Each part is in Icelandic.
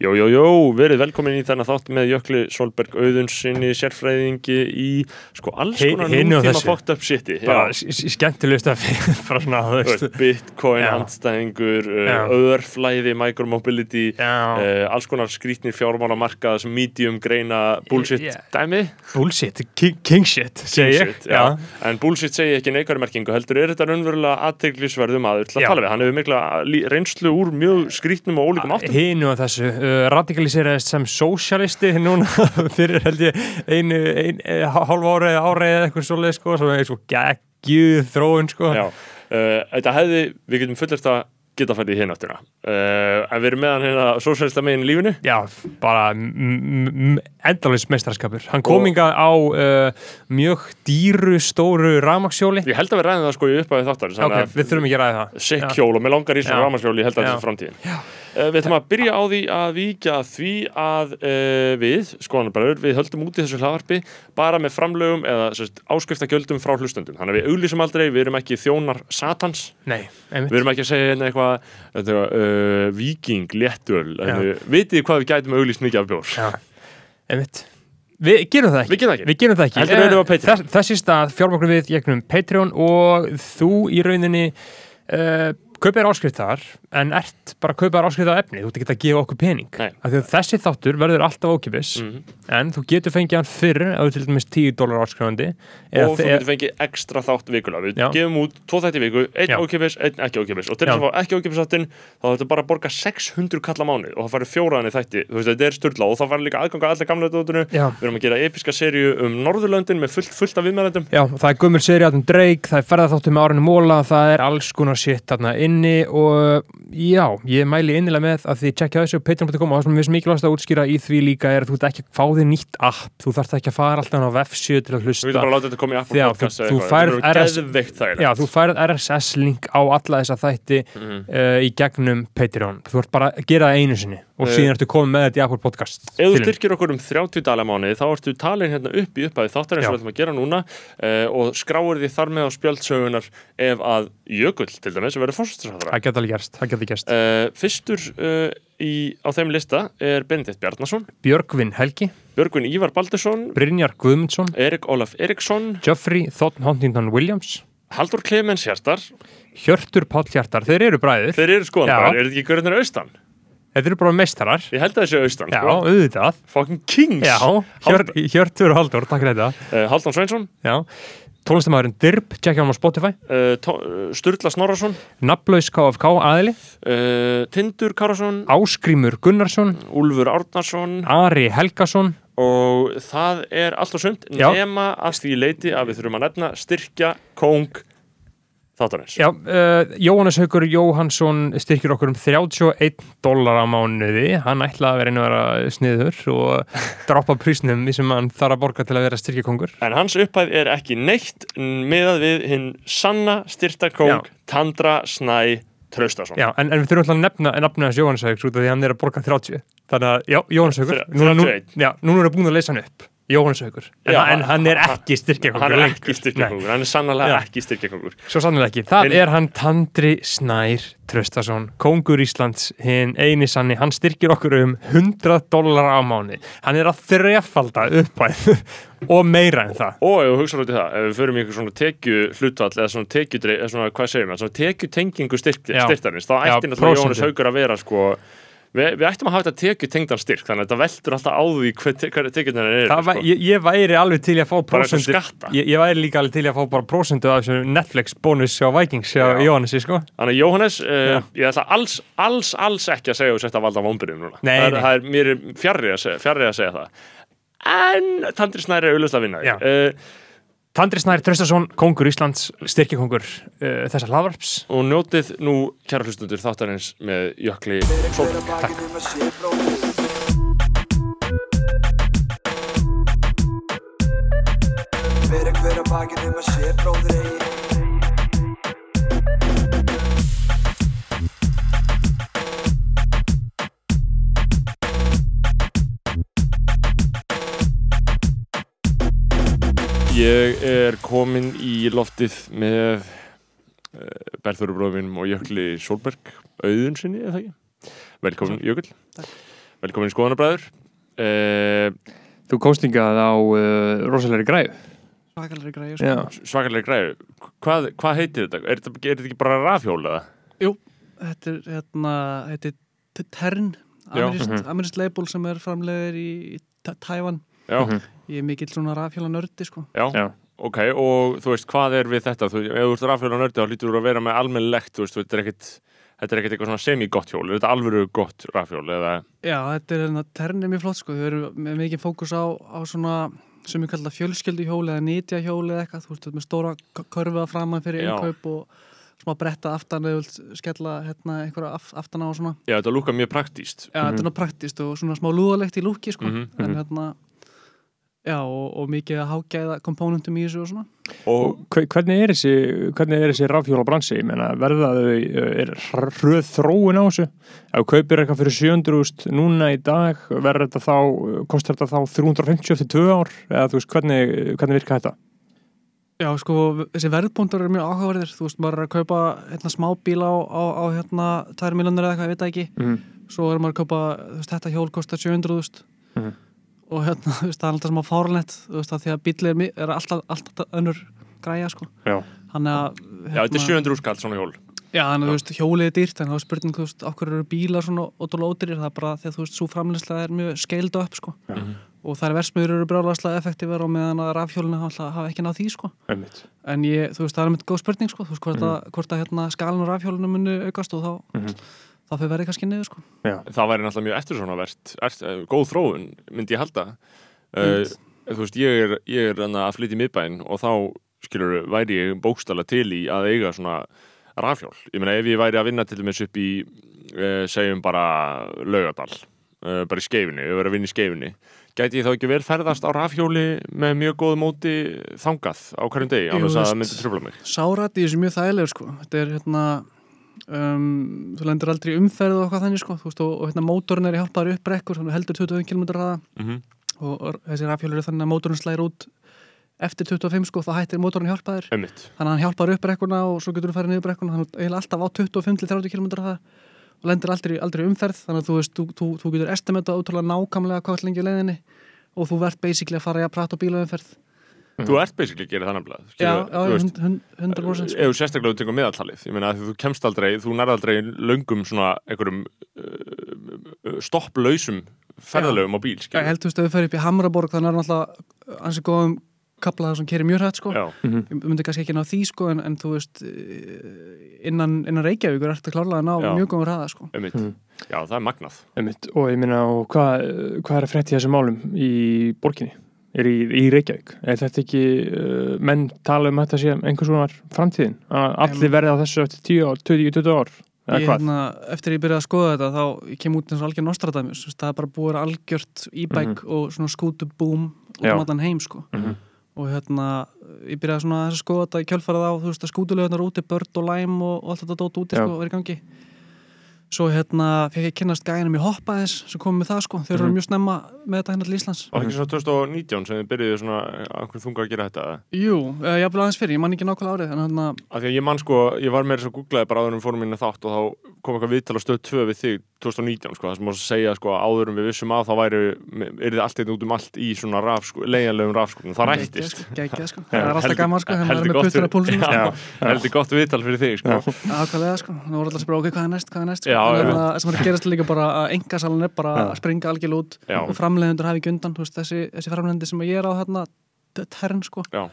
Jó, jó, jó, verið velkomin í þennan þátt með Jökli Solberg Auðunsinni, sérfræðingi í sko alls Hi- konar nútíma þessu. fucked up shiti. bara Já. skemmtilegust að bara svona, þú veist Bitcoin, Já. andstæðingur, Já. uh, öðrflæði, micromobility, Já. uh, alls konar skrítnir fjármálamarkaðs, medium, greina, bullshit Yeah. dæmi. bullshit, king, king shit segi ég, Bullshit, já. En bullshit segi ekki neikværi merkingu, heldur er þetta raunverulega aðteglisverðum aður til að Já. tala við. Hann hefur mikla reynslu úr mjög skrítnum og ólíkum áttum. hinu og þessu radikaliseraðist sem sósialisti núna fyrir held ég einu ein, ein, hálf ára eða ára eða eitthvað svoleið sko, svo er svo geggjuð þróun sko Já, uh, þetta hefði, við getum fullert að geta fært í hinn áttina uh, en við erum meðan hérna sósælsta meginn í lífinu Já, bara endalins meistarskapur. Hann kom inga á uh, mjög dýru, stóru rafmaksjóli. ég held að við ræðum það sko í uppæði þáttar Ok, við þurfum ekki að ræða það. sick Já. hjól og með langar í svona Já. rámaskjóli ég held að Já. er framtíðin uh, við ætlum að byrja á því að víkja að því að uh, við, skoðanabræður við höldum út í þessu hlaðvarpi bara með framlögum eða áskriftakjöldum frá hlustendum þannig að við auglýsum aldrei, við erum ekki þjónar satans, Nei, einmitt. við erum ekki að segja hérna eitthvað þetta, uh, viking, léttöl vitið hvað við gætum auglýst mikið af bjór Já, einmitt. Við gerum það ekki. Við gerum það ekki. Við gerum það ekki. Heldur við á Eh, Patreon. Þess, þessi stað fjármögnum við gegnum Patreon og þú í rauninni uh, kaupir áskrift þar en ert bara að kaupa áskrift á efni. Þú ert ekki að gefa okkur pening. Af þessi þáttur verður alltaf ókipis Mhm. en þú getur fengið hann fyrr þú til dæmis 10 dólar áskrifandi. og þú getur fengið ekstra þátt vikulega við Já. gefum út tvo þætti í viku, einn ókipis, einn ekki ókipis og til þess að fá ekki ókipis þáttin þá þetta bara borga 600 kalla mánu og það færi fjóraðan í þætti, þú veist þetta er styrla og þá færi líka aðganga allir gamla dótinu Já. við erum að gera episka serju um Norðurlöndin með fullt, fullt af viðmælandum Já, það er gummul serið um Drake, það er ferðarþáttum með árinu móla, það er alls konar shit þarna inni og já, ég mæli innilega með að þið tjekkja þessu á patreon.com og það sem við mikilvægast að útskýra í því líka er að þú ert ekki að fá þig nýtt app, þú þarft ekki að fara alltaf á vefsíu til að hlusta. Podcast þú- færð Þetta verður RS geðveikt þægilegt. Já, þú færð RSS-link á alla þessa þætti Mhm. uh, í gegnum Patreon. Þú ert bara að gera það einu sinni og Eh, síðan ertu komið með þetta í Apple Podcast. Ef þú styrkir okkur um 30 dala mánuði þá ertu talin hérna upp í upphæði þáttar eins og við ætlum að gera núna uh, og skráir því þar með á spjöldsögunar ef að Jökull til dæmis verður fórstræðara Það geta alveg gerst, það geta gerst. Uh, fyrstur uh, í, á þeim lista er Benedikt Bjarnason, Björgvin Helgi, Björgvin Ívar Baldursson, Brynjar Guðmundsson, Erik Ólaf Eriksson, Geoffrey Thornton Huntington Williams, Haldur Clemens Hjartar. Hjörtur Páll Hjartar, þeir eru bræður. Þeir eru skoðan Já. bara, eru þetta ekki görðinir austan? Þeir eru bara meistarar. Ég held að þessi austan, Já, sko. auðvitað. Fucking Kings. Já, Hjör, Hjörtur og Haldur, takk fyrir þetta. Uh, Haldan Sveinsson, Já, tónlistamæðurinn Dirb, tjekkja hann á Spotify. Uh, Sturla Snorrason, Nafnlaus KFK aðili. Uh, Tindur Karasson, Áskrímur Gunnarsson. Úlfur Árnarsson Ari Helgason. Og það er allt og sund Já. nema að því leiti að við þurfum að nefna styrkja kóng þáttarins. Já, uh, Jóhannes Haugur Jóhansson styrkir okkur um 31 dólar á mánuði hann ætlaði að vera einu að vera sniður og droppa prísnum sem hann þarf að borga til að vera styrkjakongur En hans upphæð er ekki neitt miðað við hinn sanna styrtakóng Já. Tandra Snæ Traustason. Já, en, en við þurfum alltaf að nefna, nefna þessi Jóhannes Haugur út af því hann er að borga 30 Þannig að, já, Jóhannes Haugur núna, nú, 31. Já, núna er búin að leysa hann upp Jóhannes Haugur En, Já, en hann er ekki styrkjakongur Hann er ekki styrkjakongur, hann er sannlega ekki styrkjakongur. Svo sannlega ekki. Það Hinn- er hann Tandri Snær Traustason, kongur Íslands, hinn eini sanni, hann styrkir okkur um 100 dólar á mánu. Hann er að þrefalda uppæð og meira en það. Og ef við hugsaum út í það, ef við förum í einhver svona tekju hlutvall eða svona tekjudrei, eða svona, hvað segir maður, svona tekjutengingu styrk, Já. styrktarins, þá Já, ætti náttúrulega. Haugur að vera sko, við, við ættum að hafa þetta tekjutengdan styrk, þannig að þetta veldur alltaf á því hvað te hver tekjurnar eru. það væ, ég, ég væri alveg til að fá skatta. Ég, ég væri líka alveg til að fá bara prósentu af þessu Netflix bónus hjá Vikings hjá Já. Jóhannesi, sko. Þannig Jóhannes, uh, ég ætla alls, alls, alls ekki að segja að valda vombriðum núna. Nei, það, er, það er mér er fjarrri að segja, fjarrri að segja það. En Tandri Snæri er auðvitað að vinna. Uh, Tandri Snær Traustason, kongur Íslands, styrkjakongur uh, þessa hlaðvarps. og njótið nú, kæra hlustundur, þáttarins með Jökli Sólberg. Takk. Fyrir hver að bakið um að sé bróður eigi Ég er komin í loftið með uh, Berþóru bróðum mínum og Jökli Sólberg auðun sinni, eða ekki? Velkomin Jökull velkomin í skoðanabræður uh, Þú komst hingað á uh, rosalegri græðu. svakalegri græði sko. Já. svakalega græðu hvað, hvað heitir þetta? Er þetta, er þetta ekki bara rafhjól eða? þetta er hérna þetta er Tern Já. amerískt Mhm. amerískt label sem er framleiðir í í Tævan Já, Mhm. Ég er mikill svona rafhjóla nördi sko. Já, Já. ok og þú veist, hvað er við þetta? Þú, ef þú ert rafhjól á nördi þá lítur þú að vera með almennlegt þú veist, þetta er ekkit Þetta er ekkert eitthvað svona semi-gott hjól, er þetta alvöru gott rafhjól eða, já þetta er hérna Tern er mjög flott sko. Þau eru með mikið fókus á, á svona sem ég kalla fjölskylduhjól eða nýtjahjól eða eitthvað. Þú veist er með stóra k- körfu að framan fyrir innkaup og smá bretta aftan eða skella hérna einhverja af, aftan á og svona. Já, þetta lúka mjög praktíst Já, þetta er náttúrulega praktist og svona smá lúðalegt í lúki sko. Mhm, en mhm. hérna já, og, og mikið að hágæða komponentum í þessu og svona og Hve- Hvernig er þessi, hvernig er þessi rafhjóla bransi? Ég meina, verða þau, uh, er hröð þróun á þessu? Ef þú kaupir eitthvað fyrir 700.000 núna í dag, verður þetta þá, uh, kostar þetta þá 350 eftir 2 ár? Eða þú veist, hvernig, hvernig virka þetta? Já, sko, þessi verðbúndar eru mjög áhugaverðir þú veist, maður er að kaupa hérna, smá bíla á, á, á hérna 2 miljonur eða eitthvað, ég veit það ekki Mm. svo er maður að kaupa, þú veist, þetta hjól kostar 700.000 Mhm. Og hérna, þú veist, það er alltaf smá fárlegt þú veist, að því að bíli er, er alltaf, alltaf önnur græja, sko. Já. Þannig að, já, þetta er 700 skall svona hjól. Já, þannig að þú veist, hjólið er dýrt en þá er spurning, þú veist, okkur eru bílar svona ótrúlega ódýrir, það er bara því að þú veist, svo framleysla er mjög scaled up, sko. Mhm. og það er versmiður eru brjálagslega effektívar og meðan að rafhjólinu hafa, hafa ekki náð því, sko. Einmitt. en ég, þú veist, það er mynd góð spurning, þú veist, hvort, að, hvort að skalin og rafhjólinu muni aukast og þá, þá fyrir verið kannski niður, sko. Það væri náttúrulega mjög eftirsonavert ert, uh, góð þróun, myndi ég halda. Uh, þú veist, ég er, ég er að flytja í miðbæinn og þá skilur, væri ég bókstala til í að eiga svona rafhjól. Ég meina ef ég væri að vinna til dæmis upp í uh, segjum bara laugadal uh, bara í skeifinni, ef ég væri að vinna í skeifinni gæti ég þá ekki vel ferðast á rafhjóli með mjög góðu móti þangað á hverjum degi, annars að það myndi tröfla mig? Sárat í þessu er mjög þægilegur, sko. Þetta er, hérna um, þú lendur aldrei í umferð og eitthvað þannig, sko. Þú veist, og, og hérna, mótorinn er hjálpaður upp brekkur, þannig heldur 25 km hraða. Mm -hmm. og, og þessi rafhjólur er þannig að mótorinn slæðir út eftir 25 sko, þá hættir mótorinn hjálpaður Einmitt. þannig að hann hjálpar upp brekkuna og svo getur þú farið niður brekkuna. Þannig að eiginlega alltaf á 25-30 km það og lendir aldrei, aldrei í umferð. Þannig að þú veist, þú, þú, þú getur estimata ótrúlega nákvæmlega hvað er lengi í leiðinni og þú verð basically að fara í að prata á bílaumferð Þú ert basically að gera það nefnilega já, já, veist, hund- hund- 100% sko. ef þú sérstaklega tekur meðaltalið ég meina að þú kemst aldrei, þú nærð aldrei löngum svona einhverjum uh, stopplausum ferðalögum á bíl ég skilur. held þú veist að við fyrir upp í Hamraborg þannig er náttúrulega ansið góðum kaplaða sem kerir mjög hrætt sko Já, ég myndi kannski ekki ná því sko en, en þú veist eh, innan, innan Reykjavíkur ertu klárlega að ná Já. mjög góðum hraða sko einmitt. Mhm. Já, það er magnað Einmitt. Og ég meina, og hvað, hvað er að frétta í þessum málum í borginni? Er í, í Reykjavík? Er þetta ekki, uh, menn tala um að þetta sé einhvers konar framtíðin? Að allir verði á þessu eftir 10 ár, 20-20 ár? Eða hvað? hérna, eftir ég byrjaði að skoða þetta þá ég kem út eins og algjör Nostradamus það er bara búið að algjört e-bike og svona skútubúm út Já. um allan heim sko. Mhm. og hérna ég byrjaði svona að skoða þetta í kjölfarið á að skútulegunar úti, börn og læm og, og allt þetta dót úti sko, verið gangi svo hérna fekk ég kynnast gæðinum í hoppaðis sem kom með það sko, þeir eru Mhm. mjög snemma með þetta hérna til Íslands Var ekki svona 2019 sem þið byrjuðu svona einhvern þunga að gera þetta? Jú, ég hafði aðeins fyrir, ég man ekki nákvæmlega árið hérna, Af því að ég man sko, ég var meira svo googlaði bara áður við fórum inn að þátt og þá kom eitthvað viðtal á stöð 2 við þig 2019 sko, það sem mást að segja sko áður en við vissum að þá væri, er þið allt eitthvað út um allt í svona raf, sko, leiðanlegum raf sko, það rættist geggjað sko, Já, það er alltaf gaman sko, hérna heldur er með puttur að fyrir- púlsinu sko. Heldur gott viðtal fyrir þig sko. Ákvæðlega sko, það voru alltaf að ok, hvað er næst, hvað er næst sko. Já, hérna, sem er að gerast líka bara að engasalun er bara að springa algjörl út. Já. og framleiðendur hafi ekki undan, veist, þessi, þessi framleiðendi sem ég er á hérna, tern sko. Já,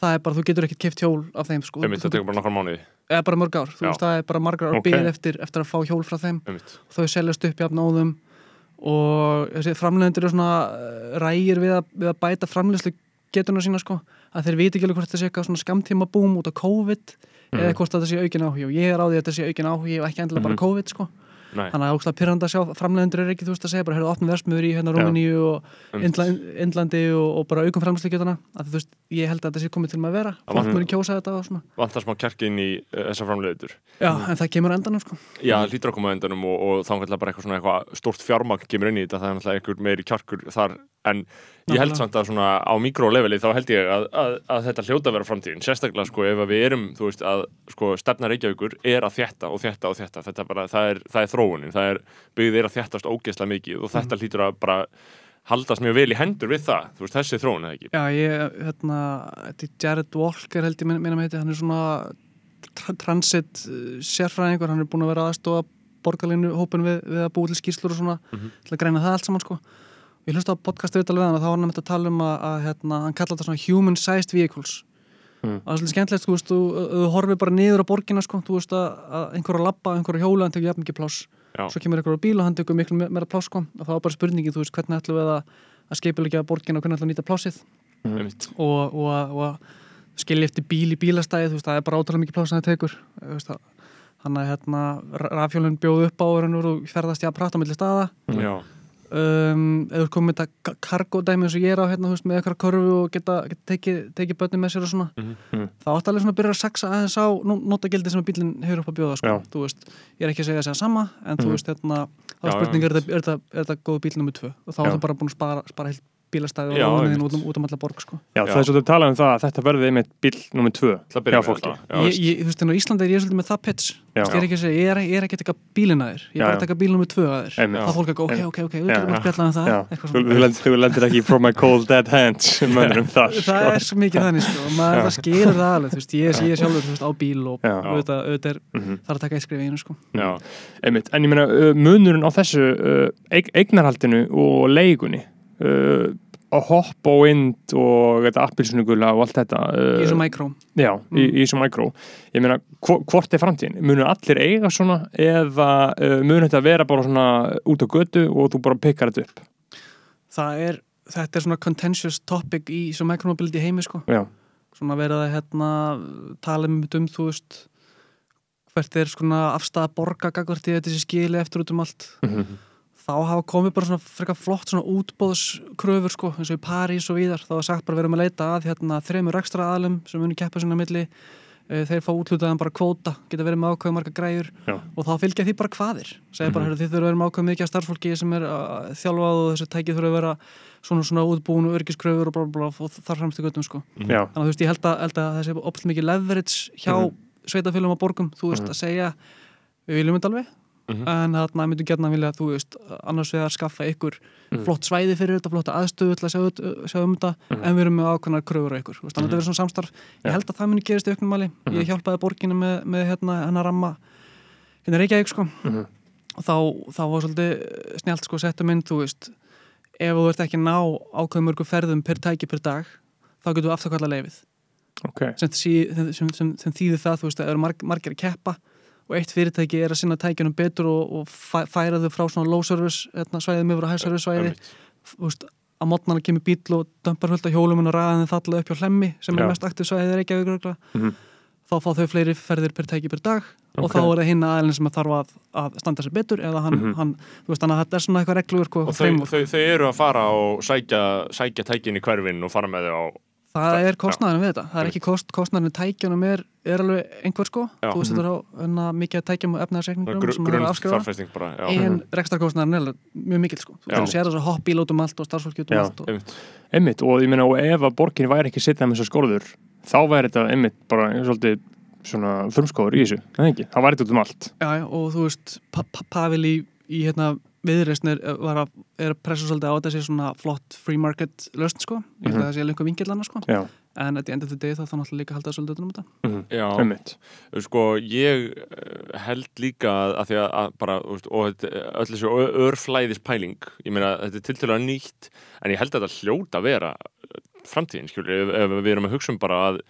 það er bara, þú getur ekkert kipt hjól af þeim sko, einmitt, Þú- það tekur bara nokkar mánuði. Eða bara mörg ár, þú Já. veist, það er bara margar ár Ok. okay. eftir, eftir að fá hjól frá þeim. Einmitt. þau seljast upp jafn óðum. Og þessi framleiðendur eru svona eh, rægir við að, við að bæta framleiðslu getuna sína sko, að þeir viti ekki alveg hvort sé eitthvað svona skamtíma búm út á COVID eða hvort þetta sé aukin áhugi. Og ég er á því að þetta sé aukin áhugi og ekki endilega bara COVID sko þannig að er ógslag pyrranda að sjá framleiðendur er ekki þú veist að segja bara hefur opnum versmiður í hérna Rúmeníu og Indlandi og, og bara aukum framleiðslugetuna að þú veist ég held að þetta sé komið til með að vera. Fólk muni kjósa þetta og svona. Vantar smá kjarki inn í uh, þessa framleiður já en það kemur endanum sko. Já, hlýtur að koma endanum og, og þá náttúrulega bara eitthvað svona eitthvað stórt fjármagn kemur inn í þetta, það er einhver meiri kjarkur þar. En ég held samt að svona á mikroleveli þá held ég að, að, að þetta hljóta að vera framtíðin. Sérstaklega sko ef við erum þú veist að sko stefna Reykjavíkur er að þétta og þétta og þétta. Þetta bara, það er, það er þróunin, það er byggðið er að þéttast ógeðslega mikið og þetta hlýtur að bara haldast mjög vel í hendur við það, þú veist þessi þróun eða ekki? Já, ég, hérna, þetta er Jared Walker held ég minna með heiti, hann er svona tra transit uh, sérfræðingur, hann er búin að vera aðstofa borgarlínu hópin við, við að búið til skýrslur og svona, til að greina það allt saman sko. Ég hlusta á podcast viðtal við hann og þá var hann að tala um að, að hérna, hann kalla þetta svona human sized vehicles Mm. það er svolítið skemmtilegt, þú veist, þú, þú horfir bara niður á borgina, sko, þú veist að, að einhver að labba, einhver að hjóla, hann tekur jafn mikið pláss. Svo kemur einhver á bíl og hann tekur miklu me- meira pláss, sko, og þá er bara spurningin, þú veist, hvernig ætlum við að, að skipilegja borgina og hvernig ætlum við að nýta plássið? Einmitt. og, og, og, og skilja eftir bíl í bílastæði þú veist, það er bara ótrúlega mikið pláss að það tekur. Þú veist, það- þannig að hérna, rafjólun bjóð upp á og og ferðast ég að prata milli staða. Já, um, eða komið með þetta kargo dæmi eins og ég er á hérna, þú veist, með eitthvað körfu og geta, geta tekið, tekið börnum með sér og svona Mhm. Mhm. þá átti alveg svona að byrja að saxa aðeins á nú- notagildi sem að bílinn hefur upp að bjóða sko. Veist, ég er ekki að segja að segja sama en þú Mhm. veist, hérna, þá er já. spurning er þetta, góð bíl nummið tvö og þá er það bara búin að spara, spara heilt bílastæði og einmitt. út, um, út um alla borg sko. Já, Já. það er svolítið að tala um það að þetta verði einmitt bíl nummið tvö hjá fólki. þetta. Já, ég, veist. ég, þú veist, en á Íslandi er ég svolítið með það veist, ég er ekki að segja, ég er, ég er ekki að taka bílinn að þér ég er bara að taka bíl nummið tvö að þér er fólk go, ok, ok, ok, við getum að spjalla um það þú lendir ekki from my cold dead hands mönnum þar það sko. er svo mikið þannig sko, maður það skilur það alveg þú veist, ég, sjálfur er, það að taka eitt skrif í einu. Já, Einmitt, en ég meina uh, munurinn á þessu eig eignarhaldinu og leigunni uh, á hopp og ind og þetta appilsunugula og allt þetta uh, í þessu mikró Já, í, í þessu mikró Ég meina, hvo- hvort er framtíðin? Munur allir eiga svona eða uh, munur þetta vera bara svona út á götu og þú bara pikkar þetta upp? það er, þetta er svona contentious topic í þessu mikromobility heimi sko. Já, svona verið að hérna, tala um um þú veist hvert er svona afstæða borga gagvart í þetta sé skili eftir út um allt Mhm. Þá hafa komið bara svona frekar flott svona útbóðskröfur sko eins og í París og víðar. Þá er sagt bara verið að leita að hérna þremur ekstra aðlum sem muni keppa sinna milli. Eh, þeir fá útlutaðan bara kvóta geta verið með ákveðum marga græjur Já. og þá fylgja því bara hvaðir segja bara, mm þið þurfa að vera með ákveðum mikið af starfsfólki sem er uh, þjálfað og þessi tæki þurfa að vera svona svona útbúin og örgiskröfur og, bla, bla, bla, og þar fremst í göttum sko. Já, þannig að þú veist, ég held að, held að þessi opið mikið leverage hjá mm sveitafélum á borgum, þú veist, að segja við viljum þetta alveg Mhm. en þarna myndu gætna vilja, þú veist annars vegar skaffa ykkur flott svæði fyrir þetta, flotta aðstöðu til að sjá, sjá um þetta en við erum með ákveðnar kröfur á ykkur, þannig að þetta verður svona samstarf. Ég held að það muni gerist í auknum mali ég hjálpaði borginu með, með hérna hennar ramma hérna Reykjavík sko. Mhm. og þá, þá var svolítið snjált sko settum inn, þú veist ef þú ert ekki að ná ákveðum mörgum ferðum per tæki per dag, þá getur þú aftakalla leifið ok. Sem, sem, sem, sem, sem þýðir það þú veist að það eru marg, margir að keppa og eitt fyrirtæki er að sinna tækjunum betur og, og fæ, færa þau frá svona low service hérna, svæðið með high service svæði að mótnana kemur bíl og dömpar fullt af hjólum og ræðin þalla upp hjá hlemmi sem Já. er mest aktiv svæðið ekki að Mhm. þá fá þau fleiri ferðir per tæki per dag og Ok. þá er það hinn aðeins sem að þarf að, að standa sér betur eða hann, Mhm. hann þú veist, þannig að þetta er svona eitthvað reglur og þau, þau, þau eru að fara og sækja, sækja tækin í hverfin og fara með þau á það er kostnæðin við þetta. Það er ekki kost, kostnæðin við tækjunum er, er alveg einhver sko, Já. þú þetta er á enna, mikið að tækjum og efnaðarsekningum gr sem er grunn að afskrifa fjárfesting bara já. en rekstarkostnæðin er alveg mjög mikil sko. Þú sér þess að hoppbíl út um allt og starfsfólki út um Já. allt og, Einmitt. Einmitt, og ég meina, og ef að borgin væri ekki sittað með þessar skorður, þá væri þetta einmitt bara svolítið svona frumskóður í þessu, það ekki, það væri þetta út um allt. Já, já, og þú veist, pa pa Pavel í, í hérna viðreisn er, var að, er að pressa svolítið á þetta sé svona flott free market löst sko, ég held Mhm. að það sé lengur vingillana sko. Já, en at the end of the day þá þá náttúrulega líka að halda svolítið um þetta. Já, einmitt. Sko ég eh, held líka að, að því að, að bara, veist, og þetta- öll þessu örflæðis pæling, ég meina þetta er tiltölulega nýtt, en ég held að þetta hljóta að vera framtíðin, skilur, ef, ef við erum að hugsa um bara að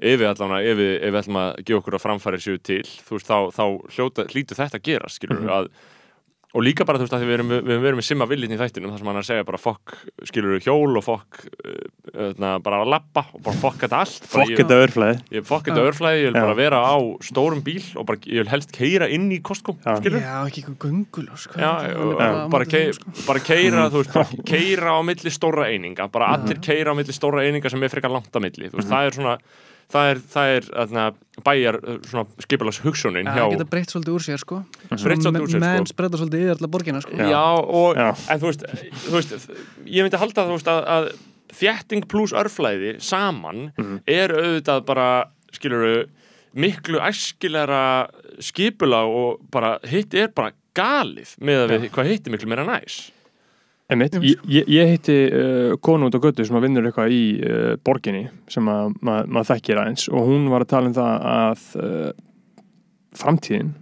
ef við allan ef við, ef við ætlum að gefa okkur að framfæri sér til, þú veist, þá, þá hljóta, hlýtu þetta að gera, skilur, að og líka bara, þú veist, að við erum, við erum með simma villin í þættinum, þar sem hann er að segja bara fokk, skilur hjól og fokk uh, bara að lappa og bara fokk þetta allt. Fokk þetta örflæði. Ég fokk þetta örflæði, ég vil bara vera á stórum bíl og bara, ég vil helst keira inn í Já. skilur já, ekki eitthvað göngul sko. Já, já, bara á bara, móti kei, þeim, sko. bara keira, þú veist, bara keira á milli stóra eininga, bara allir keira á milli stóra eininga sem er frekar langt að milli, þú veist, það er svona það er, það er þarna, bæjar svona skipulags hugsunin hjá það geta breytt svolítið úr sér sko. Sér, sko. menn spreða svolítið yfir alla borgina sko. Já, og, Já. en þú veist, þú veist ég myndi halda þú veist að, að þétting pluss örflæði saman er auðvitað bara, skilur miklu æskilega skipula og bara hitt er bara galið með að við hvað hitt er miklu meira næs Einmitt, ég, ég, ég hitti uh, konu út á götu sem að vinnur eitthvað í uh, borginni sem að ma maður þekkir aðeins og hún var að tala um það að uh, framtíðin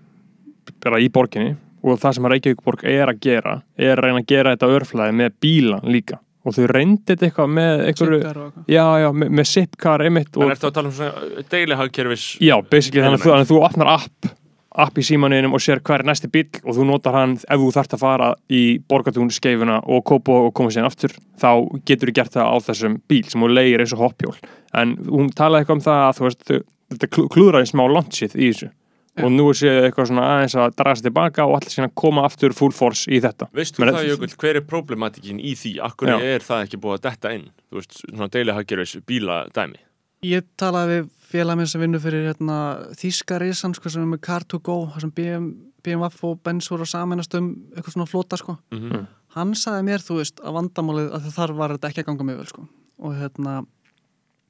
bara í borginni og það sem að Reykjavíkborg er að gera er að reyna að gera þetta örflæði með bíla líka. Og þau reyndið þetta eitthvað með eitthvað. já, já, með, með zipcar einmitt En og, ertu að tala um svona deilihagkerfis já, basically þannig að þannig að þú opnar app app í símaninum og sér hver er næsti bíl og þú notar hann ef þú þarft að fara í borgatún skeifuna og kópa og koma sér aftur þá getur þú gert það á þessum bíl sem þú leigir eins og hoppjól. En hún talaði eitthvað um það að þú veist þau- þetta klú- klúðraði smá launchið í þessu. Og nú séu eitthvað svona aðeins að draga sér tilbaka og allir síðan koma aftur full force í þetta. Veistu Men- það, Jökull, hver er problematikin í því? Akkur er það ekki búið að detta inn? Þú veist, svona deilihagkerfis bíladæmi. Ég talaði við félag minn sem vinnur fyrir hérna, Þíska Rísan sko, sem er með Car2Go þar sem BM, BMW og Benz voru að saminast um eitthvað svona flota sko. Mhm. hann sagði mér, þú veist, að vandamálið að þar var þetta ekki að ganga mjög vel sko. og hérna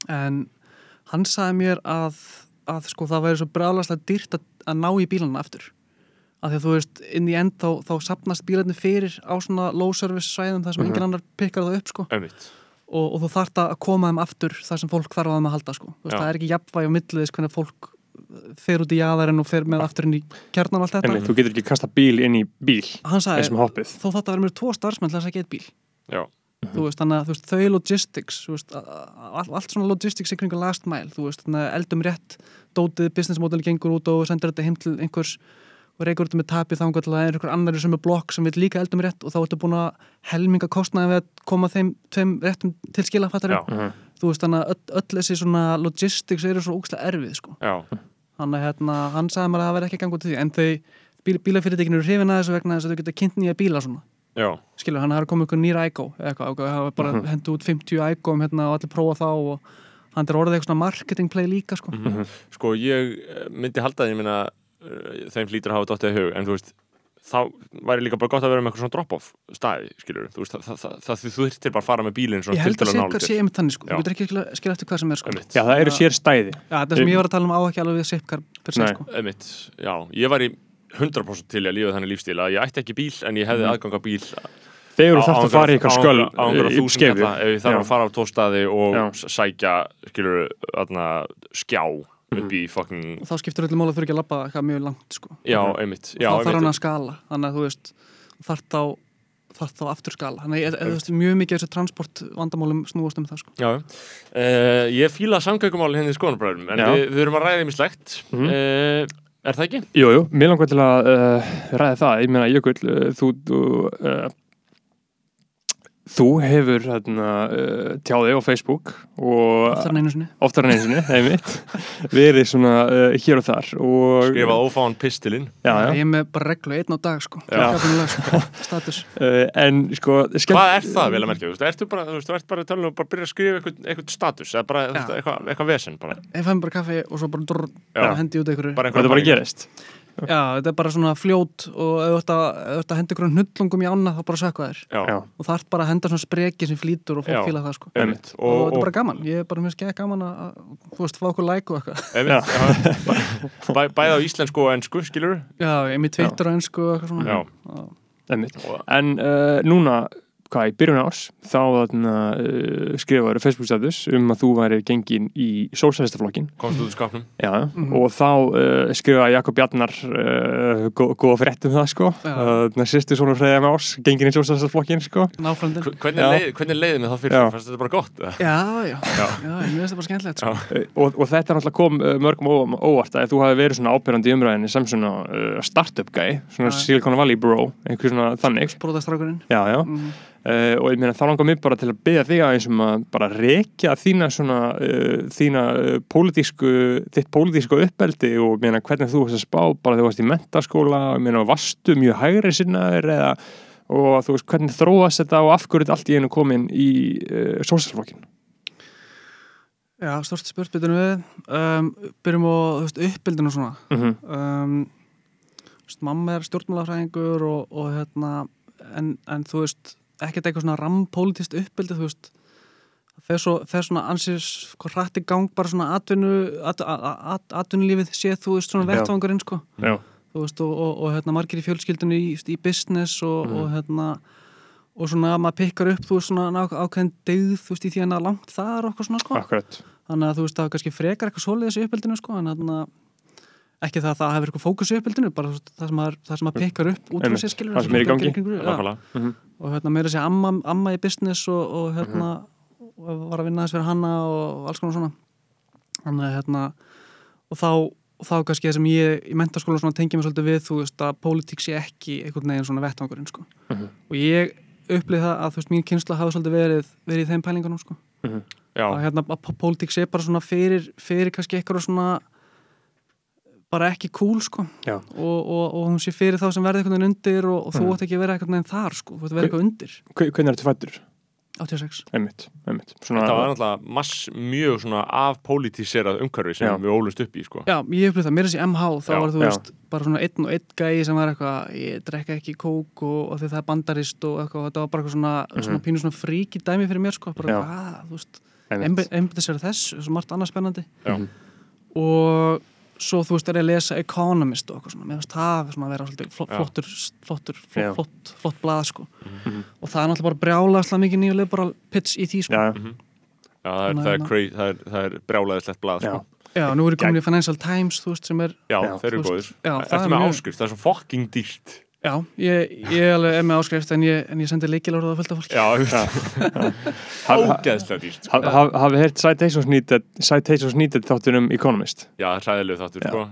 en hann sagði mér að, að sko, það væri svo brálaslega dýrt að, að ná í bílana aftur af því að þú veist, inn í end þá, þá sapnast bílarnir fyrir á svona low service svæðum þar sem engin annar pikkar það upp sko Ömmitt. Og, og þú þarft að koma þeim aftur þar sem fólk þarf að þeim að halda sko. Þú veist, það er ekki jafnvægi á milliðis hvernig fólk fer út í jaðarinn og fer með aftur inn í kjarnan og allt þetta Einmitt, þú getur ekki kasta bíl inn í bíl eins og hoppið þó þetta verður mér tvo starfsmenn til þess að geta bíl Já. þú veist, þannig að þú veist, þau logistics þú veist, a- a- allt, svona logistics í kringu last mile, þú veist, þannig að eldum rétt dótið, business model gengur út og sendur þetta heim til einhvers og reykur þetta með tapið til að það er einhver annar sem er blokk sem vil líka eldum rétt og þá ertu búin að helminga kostnaði við að koma þeim tveim réttum til skila fattar Já. þú veist, þannig að öll, öll þessi svona logistics eru svo úkslega erfið sko. Já. þannig að hérna, hann sagði mér að það verði ekki að ganga út í því en þau bíl, bílafyrirtekinu eru hrifin að þessu vegna þess að þau geta kynnt nýja bíla svona Já. skilur, hann har komið ykkur nýra eitthvað, það var bara Mhm. hendur út 50 IGO-um hérna og allir prófa þá og hann er orðið eitthvað svona marketing play líka sko. Mhm. Sko, ég eh, myndi halda því, minna, þeim hlýtur að hafa dottið í hug, en þú veist, þá væri líka bara gott að vera með eitthvað svona drop-off staði, skilur, þú veist, það, það, það, það þú þurftir bara að fara með bílinn ég svona held að tiltölulega Sikkar nálægt sé þér. einmitt þannig sko. Þú getur ekki skilja, skilja eftir hvað sem er sko. Já, það eru sér stæði Já, það sem ég var að tala um á ekki alveg við Sikkar per se Nei. sko. Einmitt, já, ég var í 100% til að lífa þannig lífstíl að ég ætti ekki bíl en ég hefði Mhm. aðgang að bíl Þegar þú þarft að fara í eitthvað sköl á einhverja í þúsund skeifu kalla, ef ég þarf að fara á tóstaði og Já. sækja skilur, aðna, skjá upp Mhm. í fucking, og þá skiptur öllu mál að þurfa ekki að labba eitthvað mjög langt sko. já, einmitt og já, þá þarf hann að skala þannig að þú veist þarf þá, þarf þá aftur skala þannig að þú veist, mjög mikið af þessu transport vandamálum snúast um það sko. já uh, ég fíla samgöngumál henni í skoðanabræðum en við, við erum að ræða í slegt Mhm. uh, er það ekki? Jú, jú, mér langar til að uh, ræða það, ég meina Jökull, uh, þú þú, uh, þú hefur hérna, uh, tjáði á Facebook og oftar en einu sinni. Oftar en einu sinni, einmitt. Verið svona uh, hér og þar og Skrifað ófáan pistilinn. Já, já, ég er með bara reglu einn á dag sko. Sko. status. Uh, en sko skemmt, Hvað er það vel að merkja? Þú ertu bara, ert bara að tala um að bara byrja að skrifa eitthvað, eitthvað status eða bara eitthvað, eitthvað vesen bara, ég fæm bara kaffi og svo bara, drr, bara hendi út bara hvað það bara gerist Já, þetta er bara svona fljót og ef þú ert að, ef þú ert að henda ykkur hnullungum í ána þá bara sökva þér og það ert bara að henda svona spreki sem flýtur og fólk Já. fíla það sko. Einmitt. Og, og, þetta er bara gaman, ég er bara mjög skeið gaman að, þú veist, fá okkur like og eitthvað. Einmitt, já, bæ, bæði á íslensku og ennsku, skilur Já, ég er með Twitter og ennsku og eitthvað svona. Og, en uh, núna hvað, í byrjun ás þá uh, skrifaður Facebook status um að þú væri gengin í sósælistaflokkin komst út úr skapnum Já, Mhm. og þá uh, skrifaði Jakob Bjarnar uh, gó- góða frétt um það sko Já. uh, sýstu svona freyða með ás gengin í sósælistaflokkin sko Hvernig, leið, hvernig leiði með það fyrir það? Fannst þetta bara gott? eða? Já, já, Já. já, ég veist það bara skemmtilegt sko. Uh, og, og þetta er náttúrulega kom uh, mörgum óvart að þú hafi verið svona ábyrjandi í umræðinni sem svona uh, startup guy svona Já. Silicon Valley bro, einhver svona þannig Uh, og ég meina þá langar mér bara til að byggja þig aðeins um að bara rekja þína svona uh, þína uh, pólitísku þitt pólitísku uppeldi og meina hvernig þú varst að spá bara þegar þú varst í mentaskóla meina varstu mjög hægri sinnaður eða og þú veist hvernig þróast þetta og af hverju þetta allt í einu komin í uh, sósælflokkin Já, stort spurt byrjum við. Um, byrjum á veist, uppbyldinu svona. Mhm. um, veist, mamma er stjórnmálafræðingur og, og hérna en, en þú veist, ekkert eitthvað svona rampólitist uppbyldi, þú veist. Þegar svo, svona ansins sko, hrætti gang bara svona atvinnu at, at, at, atvinnulífið séð, þú veist, svona vettvangurinn, sko. Já. þú veist, og, og, og hérna margir í fjölskyldunni í, í business og, og hérna og svona maður pikkar upp, þú veist, svona ákveðin degð, þú veist, í því að langt þar og eitthvað svona, sko. Akkurat. þannig að þú veist, það var kannski frekar eitthvað svoleiðis í uppbyldinu, sko, en að ekki það að það hefur eitthvað fókus í uppbyldinu, bara það sem maður, það sem maður pikkar upp út frá sér skilur það sem er í gangi. Nákvæmlega. og hérna meira sér amma, amma í business og, og hérna og var að vinna þess fyrir hanna og alls konar svona. Þannig að hérna og þá, og þá kannski það sem ég í mentaskóla svona tengi mig svolítið við þú veist að pólitík sé ekki einhvern veginn svona vettvangurinn sko. Og ég upplýði það að þú veist mín kynsla hafi svolítið verið, verið í þeim pælingunum sko. Já, að hérna að pó- pólitík sé bara svona fyrir, fyrir kannski eitthvað svona bara ekki cool sko Já. og, og, og hún sé fyrir þá sem verði einhvern veginn undir og, og þú Mhm. ætti ekki að vera einhvern veginn þar sko, þú ætti að vera eitthvað undir Hve- Hvernig ertu fættur? 86 Einmitt, einmitt. Svona, þetta var náttúrulega mass mjög svona afpolítiserað umhverfi sem Já. við ólumst upp í, sko. Já, ég upplýði það, mér er þessi MH þá Já, var þú já. veist, bara svona einn og einn gæi sem var eitthvað, ég drekka ekki kók og, og því það er bandarist og eitthvað og þetta var bara eitthvað svona, svona pínu svona fríki dæmi fyrir mér sko, bara, Já. að, þú veist einmitt. einbæði sér þess, svo margt annað spennandi Já. og svo þú veist, er ég að lesa Economist og eitthvað svona, mér finnst það svona að vera svolítið flott, Já. flottur, flottur, Já. flott, flott, flott blað sko Mhm. og það er náttúrulega bara brjálaðslega mikið nýju liberal pitch í því sko Já, Já, það er, það er, að- cra- það er, það er brjálæðislegt blað, já. sko. Já, nú er ég komin í Financial Times, þú veist, sem er Já, Já, þeir eru já, það Eftir er með áskrift, það er svo fucking dýrt. Já, ég, ég alveg er með áskrift en ég, en ég sendi leikilorða að fölta fólki Já, Ha- ógeðslega dýrt. ha- Sko. ha- Hafið heyrt Citations Needed, Citations Needed þáttunum Economist? Já, það er hræðileg þáttur, sko.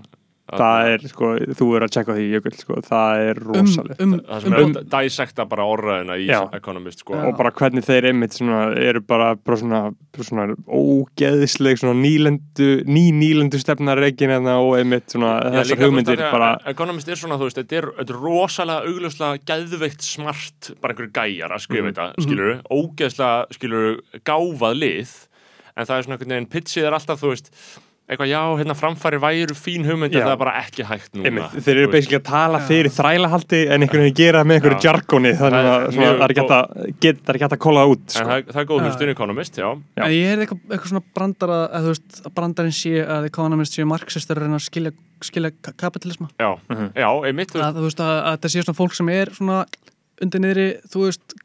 Það er, sko, þú er að checka því, Jökull, sko, það er um, rosalegt. um, Það sem um, er um, að dissecta bara orðaðina í Já. Economist, sko. Og bara hvernig þeir einmitt svona, eru bara, bara svona, svona ógeðisleg svona nýlendu, ný nýlendu stefnar reikin eða og einmitt svona Já, þessar hugmyndir bara, Economist er svona, þú veist, þetta er, þetta er rosalega augljóslega geðveikt smart bara einhverju gæjar að skrifa Mhm. þetta, skilur ógeðslega, skilur gáfað lið en það er svona einhvern veginn pitchið er alltaf, þú veist, eitthvað já, hérna framfæri væru fín hugmynd en það er bara ekki hægt núna einmitt, þeir eru basically að tala fyrir þrælahaldi en einhvern veginn gera það með einhverju jargoni þannig Það að er það er ekki hægt að það er ekki hægt að kóla það út En sko. það, það er góð Já. hlustun Economist, já Já. En ég heyrði eitthvað, eitthvað svona brandara að þú veist, að brandarinn sé að Economist sé marxistar að reyna að skilja, skilja ka- kapitalisma Já, Mhm. já einmitt, að að, að þetta sé svona fólk sem er svona undir niðri, þú veist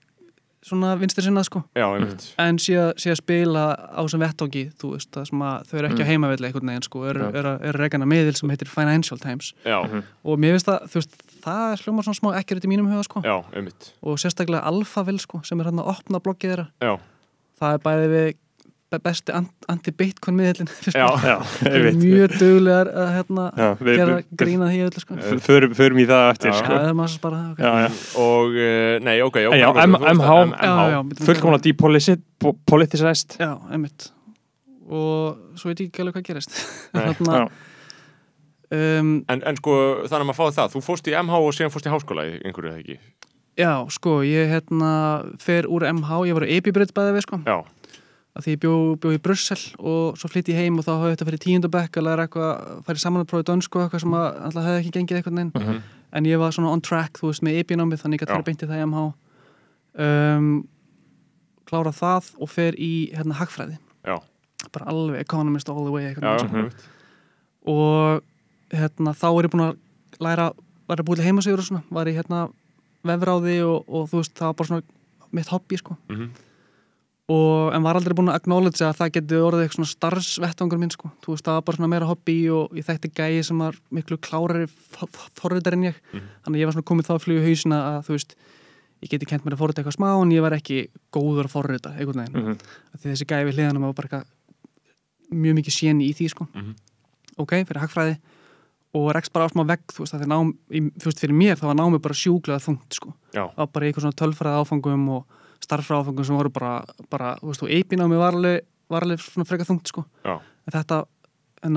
svona vinstir sinnað sko. Já, einmitt. En sé að, spila á sem vettóki þú veist, það sem að þau eru ekki Mm. á heimavilli einhvern veginn sko, eru er, er, er regana miðil sem heitir Financial Times. Já, Mhm. og mér finnst það, þú veist, það er hljómar svona smá ekkert í mínum huga sko. Já, einmitt. Og sérstaklega Alphaville sko, sem er hann að opna bloggið þeirra. Já, það er bæði við besti an- anti-bitcoin einmitt mjög duglegar að hérna, Já, við- gera grína því öllu sko förum, förum í það eftir Já. sko. er okay. já, já. og, uh, nei, ok, MH. að- já, já, einmitt og svo veit ég ekki alveg hvað gerist Þarna, um, En, en sko, þannig að maður fáið það, þú fórst í MH og síðan fórst í háskóla í einhverju, eða ekki? já, sko, ég hérna fer úr MH, ég var á Epibryd bæði við sko, Já, að því ég bjó, bjó í Brussel og svo flytti ég heim og þá hafði þetta fyrir tíundabekk að læra eitthvað, færi samanarprófið dönsku eitthvað sem að alltaf hefði ekki gengið eitthvað neinn Mhm. en ég var svona on track, þú veist, með epinámið þannig ég gæti fyrir beintið það í MH um, klára það og fer í hérna hagfræði já, bara alveg economist all the way eitthvað já, sko. einmitt. og hérna þá er ég búin að læra, var ég búin til heimasigur og svona, var ég hérna vefráði og, og þú veist, það var bara svona mitt hobby sko Mhm. Og, en var aldrei búin að acknowledge að það geti orðið eitthvað svona starfsvettvangur minn sko. þú veist, það var bara svona meira hobby og ég þekkti gæi sem var miklu klárari forriðar en ég, Mhm. þannig að ég var svona komið þá að fluga hausina að þú veist ég geti kent mér að forrita eitthvað smá en ég var ekki góður að forrita, einhvern veginn. Af því þessi gæi við hliðanum var bara eitthvað mjög mikið séni í því sko Mhm. ok, fyrir hagfræði og rekst bara á smá vegg, þú veist, að því nám í, þú veist, fyrir mér á og áfangum sem voru bara, bara þú veist, og eipinámið var alveg, var alveg svona freka þungt sko Já. en þetta,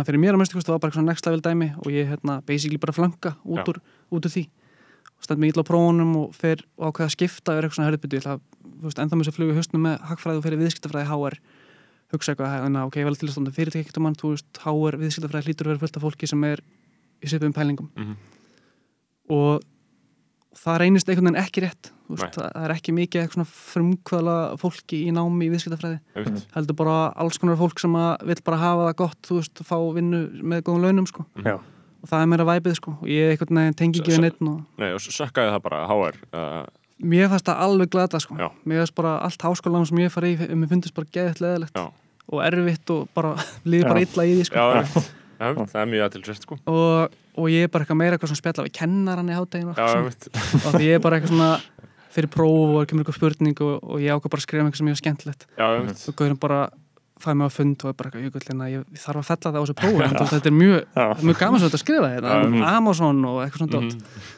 að fyrir mér að minnstu það var bara eitthvað svona next level dæmi og ég hérna basically bara flanka út úr, út úr því stend mig illa á prófunum og fer og ákveða að skipta og er eitthvað svona herðbyttu, ég ætla að, þú veist, ennþá þess að fluga hausnum með hagfræði og fyrir viðskiptafræði HR hugsa eitthvað, að ok, vel til að standa fyrirtæki ekkert um hann, þú veist, háar viðskiptafræði hlýtur að vera fullt af fólki sem er í svipum pælingum Mhm. og það reynist einhvern veginn ekki rétt. Veist, það það er ekki mikið eitthvað svona frumkvæðla fólki í námi í viðskiptafræði. Einmitt. heldur bara alls konar fólk sem að vill bara hafa það gott, þú veist, fá vinnu með góðum launum, sko. Já. og það er meira væpið, sko, og ég einhvern veginn tengi ekki við neitt og Nei, og sökkaði það bara HR uh, mér fannst það alveg glata, sko. Já. mér fannst bara allt háskólanum sem ég farið í mér fundist bara geðið leðilegt Já. og erfitt og bara líði bara illa í því, sko. Já, það er mjög aðtilsvægt sko. Og, og ég er bara eitthvað meira eitthvað er fyrir próf og kemur eitthvað spurning og, og ég ákvað bara að skrifa um eitthvað sem ég var skemmtilegt. Og gauðurinn bara fæði mig á fund og er bara eitthvað jökullina, ég, ég þarf að fella það á þessu prófi. En þetta er mjög, mjög gaman svo að skrifa þetta Já, um. Amazon og eitthvað svona dót. Mhm.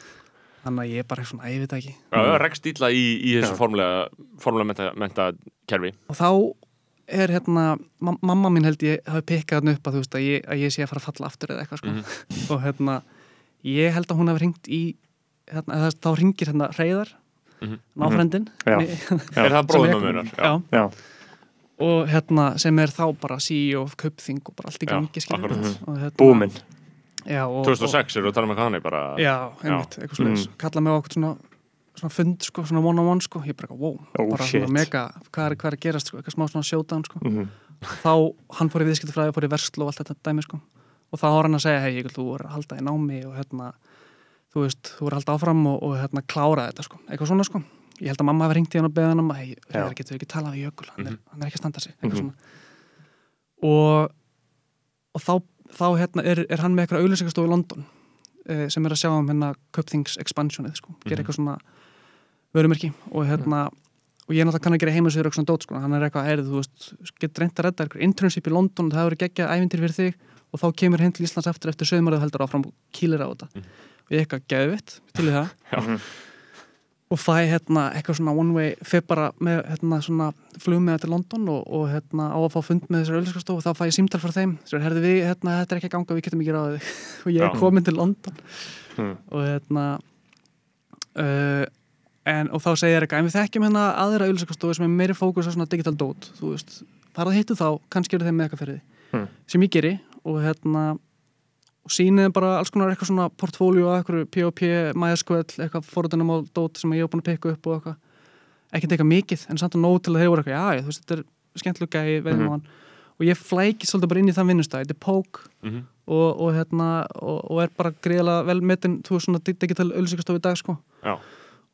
þannig að ég er bara eitthvað svona, "Æ, ég veit ekki. Já, það rekst ítla í, í þessu formulega, formulega menta, menta kerfi og þá er hérna, ma mamma mín held ég hafi pikkað hann upp að þú veist að ég, að ég sé að fara að falla aftur eða eitthvað sko. Mhm. og hérna, ég held að hún hafi ringt í hérna, þá ringir hérna Reyðar. Náfrendin Já. Nei, Er það Já. og hérna sem er þá bara CEO of Kaupþing og bara allt í gangi hérna, Búmin. já, og, 2006 eru að tala með hann bara já, einmitt, eitthvað slúðis Mm. kalla mig á okkur svona, svona fund sko, svona one on one sko, ég bara, wow, Oh, bara shit. svona mega hvað er, hvað er að gerast, sko, eitthvað smá svona showdown sko. Mhm. þá, hann fór í viðskiptafræði fór í verslu og allt þetta dæmi sko. og þá var hann að segja, hei, ég vil þú er að halda í námi og hérna, þú veist þú er halda áfram og, og hérna klára þetta sko. eitthvað svona sko, ég held að mamma hefði ringt í hann og beðið hann um að, það getur ekki talað við Jökul, hann, er, hann er ekki að standa sig. Eitthvað Mhm. svona. Og, og þá, þá hérna, er, er hann með eitthvað auðlýsingastofu í London eh, sem er að sjá um hérna Köpþings expansionið sko, gera Mhm. eitthvað svona vörumerki og hérna og ég er náttúrulega kann að gera heimasöður eitthvað svona dót sko, hann er eitthvað, heyrðu, þú veist, getur reynd að redda eitthvað internship í London og það hefur geggjað ævindir fyrir þig og þá kemur heim til Íslands eftir eftir sögumærið heldur áfram og kýlir á þetta Ég eitthvað geðvitt til í það. Mhm. og fæ hérna eitthvað svona one way fyrir bara með hérna svona flug með til London og, og hérna á að fá fund með þessar auðlýskastofu og þá fæ ég símtal frá þeim. Þessar herði við, hérna, þetta er ekki að ganga, við getum ekki ráðið og ég er komin til London. Mhm. og hérna uh, en, og þá segir eitthvað, en við þekkjum hérna aðra auðlýskastofu sem er meiri fókus á svona digital dot, þú veist farað hittu þá, kannski eru þeim með eitthvað fyrir því Mhm. sem ég geri og hérna og sýnið bara alls konar eitthvað svona portfóljó af eitthvað P.O.P. MySQL eitthvað forðunum á dót sem ég hef búin að pikka upp og eitthvað. Ekkert eitthvað mikið en samt að nóg til að þeir voru eitthvað, já, þú veist, þetta er skemmtilega gæi, á hann og ég flæki svolítið bara inn í þann vinnustæð, þetta er pók Mhm. og, og hérna og, og er bara greiðlega vel metin þú veist svona dig- digital auðlýsingastof í dag sko. Já.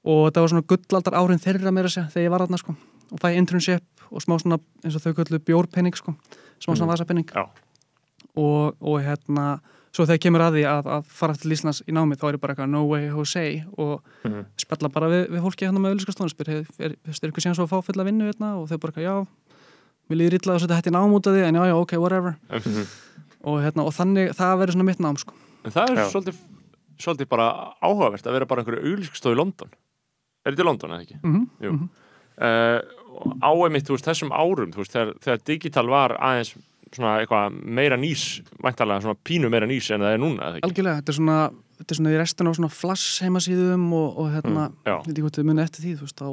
og þetta var svona gullaldar árin þeirra meira að segja þegar ég var þarna sko. Og fæ internship og smá svona eins og þau svo þegar kemur að því að, að fara til Íslands í námi þá er ég bara eitthvað no way Jose og Mhm. spjalla bara við, við fólki hérna með auðlýskastofun spyr, er, er, er eitthvað síðan svo að fá fulla vinnu hérna og þau bara eitthvað já við líður illa að setja hætti nám út af því en já já ok whatever Mhm. og, hérna, og þannig það verður svona mitt nám sko En það er svolítið, svolítið bara áhugavert að vera bara einhverju auglíkstof í London Er þetta í London eða ekki? mm. -hmm. uh, á einmitt, þú veist, þessum árum þú veist, þegar, þegar digital var aðeins svona eitthvað meira nýs væntalega svona pínu meira nís en það er núna algjörlega, þetta er svona þetta er svona í restin á svona flash heimasíðum og, og hérna, Mm, veit ekki hvort þið muni eftir því þú veist, á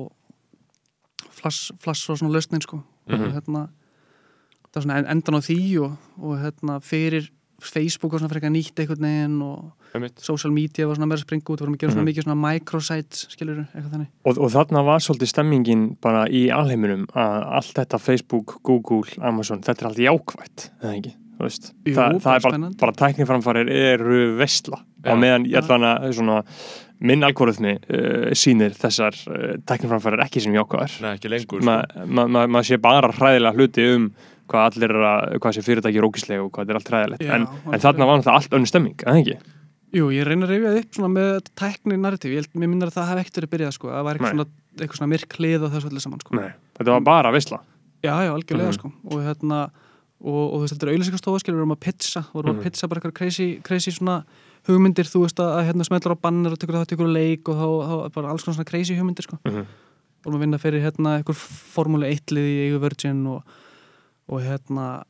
flash, flash og svona lausnin sko. Mhm. og hérna það er svona en- endan á því og, og hérna fyrir Facebook var svona frekar nýtt einhvern veginn og Einmitt. social media var svona meira að springa út, vorum að gera svona Mhm. mikið svona microsites, skilur eitthvað þannig Og, og þarna var svolítið stemmingin bara í alheiminum að allt þetta Facebook, Google, Amazon, þetta er allt jákvætt, eða ekki? Þú Veist, Jú, Þa, það er bara, bara tækniframfarir eru vesla Já. og meðan ég ætla hana svona minn algoritmi uh, sýnir þessar uh, tækniframfarir ekki sem jákvæðar Nei, ekki lengur sko. maður ma, ma, ma sé bara hræðilega hluti um hvað allir er að, hvað sé fyrirtæki ógislega og hvað þetta er allt hræðilegt Já, en, en þarna var náttúrulega allt önnur stemming, eða ekki? Jú, ég reyna að reyfja upp svona með tækni narratíf, ég minnir að það hef ekkert verið byrjað sko, það var eitthvað svona, eitthvað svona myrk hlið og þessu allir saman sko. Nei, þetta var bara vesla Já, já, algjörlega Mhm. sko og hérna, og, og þú veist, þetta er auðlýsingastofa skilur við um að pizza, vorum Mhm. að pizza bara eitthvað crazy, crazy svona hugmyndir þú veist að, að hérna smeltur á banner og tekur það tekur leik og þá, þá bara alls svona crazy hugmyndir sko, Mhm. vorum að vinna fyrir hérna eitthvað formúli 1 lið í Virgin og, og hérna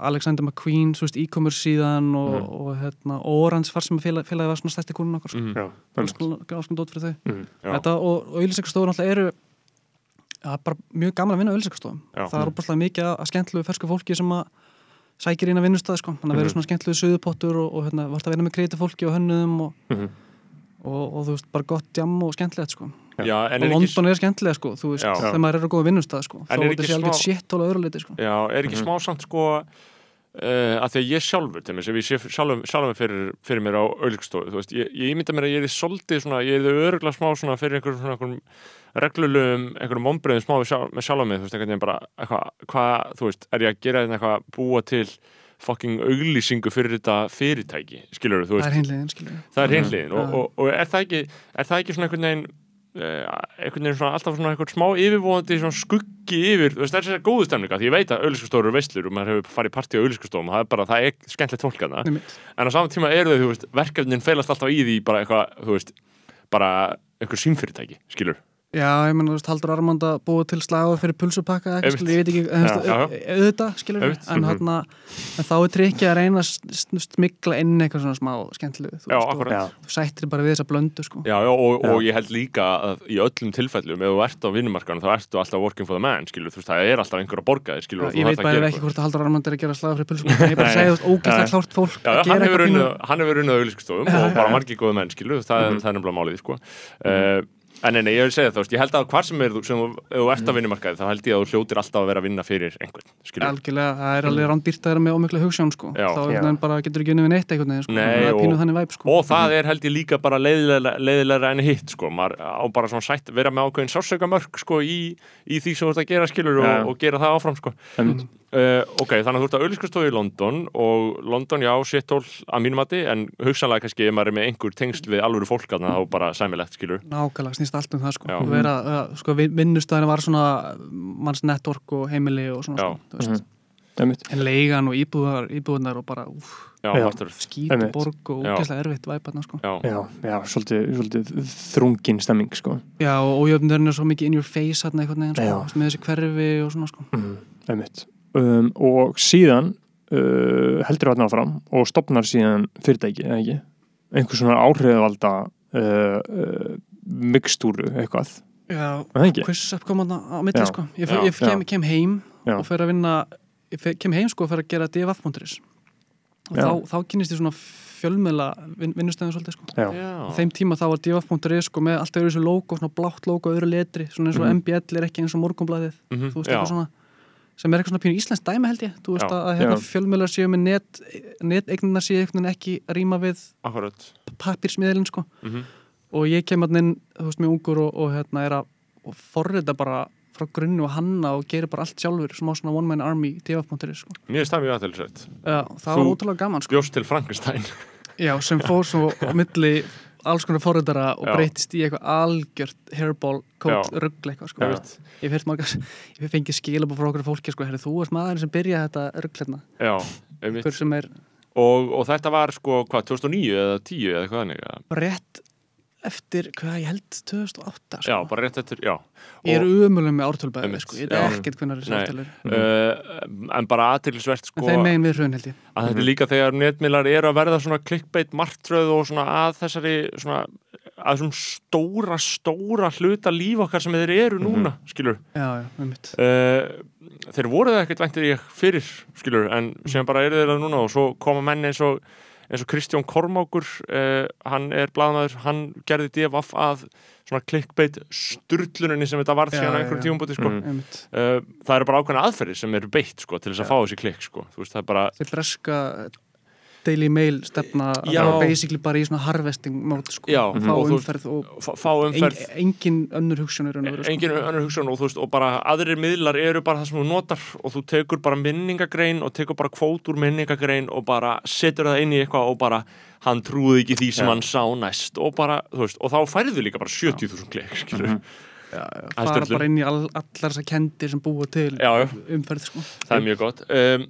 Alexander McQueen, svo veist, e-commerce síðan og, Mhm. og hérna Orange far sem félagi félag var svona stærsti kúrun okkar sko. Mhm. Já, alls konar alls konar dót fyrir þau Mhm. Já. Þetta, og, og auðlýsingarstofur náttúrulega eru það er bara mjög gaman að vinna Já. það er opaslega mikið að skemmtlegu fersku fólki sem að sækir inn að vinnustæð sko. þannig að Mhm. vera svona skemmtlegu suðupottur og, og hérna, vart að vinna með kreiti fólki og hönnuðum og, Mhm. og, og þú veist, bara gott jam og skemmtilegt sko. Já, og er ekki, London er skemmtilega sko, þú veist, Já. þegar maður er á góða vinnustæð sko. En þá er ekki þetta alveg smá- shit hóla öðru liti sko. já, er ekki Mhm. smá samt sko uh, að því að ég sjálfur til mér, sem ég sé sjálfum, sjálfum fyrir, fyrir mér á auðlíkstofu, þú veist, ég, ég ímynda mér að ég er svolítið svona, ég er öruglega smá svona fyrir einhverjum svona einhverjum reglulegum, einhverjum ombreyðum smá sjálf, með sjálfum mig, þú veist, einhvern veginn bara eitthvað, hvað, þú veist, er ég að gera þetta eitthvað búa til fucking auglýsingu fyrir þetta fyrirtæki, skilur þú það veist, er hinliðin skilur það er Mhm. hinliðin og, og, og er það ekki er það ekki svona einhvern veginn einhvern veginn svona alltaf svona einhvern smá yfirvóðandi svona skuggi yfir, þú veist, það er að góðu stemninga því ég veit að auðlýskastofur eru veislur og maður hefur farið partí á auðlýskastofum, það er bara, það er skemmtilegt fólk hana, Einmitt. en á saman tíma eru þau, þú veist, verkefnin feilast alltaf í því bara eitthvað, þú veist, bara einhver símfyrirtæki, skilur Já, ég menn, þú veist, Haldur Armand að búa til slaga fyrir pulsupakka, Einmitt. eitthvað, ég veit ekki, ja, auðvitað, skilur, Einmitt. en, Mhm. hana, en þá er trikkið að reyna að smigla inn eitthvað svona smá skemmtilegu, þú Já, veist, þú sættir bara við þessa blöndu, sko. Já, já, og, Já. og ég held líka að í öllum tilfellum, ef þú ert á vinnumarkanum þá ertu alltaf working for the man, skilur, þú veist, það er alltaf einhver að borga þér, skilur, og þú Ég veit að bara ekki hvort að Haldur Armand er að gera slaga fyrir pulsupakka, en ég bara Nei. að eitthvað nei, ég vil segja það, þú veist, ég held að hvar sem er þú, sem þú, þú ert á vinnumarkaði, þá held ég að þú hljótir alltaf að vera að vinna fyrir einhvern, skilur. Algjörlega, það er alveg rándýrt að vera með ómikla hugsjón, sko. Já. Þá Já. bara getur ekki unnið við neitt veginn, sko. Nei, það er pínuð þannig væp, sko. Og það er held ég líka bara leiðilega, enn hitt, sko, maður á bara svona sætt, vera með ákveðin sársökamörk, sko, í, í því sem þú ert að gera, skilur, og, og gera það. Uh, ok, þannig að þú ert að auðlýskastofu í London og London, já, shithól að mínum mati, en hugsanlega kannski ef maður er með einhver tengsl við alvöru fólk að þá bara sæmilegt, skilur. Nákvæmlega, snýst allt um það sko Já. vera, uh, sko, vinnustæðin var svona manns network og heimili og svona Já. sko, þú veist, Einmitt. en leigan og íbúðar, íbúðunar og bara úf, Einmitt. og borg og Já. úkesslega erfitt væparna sko já. Já, já, svolítið, svolítið þrungin stemming, sko. Já, og ójöfnurinn er svo mikið in your face hérna einhvern veginn sko, Mm. Um, og síðan uh, heldur það áfram og stopnar síðan fyrirtæki, eða ekki? Einhver svona áhrifvalda uh, uh, mikstúru eitthvað. Já, Er það ekki? quiz up kom hann á milli Já. sko ég, Já. ég kem, kem heim Já. og fer að vinna ég kem heim sko og fer að gera DFF.is og þá, þá kynist ég svona fjölmiðla vin, vinnustæðin svolítið sko þeim tíma þá var divaf.is sko með allt öðru þessu logo, svona blátt logo, öðru letri svona eins og Mhm. MBL er ekki eins og morgunblæðið Mhm, þú veist já. eitthvað svona sem er eitthvað svona pínu íslensk dæmi held ég þú veist Já. að, hérna Já. fjölmiðlar séu með net neteignina séu veginn ekki rýma við Akkurat. pappirsmiðlinn sko Mm og ég kem að inn, þú veist, mjög ungur og, og hérna er að forrita bara frá grunni og hanna og gerir bara allt sjálfur smá svona one man army divaf.is sko. Mér er það mjög aðtilsrætt. Já, það var ótrúlega gaman sko. Bjóst til Frankenstein. Já, sem fór svo á milli alls konar forritara og breytist í eitthvað algjört hairball Já. ruggl eitthvað sko. Ég fyrst margar, ég fengið skilabú frá okkur fólki sko, herri, þú ert maður sem byrja þetta ruggl hérna, Já, einmitt. Og, og þetta var sko, hvað, 2009 eða 10 eða hvað þannig? eða? Eftir, hvað ég held 2008 sko. Já, bara rétt eftir, já. ég er Og, umulum með ártölbæði sko. ég veit ekkert hvernig þessi Nei. ártölur uh, en bara aðtilsvert en sko þeim megin við hrun held ég að þetta er líka þegar netmiðlar eru að verða svona klikkbeitt martröð og svona að þessari svona að þessum stóra, stóra hluta líf okkar sem þeir eru núna, skilur já, já, með mitt uh, þeir voru það ekkert væntir ég fyrir, skilur, en sem bara eru þeir það núna og svo koma menn eins og eins og Kristján Kormákur uh, hann er blaðmaður, hann gerði DFF að svona klikkbeitt sturluninni sem þetta varð síðan á einhverjum já. tíumbúti sko. Mm. Uh, það eru bara ákveðna aðferðir sem eru beitt sko, til þess að fá þessi klikk sko. veist, það er bara Daily Mail stefna að Já. það var basically bara í svona harvesting mót sko. Já, fá og þú- umferð og fá, fá en, umferð engin önnur hugsun er önnur sko. engin önnur hugsun og þú veist og bara aðrir miðlar eru bara það sem þú notar og þú tekur bara minningagrein og tekur bara kvót úr minningagrein og bara setur það inn í eitthvað og bara hann trúði ekki því sem Já. hann sá næst og bara, þú veist, og þá færðu líka bara 70.000 klikk, skilur Mhm. já, já, Það er fara bara inn í all, allar þessar kendir sem búa til Já, já. umferð sko. það er mjög gott um,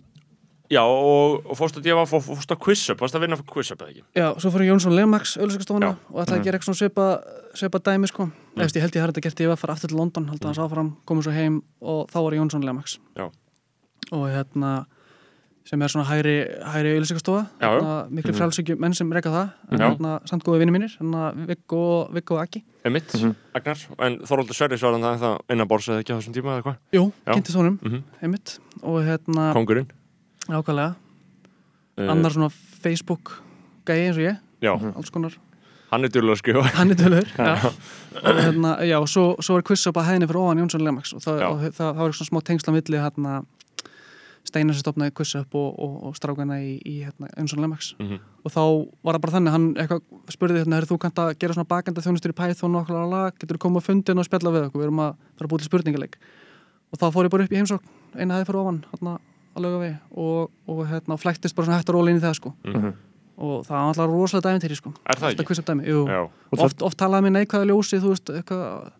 Já, og, og fórst að ég var fórst að quiz-up, fórst að vinna fyrir quiz-up eða ekki? Já, svo fór ég Jónsson Lemax auðlýsingastofuna Já. og ætlaði að gera eitthvað svona svipa, svipa dæmi sko. mm. Eftir, ég held ég hafði þetta gert ég var að fara aftur til London haldið hans áfram, komið svo heim og þá var ég Jónsson Lemax Já. og hérna sem er svona hægri, hægri auðlýsingastofa Já, já. miklu mm. frálsökju menn sem reyka það en hérna, samt góði vinni mínir hérna, Viggo, Viggo og Aki Emitt, Agnar, en Þorvaldur Sverris var hann það á Mhm. ákvæðlega uh, annar svona Facebook gæi eins og ég, Já, alls konar. Hann er djúlega að skrifa. Hann er tölur já. og hérna, já, og svo, svo er quiz upp að hæðinni fyrir ofan Jónsson Lemax og það, og það, það var svona smá tengsla milli hérna Steinar sem stopnaði quiz upp og, og, strákana í, í hérna, Jónsson Lemax. Mhm. og þá var það bara þannig, hann eitthvað spurði hérna, "Heyrðu, þú kannt að gera svona bakenda þjónustur í Python og okkur lag, getur þú komið að fundin og spjalla við okkur, við erum að fara að búið til spurningaleik og þá fór ég bara upp í heimsókn eina hæði fyrir ofan, hérna við og, og hérna, flæktist bara svona hægt að róla inn í það sko Mhm. og það var alltaf rosalega sko Er það Þetta ekki? quiz up dæmi, jú Já, Og oft, oft talaði mér neikvæða ljósi þú veist, eitthvað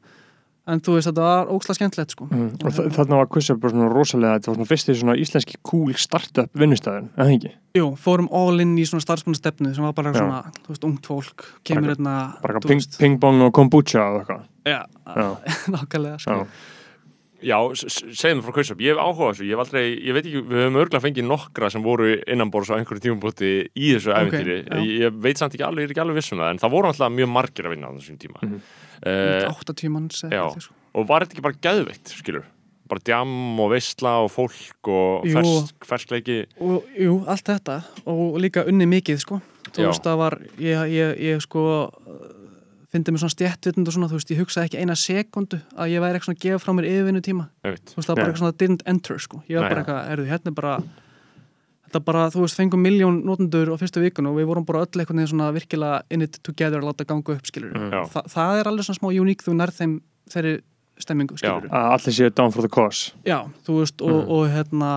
en þú veist, þetta var ókslega skemmtilegt sko. Mm. Og þa- þarna var Quizzup bara svona rosalega, þetta var svona fyrsti svona íslenski cool startup vinnustæðin, eða ekki? Jú, fórum all in í svona starfsmannastefnu sem var bara Já. svona, þú veist, ungt fólk kemur Bara- hérna Bara þú veist, ping-pong og kombucha og eitthvað. Já, Já. nákvæmlega sko. Já. Já, s- s- segðu mér frá Kvissab, ég hef áhuga á þessu, ég hef aldrei, ég veit ekki, við höfum örgulega fengið nokkra sem voru innanborðs á einhverju tímabúti í þessu Ok, æfintýri, já. ég, veit samt ekki alveg, ég er ekki alveg viss um það, en það voru alltaf mjög margir að vinna á þessum tíma. Mhm. uh, 80 manns eða já. eitthvað, sko. og var þetta ekki bara geðveikt, skilur? Bara djam og veistla og fólk og fersk, ferskleiki, og jú, allt þetta og líka unni mikið sko. þú veist, það var ég, ég, ég sko fyndi mér svona stjættvitund og svona, þú veist, ég hugsaði ekki eina sekundu að ég væri eitthvað svona að gefa frá mér yfirvinnu tíma einmitt. þú veist, það var bara eitthvað svona didn't enter sko. ég var bara eitthvað, erðu, hérna er bara þetta bara, þú veist, fengum miljón notendur á fyrstu vikun og við vorum bara öll eitthvað svona virkilega in it together að láta ganga upp skilur. Já. Þa, það er alveg svona smá uník þú nærð þeim þeirri stemmingu skilur allir séu down for the cause. Já, þú veist, og, Mhm. og hérna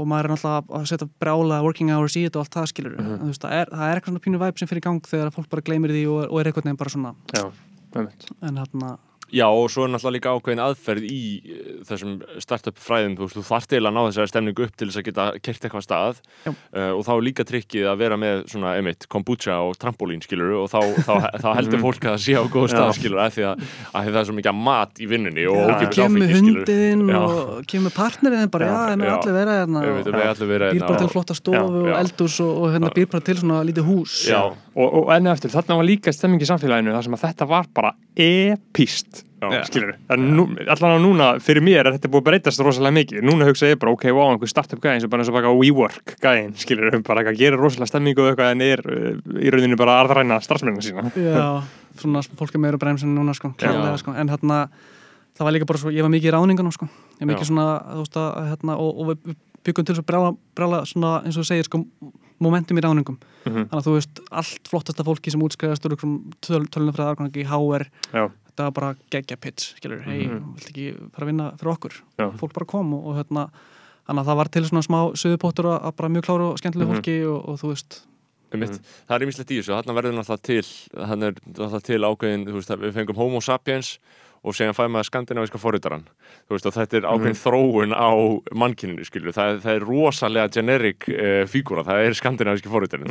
og maður er náttúrulega að setja brjála working hours í þetta og allt það skilur en þú veist, það er, það er eitthvað svona pínu væp sem fyrir gang þegar fólk bara gleymir því og, og er eitthvað nefn bara svona Já, en hérna, Já, og svo er náttúrulega líka ákveðin aðferð í eh, þessum startup fræðum, þú þú þarft eiginlega að ná þessari stemningu upp til þess að geta kert eitthvað stað. Uh, og þá er líka trikkið að vera með svona, einmitt, kombucha og trampolín, skilur og þá, þá, þá heldur fólk að sé á góð stað, Já. skilur, af því að, að það er svo mikið mat í vinnunni og kemur áfengi, skilur hundiðinn Já. og kemur partnerinn bara, Já, það með já. allir vera hérna Við og veitum, við allir verið býr bara til flotta stofu og eldús og, og hérna býr bara til svona lítið hús. Já, Og, og enni eftir, þarna var líka stemming í samfélaginu þar sem að þetta var bara epíst Já. skilur nú, allan á núna, fyrir mér er þetta búið að breytast rosalega mikið, núna hugsa ég bara, ok, wow, einhver startup gæðin sem bara eins og bara WeWork gæðin, skilur, bara eitthvað gerir rosalega stemmingu og eitthvað en er uh, í rauninu bara að arðræna starfsmennina sína. Já, svona fólk er meira bremsin núna sko, klárlega sko, en hérna það var líka bara svo, ég var mikið í ráningunum sko. Ég var mikið Já. svona, þú veist að hérna, og, og við byggum til svo brjála, brjála svona, eins og þú segir sko, momentum í ráningum Mhm. þannig að þú veist, allt flottasta fólki sem útskriðast úr einhverjum töl, tölunafræða afgangi í HR, Já, þetta var bara geggja pitch, skilur, hei, Mhm. vilt ekki fara að vinna fyrir okkur, Já. fólk bara kom og, og hérna, þannig að það var til svona smá söðupóttur að, bara mjög kláru og skemmtilegu Mhm. fólki og, og þú veist einmitt, það er ýmislegt í þessu, þarna verður náttúrulega til þarna er náttúrulega til þú veist, við fengum homo sapiens og segjum fæði maður skandinavíska forritaran þetta er ákveðin þróun á mannkyninu, skilur, það, það er rosalega generic uh, fígúra, það er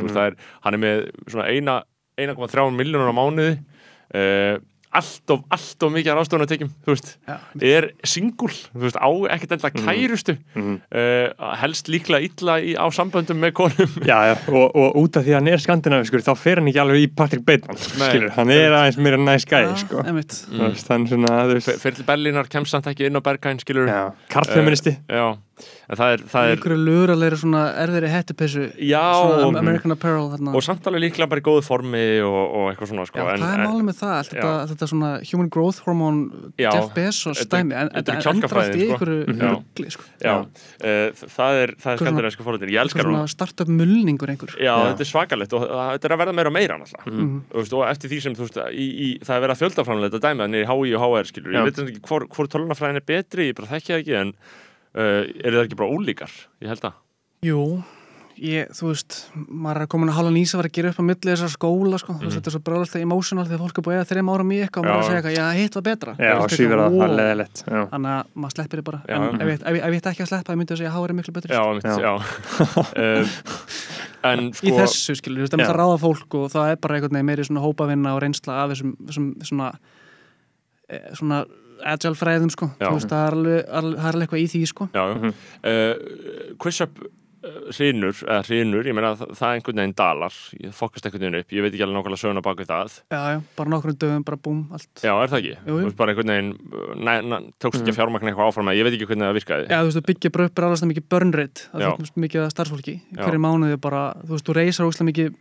veist, það er, hann er með svona eina 1,3 miljónur á mánuði uh, allt of, allt of mikið ráðstofunartekjum, þú veist. Ja, er singul, þú veist, á ekkert enda kærustu. Mhm. uh, helst líklega illa í, á samböndum með konum. Já, já. Og, og út af því að hann er skandinaviskur þá fer hann ekki alveg í Patrick Bateman Nei. skilur, hann er aðeins meira næs gæði sko. veist, hann svona, þú Fer- veist. fer til Berlínar, kemst samt ekki inn á Berghain skilur já, karlfeministi. Já, en það er, það er einhverju luralegri svona svona og, American Apparel þarna. og samt alveg líklega bara í góðu formi og, og eitthvað svona sko, Já, en, hvað er málið með það? Allt Þetta, þetta svona human growth hormone Já, Jeff Bezos dæmi en þetta er allt í kjálkafræðin, sko. Já. rugli sko. já, uh, það er, það er Eitthvað skandinavísku fórhættir, ég elskar hún svona startup mulningur einhver já, þetta er svakalegt og það- þetta er að verða meira og meira Mhm. Þú veist, og eftir því sem þú veist, í, í, það er verið að fjöldaframlega þetta dæmi þannig í HI og HR skilur, ég veit ekki hvor, hvor tölunafræðin er betri ég bara þekki það ekki en uh, er það ekki bara ólíkar, ég held að Jú, ég, þú veist maður er komin að halva nýsa að vera að gera upp á milli þessar skóla sko. þú veist, þetta er svo bráðast emotional þegar fólk er búið að eiga þreim árum í eitthvað og maður er að segja eitthvað, já, hitt var betra. Já, síður eitthvað, það, það er leðilegt. Þannig að maður sleppir þið bara. Já, en ef ég, ef, ef ég ætti ekki að sleppa, ég myndi að segja að HR er miklu betri já, sko. mitt, Já. um, en í sko þessu, skilur, þú veist, það er að það er bara agile fræðum, sko, þú veist, það er alveg, alveg, það er alveg eitthvað í því, sko. Já, já. Mhm. uh, QuizUp hrinur, eða hrinur, ég meina það, það einhvern veginn dalar, ég fokkast einhvern veginn upp. Ég veit ekki alveg nákvæmlega söguna bak við það. Já, já, bara nokkrum dögum, bara búm, allt. Já, er það ekki? Jú, jú. Þú veist bara einhvern veginn næ, næ, tókst ekki að fjármagna eitthvað áfram að ég veit ekki hvernig það virkaði. Já, þú veist, þú byggja bara upp er alveg mikið burn rate að Já. þú veist mikið af starfsfólki. Hverju mánuði bara, þú veist, þú reysar óslega mikið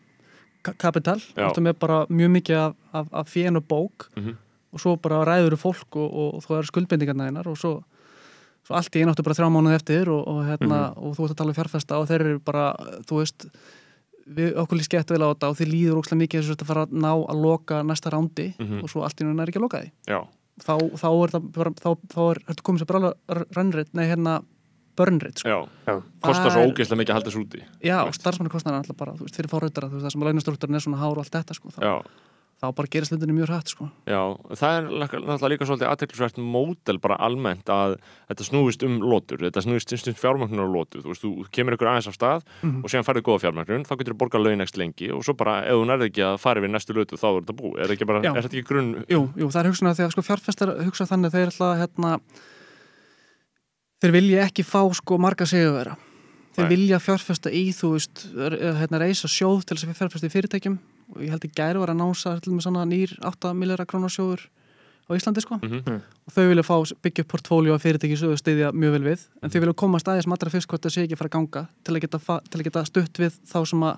ka- kapital, þú veist, og svo bara ræður þú fólk og, og, þú er skuldbendingarna einar og svo, svo allt í einu áttu bara þrjá mánuði eftir og, og, hérna, og þú ert að tala um fjárfesta og þeir eru bara, þú veist við okkur líst gett vel á þetta og þið líður óslega mikið þess að fara að ná að loka næsta rándi Mhm. og svo allt í einu er ekki að loka því Já, þá, þá er það bara, þá, þá er þetta komið sér bara rönnrið, nei hérna börnrið, sko. já, Já. kostar svo ógeðslega mikið að halda þessu úti Já, Veist. starfsmanni kostnar er alltaf bara, þú veist, fyrir fárautara, þú veist, það sem launastruktúrin er svona hár og allt þetta, sko, þá, Já, þá bara gerist hlutinni mjög hrætt, sko. já, það er náttúrulega líka svolítið aðteklisvert mótel bara almennt að þetta snúist um lótur, þetta snúist um fjármögnun og lótu, þú veist, þú kemur ykkur aðeins af stað Mhm. og síðan færðu góða fjármögnun, þá getur þú borgað laun ekst lengi og svo bara, ef þú nærði ekki að fara við næstu lötu, þá er þetta búið, er, ekki bara, er þetta ekki grunn Jú, jú, það er hugsun að því að sko fjárfestar hugsa þannig þeir ætla, hérna, þeir vilja ekki fá, sko, marga sigurvera. Þeir Nei. vilja fjárfesta í, þú veist, hérna, reysa sjóð til þess að fjárfesta í fyrirtækjum og ég held að gæri var að nása til með svona nýr 8 miljardar krónar sjóður á Íslandi, sko. Mhm. og þau vilja fá, byggja upp portfóljó af fyrirtæki sem þau stiðja mjög vel við en þau vilja koma staðið sem allra fyrst hvort það sé ekki að fara að ganga til að geta, fa- til að geta stutt við þá sem að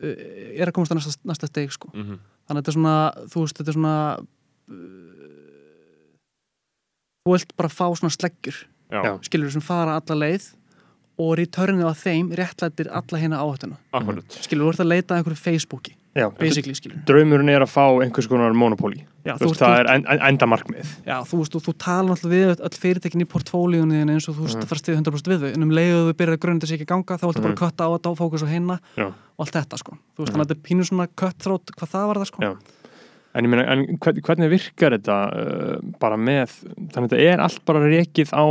uh, er að komast að næsta, næsta steg sko. Mhm. þannig að þetta er svona þú veist, þetta er svona uh, þú vilt bara fá svona sleggjur skilur sem fara alla leið og returnið á þeim réttlættir alla hérna áhættuna skilur, þú ert að leita að einhverju Facebooki Já, draumurinn er að fá einhvers konar monopóli það er en, en, enda markmið Já, þú veist, þú, þú tala alltaf við öll fyrirtekin í portfólíunni eins og þú veist, mm. fara stíð 100% við þau en um leiðu þau byrjar að grunna þess ekki að ganga þá viltu bara kötta á þetta og fókus á hinna Já. og allt þetta, sko. Þú veist, þannig að þetta er pínu svona cutthroat, hvað það var það, sko. Já. En ég meina, en hvern- hvernig virkar þetta uh, bara með, þannig að þetta er allt bara rekið á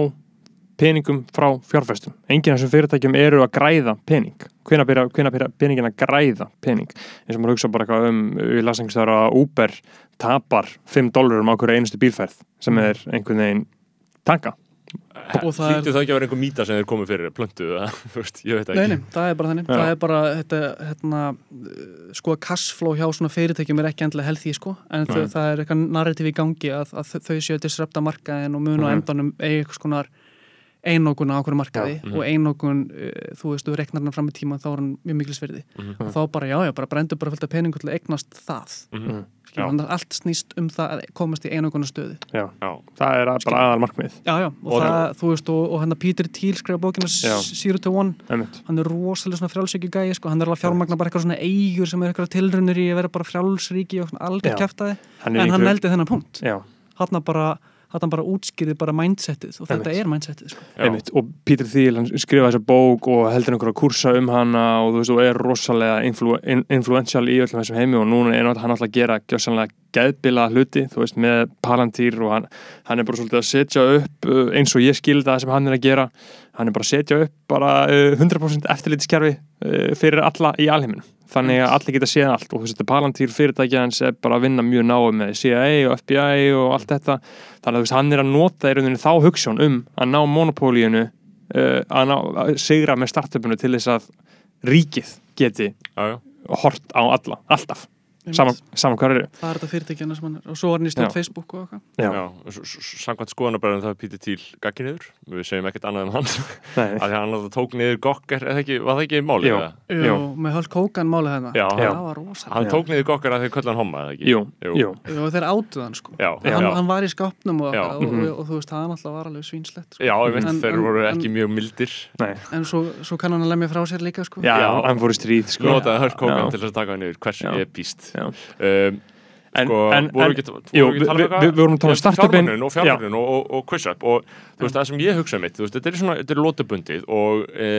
peningum frá fjárfestum. Enginn af þessum fyrirtækjum eru að græða pening. Hvenær byrja, peningin að græða pening? Eins og maður hugsa bara eitthvað um, við lasum einhvers vegar að Uber tapar 5 dólarum á hverju einustu bílferð sem er einhvern veginn tanka. Og það er- Hlýttu það ekki að vera einhver mýta sem þeir komið fyrir plöntu, eða, þú veist, ég veit það Nei, ekki nei, það er bara þannig. Já. Það er bara, þetta, hérna, sko, cashflow hjá svona fyrirtækjum er ekki endilega healthy, sko, en þau, það er eitthvað narrativ í gangi að, að þau séu að disrupta markaðin og mun á Mhm. endanum eigi eitthvað skonar einókun á okkur markaði Já, mhm. og einókun, uh, þú veist, þú reknar hann fram í tíma þá er hann mjög mikilsverði Mhm. og þá bara, já, já, bara brendur bara fullt af peningu til að eignast það Mhm. Skilur, Já. þannig að allt snýst um það að komast í einókunar stöðu Já, Já, það er að- bara aðal markmið. já, já, og, Og það, þú veist, og, og hann að Peter Thiel skrifa bókina. Zero to One Einmitt. hann er rosalega svona frjálsíki gæi sko. hann er alveg að fjármagna bara eitthvað svona eigur sem er eitthvað tilrunir í að vera bara frjálsríki og Já. kæftæði en hann neldi þennan punkt Já, hann bara, hann bara útskýrði bara mindsetið og þetta Einmitt. er mindsetið sko. Einmitt, og Peter Thiel hann skrifaði þessa bók og heldur einhverja kursa um hana og þú veist, og er rosalega influ, in, influential í öllum þessum heimi og núna er hann alltaf að gera gjössanlega geðbila hluti, þú veist, með Palantir og hann, hann er bara svolítið að setja upp uh, eins og ég skildi það sem hann er að gera hann er bara að setja upp bara uh, 100% eftirlitskerfi uh, fyrir alla í alheiminu þannig að allir geta séð allt. Og þú veist, þetta Palantir fyrirtækja hans er bara að vinna mjög náum með CIA og FBI og allt þetta. Þannig að þú veist, hann er að nota í rauninni þá hugssjón um að ná monopólíunu uh, að, ná, að sigra með startupinu til þess að ríkið geti hort á alla, alltaf saman, saman hvað eru. Það er þetta fyrirtækjana sem hann er og svo var hann í stjórn Já. Facebook og eitthvað. Samkvæmt skoðanabræðum það er Pítur Tíl gagginniður, við segjum ekkert annað um hann. Nei, af því að hann alltaf tók niður gokkar, var það ekki málið? Jú. eða? Jú. Með Hulk Hogan málið hérna Já, Já. það Hann Já. tók niður gokkar að því köllan homma, jú, jú, Jú, og þeir átuð hann sko. Já, já, hann, hann var í skápnum og, og, og, Mhm. og, þú veist, það náttúrulega var alveg svínslegt sko. Já, ég veit, En- þeir en- voru en- ekki mjög mildir. Nei. En svo, svo kann hann að lemja frá sér líka sko. Um, En, sko, en, voru en, ekki, jú, ekki tala um við- vorum að tala um startupin. og fjármögnun og, og, og quiz up. Og þú veist, það sem ég hugsa mitt, þú veist, þetta er svona, þetta er lótabundið og e,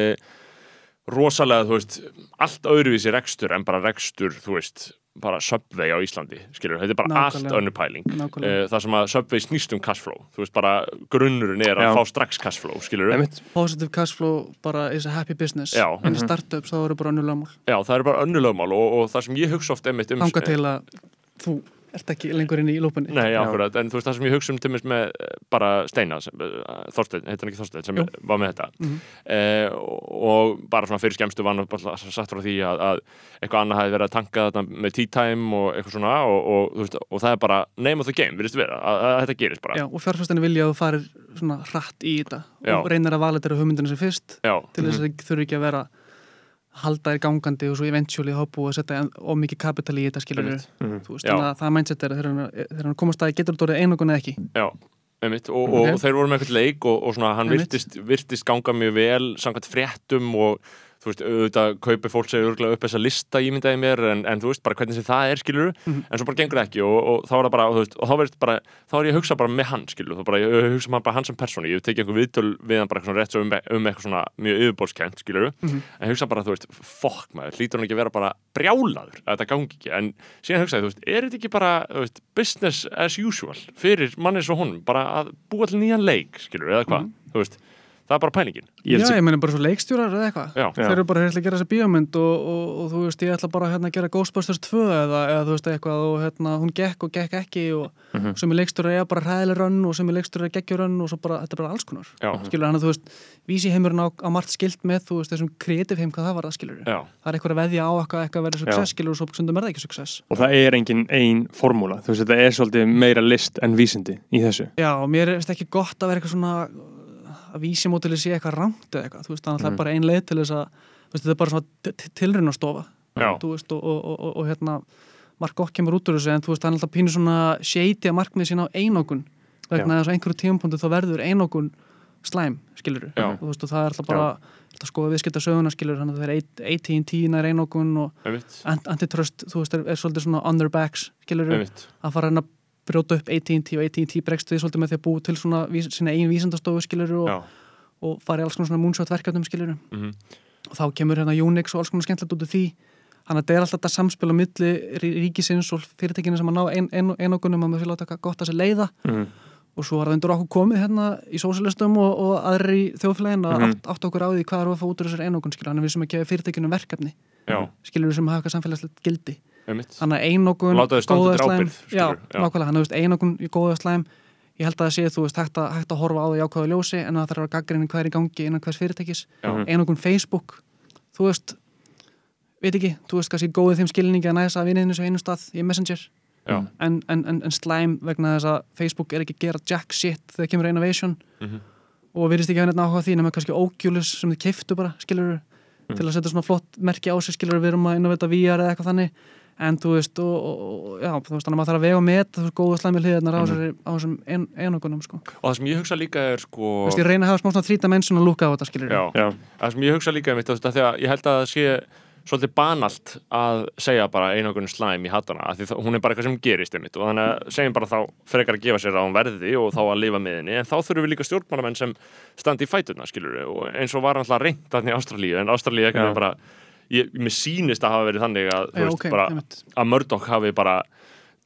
rosalega, þú veist, allt öðruvísi rekstur en bara rekstur, þú veist bara Subway á Íslandi, skilur, þetta er bara allt Nákvæmlega. önnur pæling Nákvæmlega. e, það sem að Subway snýst um cashflow þú veist, bara grunnurinn er að Já. fá strax cashflow, skilur positive cashflow bara is a happy business Já. en Mhm. í startups þá eru bara önnur lögmál Já, það er bara önnur lögmál og, og það sem ég hugsa oft einmitt um þanga til að þú ert ekki lengur inn í lúpunni Nei, Já. akkurat, en þú veist það sem ég hugsa um til mér með eh, bara Steina, sem, uh, Þorstein, heitir hann ekki Þorstein, sem Jú. var með þetta Mhm. eh, og, bara svona fyrir skemmstu var hann bara satt frá því að, að eitthvað annað hafi verið að tanka þetta með tea time og eitthvað svona og, og, þú veist, og það er bara name of the game, virðist vera, að, að þetta gerist bara Já, og fjárfæstinni vilja að þú farir svona hratt í þetta Já. og reynir að validera hugmyndina sér fyrst Já, til þess að þau þurfi ekki að vera halda þér gangandi og svo eventually þá búið að setja of mikið kapital í þetta skilur. Mhm. þú veist, að það mindset er að þegar hann- komast að getur þetta orðið einogun eða ekki? Já Einmitt, og, og þeir voru með eitthvað leik og, og svona, hann virtist, virtist ganga mjög vel samkvæmt fréttum og þú veist, auðvitað kaupi fólk segir örgulega upp þessa lista ímyndaði mér en, en þú veist bara hvernig sem það er skilur Mhm. en svo bara gengur það ekki og, og þá er það bara og, þú veist, og þá, bara, þá er ég að hugsa bara með hann skilur, þá bara ég, ég hugsa bara hann sem persónu. Ég tekið einhver viðtöl við hann bara eitthvað rétt um, um eitthvað svona mjög yfirbólskent skilur Mhm. en hugsa bara, þú veist, fokk maður hlýtur hann ekki að vera bara brjálaður að þetta gangi ekki. En síðan hugsaði, þú veist, er þetta ekki bara þú veist, business as usual fyrir manni svo honum, bara að búa til nýjan leik skilur, eða hvað, þú veist það er bara pælingin Ég Já, ég meina bara svo leikstjórar eða eitthvað. Þeir eru bara hérna að gera þessa bíómynd og, og, og þú veist, ég ætla bara hérna að gera Ghostbusters 2 eða, eða þú veist eitthvað og hérna hún gekk og gekk ekki og Mhm. sem er leikstjórar er bara hræðileg rönn og sem er leikstjórar er geggjur rönn og svo bara, þetta er bara alls konar Já. skilur hann að þú veist, vísi heimurinn á, á margt skilt með, þú veist, þessum kreatív heim hvað það var það skilur Já. það er eitthvað að veðja á eitthvað, eitthvað að vera success skilur og svo stundum er það ekki success og það er engin ein formúla þú veist þetta er svolítið meira list en vísindi í þessu Já, og mér er þetta ekki gott að vera eitthvað svona að vísi mótileg sé eitthvað rangt eða eitthvað, þú veist, þannig að það Mm. er bara ein leið til þess að, þú veist, þetta er bara svona tilraunastofa, Já. þú veist, og, og, og, og, og hérna, margt gott kemur út úr þessu, en þú veist, það er alltaf pínu svona shady að markmið sína á einókun vegna þess að einhverju tímapunktu þá verður einókun slæm, skilur Já. þú veist, og það er alltaf bara alltaf skoða viðskipta söguna, skilur, þannig að það er AT&T nær einókun og antitrust, þú veist, er, er svolítið svona on their backs, skilur að fara að að brjóta upp AT&T og AT&T bregst við svolítið með því að búa til svona sína eigin vísindastofu skiluru og, og fara í alls konar svona moonshot verkefnum skiluru Mhm. og þá kemur hérna Unix og alls konar skemmtilegt út af því. Þannig að þetta er alltaf þetta samspil á milli rí- ríkisins og fyrirtekinu sem að ná ein, ein, einogunum að maður fyrir láta gott að sér leiða. Mhm. og svo var það undir okkur komið hérna í sósialistum og, og aðrir í þjóðfélagin að Mhm. átt, átt okkur á því hvað er að fá út úr þessar einogun skilur, þannig að við hafa einokun, Láta þau standa góða undir slæm. ábyrgð, já, skilurðu, já. nákvæmlega, þannig að þú veist, einokun í góða slæm. Ég held að það sé, þú veist, hægt að, hægt að horfa á það í ákvæðu ljósi en það þarf að gaggrinni hvað er í gangi innan hvers fyrirtækis. Já. einokun Facebook, þú veist veit ekki, þú veist, kannski góðið þeim skilningi að næsa að vinniðinu svo einu stað í Messenger. En, en, en, en slæm vegna þess að Facebook er ekki að gera jack shit þegar kemur innovation. Mhm. og virðist ekki að áhuga á því nema kannski Oculus sem þið keiftu bara, skilur til að setja svona flott merki á sig, skilur við erum að innovata VR eða eitthvað þannig en þú veist, og, og, já, þú veist, þannig að maður þarf að vega og meta þú veist, góða slæmi hliðarnar á, mm á þessum ein, einogunum, sko. og það sem ég hugsa líka er sko Þú veist, ég reyna að hafa smá svona þrítamensuna lúka á þetta, skilur Já, Já. það sem ég hugsa líka um þetta þegar ég held að það sé svolítið banalt að segja bara einogunni slæm í hattana, af því það, hún er bara eitthvað sem gerist einmitt, og þannig að segjum bara þá frekar að gefa sér að hún verði og þá að lifa með henni. En þá þurfum við líka stjórnmálamenn sem standi í fæturna, skilur við, og eins og var alltaf reynd þannig í Ástralíu, en Ástralíu ekki bara ég, mér sýnist að hafa verið þannig að, þú Já, veist, ok, bara, að Murdoch hafi bara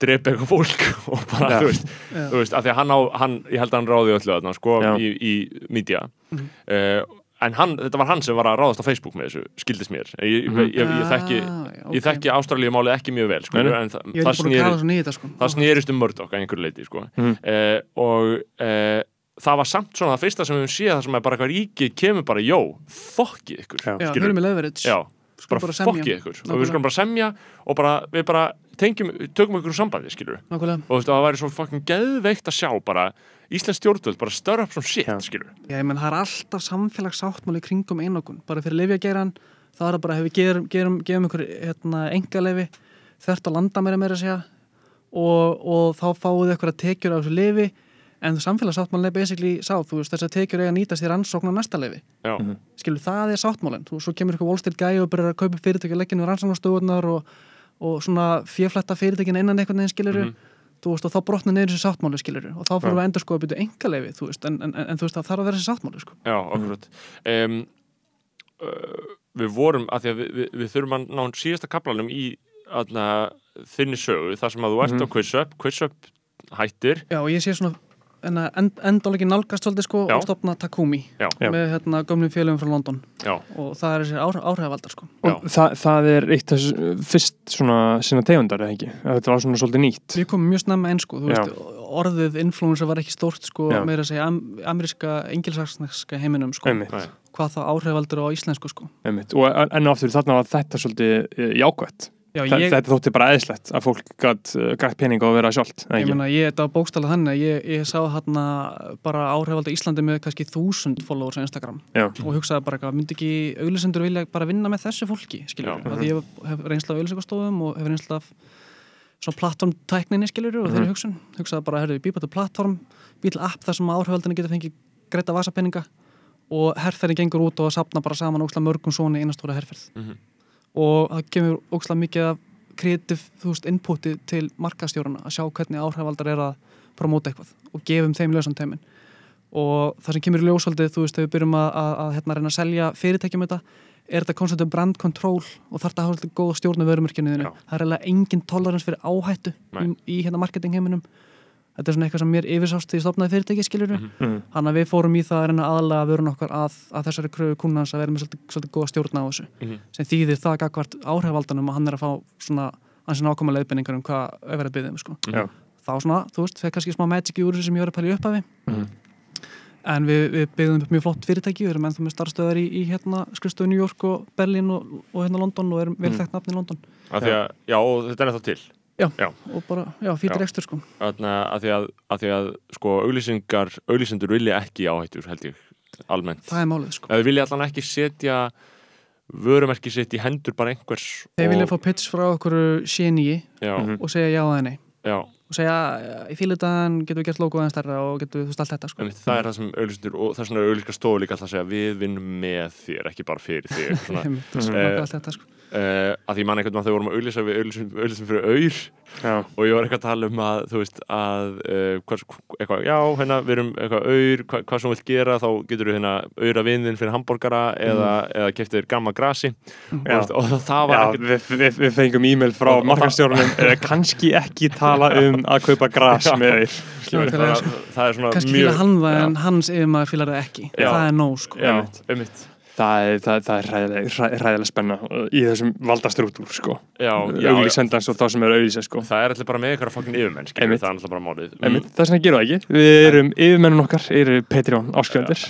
drepa eitthvað fólk og bara, þú veist, þú veist, af því að hann á, hann, ég held að hann ráði öllu þarna, sko, Já. í, í media Mhm. uh, en hann, þetta var hann sem var að ráðast á Facebook með þessu, skildist mér ég, Mhm. ég, ég, ég, þekki, Ah, já, ég ok. þekki Ástralíu málið ekki mjög vel, sko, en er það snýri þetta, sko. það snýrist um Murdoch að einhverju leiti, sko Mhm. uh, og uh, það var samt svona það fyrsta sem við höfum séð það sem er bara eitthvað ríkið kemur bara, jó, fokkið ykkur Já. Höfum við leverage. já, bara, bara semja. fokkið ykkur og Nákvæmlega. við skulum bara semja og bara, við bara tengjum, tökum ykkur úr sambandi, skilur Nákvæmlega. og það væri svo fucking geðveikt að sjá bara Íslands stjórnvöld bara störa upp svona shit, skilur Já, ég menn, það er alltaf samfélagsáttmáli kringum einokun. Bara fyrir lifjageiran, þá er það bara, hefur gerum, gerum, gerum ykkur hérna, engaleifi, þvert á landamæri meira að segja og, og þá fáið ykkur að tekjur af þessu lifi en samfélagsáttmálin er basically sá, þú veist, þess að tekjur eiga að nýtast í rannsókn á næsta leifi. já, Skilur, það er sáttmálin. Þú, svo kemur ykkur Wall Street gæi og byrjar að kaupa leggja niður rannsóknastofunar og, og svona fjeflætta fyrirtækin innan einhvern veginn skiluru. Mhm. Þú veist, og þá brotna niður þessi sáttmáli skiluru og þá fyrir við að endur sko að byrja engaleifi, þú veist, en, en, en, en þú veist, það þarf að vera þessi sáttmáli, sko. já, akkurat um, uh, við vorum að því að við, við, við þurfum að ná þinni sögu, þar sem að þú ert Mhm. á quiz-up quiz-up hættir Já, og ég sé svona endalegi nálgast svolítið sko Já. og stopna Takumi Já. Já. með hérna gömlum félögum frá London Já, og það er þessi áhrif, áhrifavaldar sko Og það, það er eitt þess fyrst svona sinna tegundar eða ekki þetta var svona svolítið nýtt Við komum mjög snemma einn sko, veist, orðið influencer var ekki stórt sko, Já. meira að segja am, ameríska, engilsaksneska heiminum sko, einmitt, Nei. hvað þá áhrifaldur á íslensku sko. einmitt. og enn og aftur þarna var þetta svolítið eh, jákvætt Já, ég, þetta þótti bara eðislegt að fólk gætt uh, grætt pening á að vera sjálft eða ég meina, ég, þetta var bókstæla þannig að ég, ég sá hérna bara áhrifaldur Íslandi með kannski þúsund followers á Instagram Já. og hugsaði bara eitthvað, myndi ekki auglisendur vilja bara vinna með þessu fólki, við, því ég hef reynsla af auglisekastofum og hef reynsla af svona plattformtækninni, skiljur og þeirri hugsun, hugsaði bara, herru, býpa til plattform býr til app þar sem áhrifaldinni getur fengið greita vasapenninga og herrferðin gengur út og sapna bara saman óksla mörgum svona í einastóra herrferð Mhm. Og það kemur óksla mikið af kreatív, þú veist, inputi til markastjórana að sjá hvernig áhrifaldar er að promóta eitthvað og gefum þeim lausan teimin og það sem kemur í ljósaldið, þú veist, þegar við byrjum að, að, að hérna, reyna að selja fyrirtækjum þetta er þetta konstantum brand control og þarf þetta að hafa svolítið góð stjórn af vörumörkinu þínu. Það er eiginlega engin tolerance fyrir áhættu Nei. í, í hérna marketing heiminum þetta er svona eitthvað sem mér yfirsást því stopnaði fyrirtæki skilur Mhm. Mhm. Þannig að við fórum í það að reyna aðalega vörun okkar að, að þessari kröfu kunnans að vera með svolítið, svolítið góða stjórn á þessu Mhm. sem þýðir það gagvart áhrifaldanum að hann er að fá svona ansi nákvæma leiðbendingar um hvað er verið að byggja um sko. Já. þá svona, þú veist, fekk kannski smá magic í úr þessu sem ég var að pæla í upphafi Mhm. en við, við byggðum upp mjög flott fyrirtæki við erum ennþá með starfstöðar í, í hérna skrifstöðu New York og Berlin og, og hérna London og erum vel Mhm. þekkt nafn í London af því að, já, og þetta er ennþá til og bara, já, fyrir Já. ekstur sko. Þarna, að, því að, að því að sko auglýsingar, auglýsendur vilja ekki áhættur held ég, almennt. Það er málið sko. Eða vilja allan ekki setja vörumerki sitt í hendur bara einhvers þeir vilja og- fá pitch frá okkur séníi já, Mhm. og segja já eða nei. Já, og segja, í fílutan getum við gert logoðan stærra og getum við, þú veist, allt þetta sko. einmitt, það er það sem auglýsendur og vegna er auglýsingar stofu líka alltaf að segja við vinnum með þér, ekki bara fyrir þig. Svona, svona Eh, allt þetta sko. Uh, að því mann einhvern veginn þegar við vorum að auglýsa við auglýsum fyrir auður og ég var eitthvað að tala um að þú veist að uh, hvers, eitthvað, já, hérna, við erum eitthvað auður, hva, hvað sem þú vilt gera þá getur þú hérna auðra vinðin fyrir hambúrgara eða, eða keftir gamma grasi og, og það var Já, ekkert við, við, við fengum e-mail frá markastjórunum eða kannski ekki tala um að kaupa gras Já. með skilurðu. það er það, það er svona kannski mjög fíla hann það en hans yfirmaður fílar það ekki Já. það er nóg sko. já, Einmitt. einmitt það er, það, það er ræðilega, ræ- ræðilega spenna uh, í þessum valdastrútúr sko. já, auglýsendans og það sem er auglýsa sko. það er alltaf bara með eitthvað fokkin yfirmenn það er alltaf bara málið. Einmitt, það sem það gerum það ekki. Við erum, yfirmennun okkar eru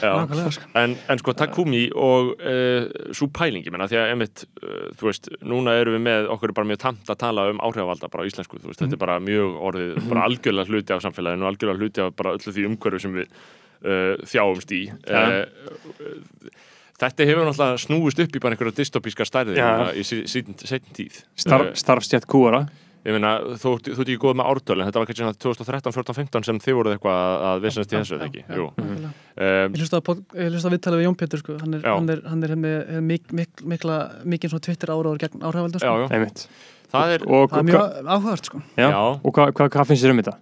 Já, Nákvæmlega, sko. en, en sko Takumi og uh, svo pæling, ég menna, því að einmitt, uh, þú veist, núna erum við með okkur er bara mjög tamt að tala um áhrifavalda bara á íslensku, þú veist, þetta er bara mjög orðið bara algjörlega hluti af samfélaginu, algjörlega hluti af bara öllu því umhverfu sem við uh, þjáumst í. Ja. uh, Þetta hefur náttúrulega snúist upp í bara einhverja dystopíska stærði Ja. í setn tíð Starf, starfstjætt kúara Ég meina, þú, þú ert ekki góð með ártöl en þetta var kannski svona 2013, 14, 15 sem þið voruð eitthvað að- að vissinast í þessu, eða ekki? Já, Jú. Ég hlusta að, viðtala við Jón Pétur sko. hann er, Já. hann er, hann er með með mik, mik, mikla, mikið svona Twitter áraður gegn áhrifaldum já, sko. já, einmitt það er og, það er mjög áhugavert sko. já. Já. og hvað hva, hva finnst þér um þetta?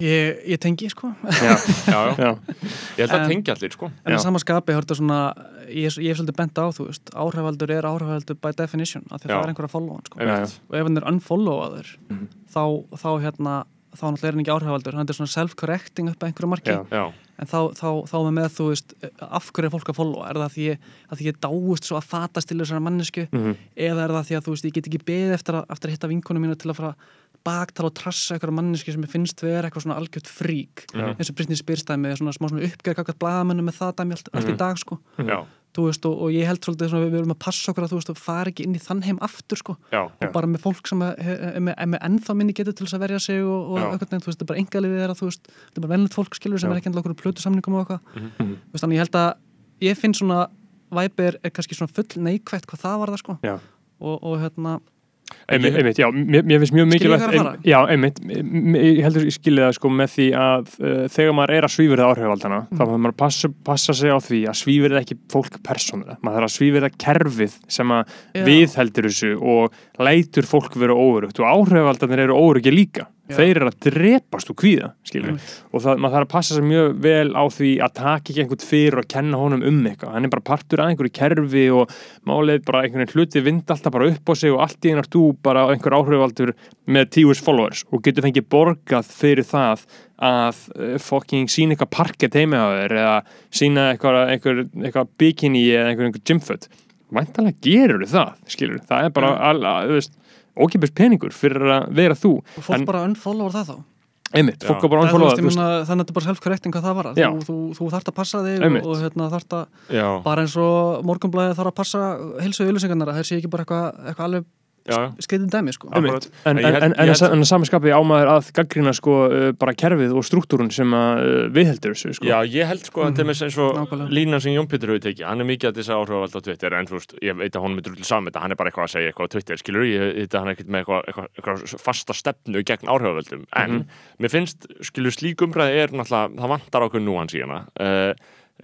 Ég, ég tengi sko. Já, já, já. já, Ég held að En- tengja allir, sko en Já. að sama skapi hörðu svona ég, ég hef svolítið bent á þú veist áhrifaldur er áhrifaldur by definition af því það er einhver að followa hann sko. Og ef hann er unfollowaður Mhm. þá, þá hérna þá náttúrulega er hann ekki áhrifaldur, hann er svona self-correcting upp að einhverju marki, Já. Já, en þá, þá, þá er með þú veist, af hverju er fólk að followa er það því ég, að því ég dáist svo að fatast til þessara mannesku, Mhm. eða er það því að þú veist, ég get ekki beðið eftir að, eftir að hitta vinkonum mínu til að fara baktala og trassa eitthvað manneski sem finnst vera eitthvað svona algjört frík Já. eins og Britney Spears dæmi, svona smá svona uppgerð kakvað blaðamennu með það dæmi allt, allt í Mhm. dag sko já, veist, og, og ég held svolítið svona, við, við erum að passa okkur að þú veist, og fara ekki inn í þann heim aftur sko, já, Já. og bara með fólk sem er, með, með ennþá minni getur til þess að verja sig og, og Já. eitthvað, nefnt, þú veist, þetta er bara engalifið þeirra, þú veist þetta er bara vennlegt fólk, skilur, sem Já. er ekki enda okkur plötu samningum og eitthvað, þú veist, þannig að það, sko Já. og, og hérna, Einmitt, einmitt, já, mér, mér finnst mjög mikilvægt ein- Já, einmitt, ég heldur ég skilja það sko með því að uh, þegar maður er að svífurða áhrifaldana Mm. þá maður maður að passa, passa sig á því að svífurða ekki fólk persónulega, maður þarf að svífurða kerfið sem að Já. viðheldur þessu og lætur fólk vera óurugt og áhrifaldanir eru óurugi líka. Já. þeir eru að drepast úr kvíða og það, maður þarf að passa sér mjög vel á því að taka ekki einhvern fyrir og kenna honum um eitthvað, hann er bara partur af einhverju kerfi og málið bara einhvern hluti vind alltaf bara upp á sig og allt í einar þú bara einhver áhrifaldur með tíus followers og getur fengið borgað fyrir það að uh, fucking sína eitthvað parkett þér eða sína eitthvað, eitthvað, eitthvað bikini eða einhver gymfoot væntalega gerur það, skilur það er bara, veist, ókipis peningur fyrir að vera þú. Og fólk En- bara unfollower það þá. Einmitt, fólk er bara Það er, meina, þannig að þetta er bara self-correcting hvað það var. Þú, þú, þú þarft að passa þig og, Einmitt. og hérna, þarft að bara eins og morgunblæði þarf að passa heilsu auðlýsingarnar að þeir sé ekki bara eitthvað eitthva alveg já, skeitin dæmi sko. En, En en, en, ég en, held- en, en samanskapi ámaður að gaggrina sko uh, bara kerfið og struktúrun sem að uh, viðheldur þessu sko. Já, ég held sko að til með eins og línan sem Jón Pétur hefur tekið, hann er mikið að þess að áhrifavald á Twitter en þú veist, ég veit að hún myndur til saman þetta, hann er bara eitthvað að segja eitthvað á Twitter, skilur ég veit að hann er ekkert með eitthvað, eitthvað, eitthvað fasta stefnu gegn áhrifavaldum, en mér finnst, skilur slík umræði er náttúrulega, það vantar ákveð núans í hana uh,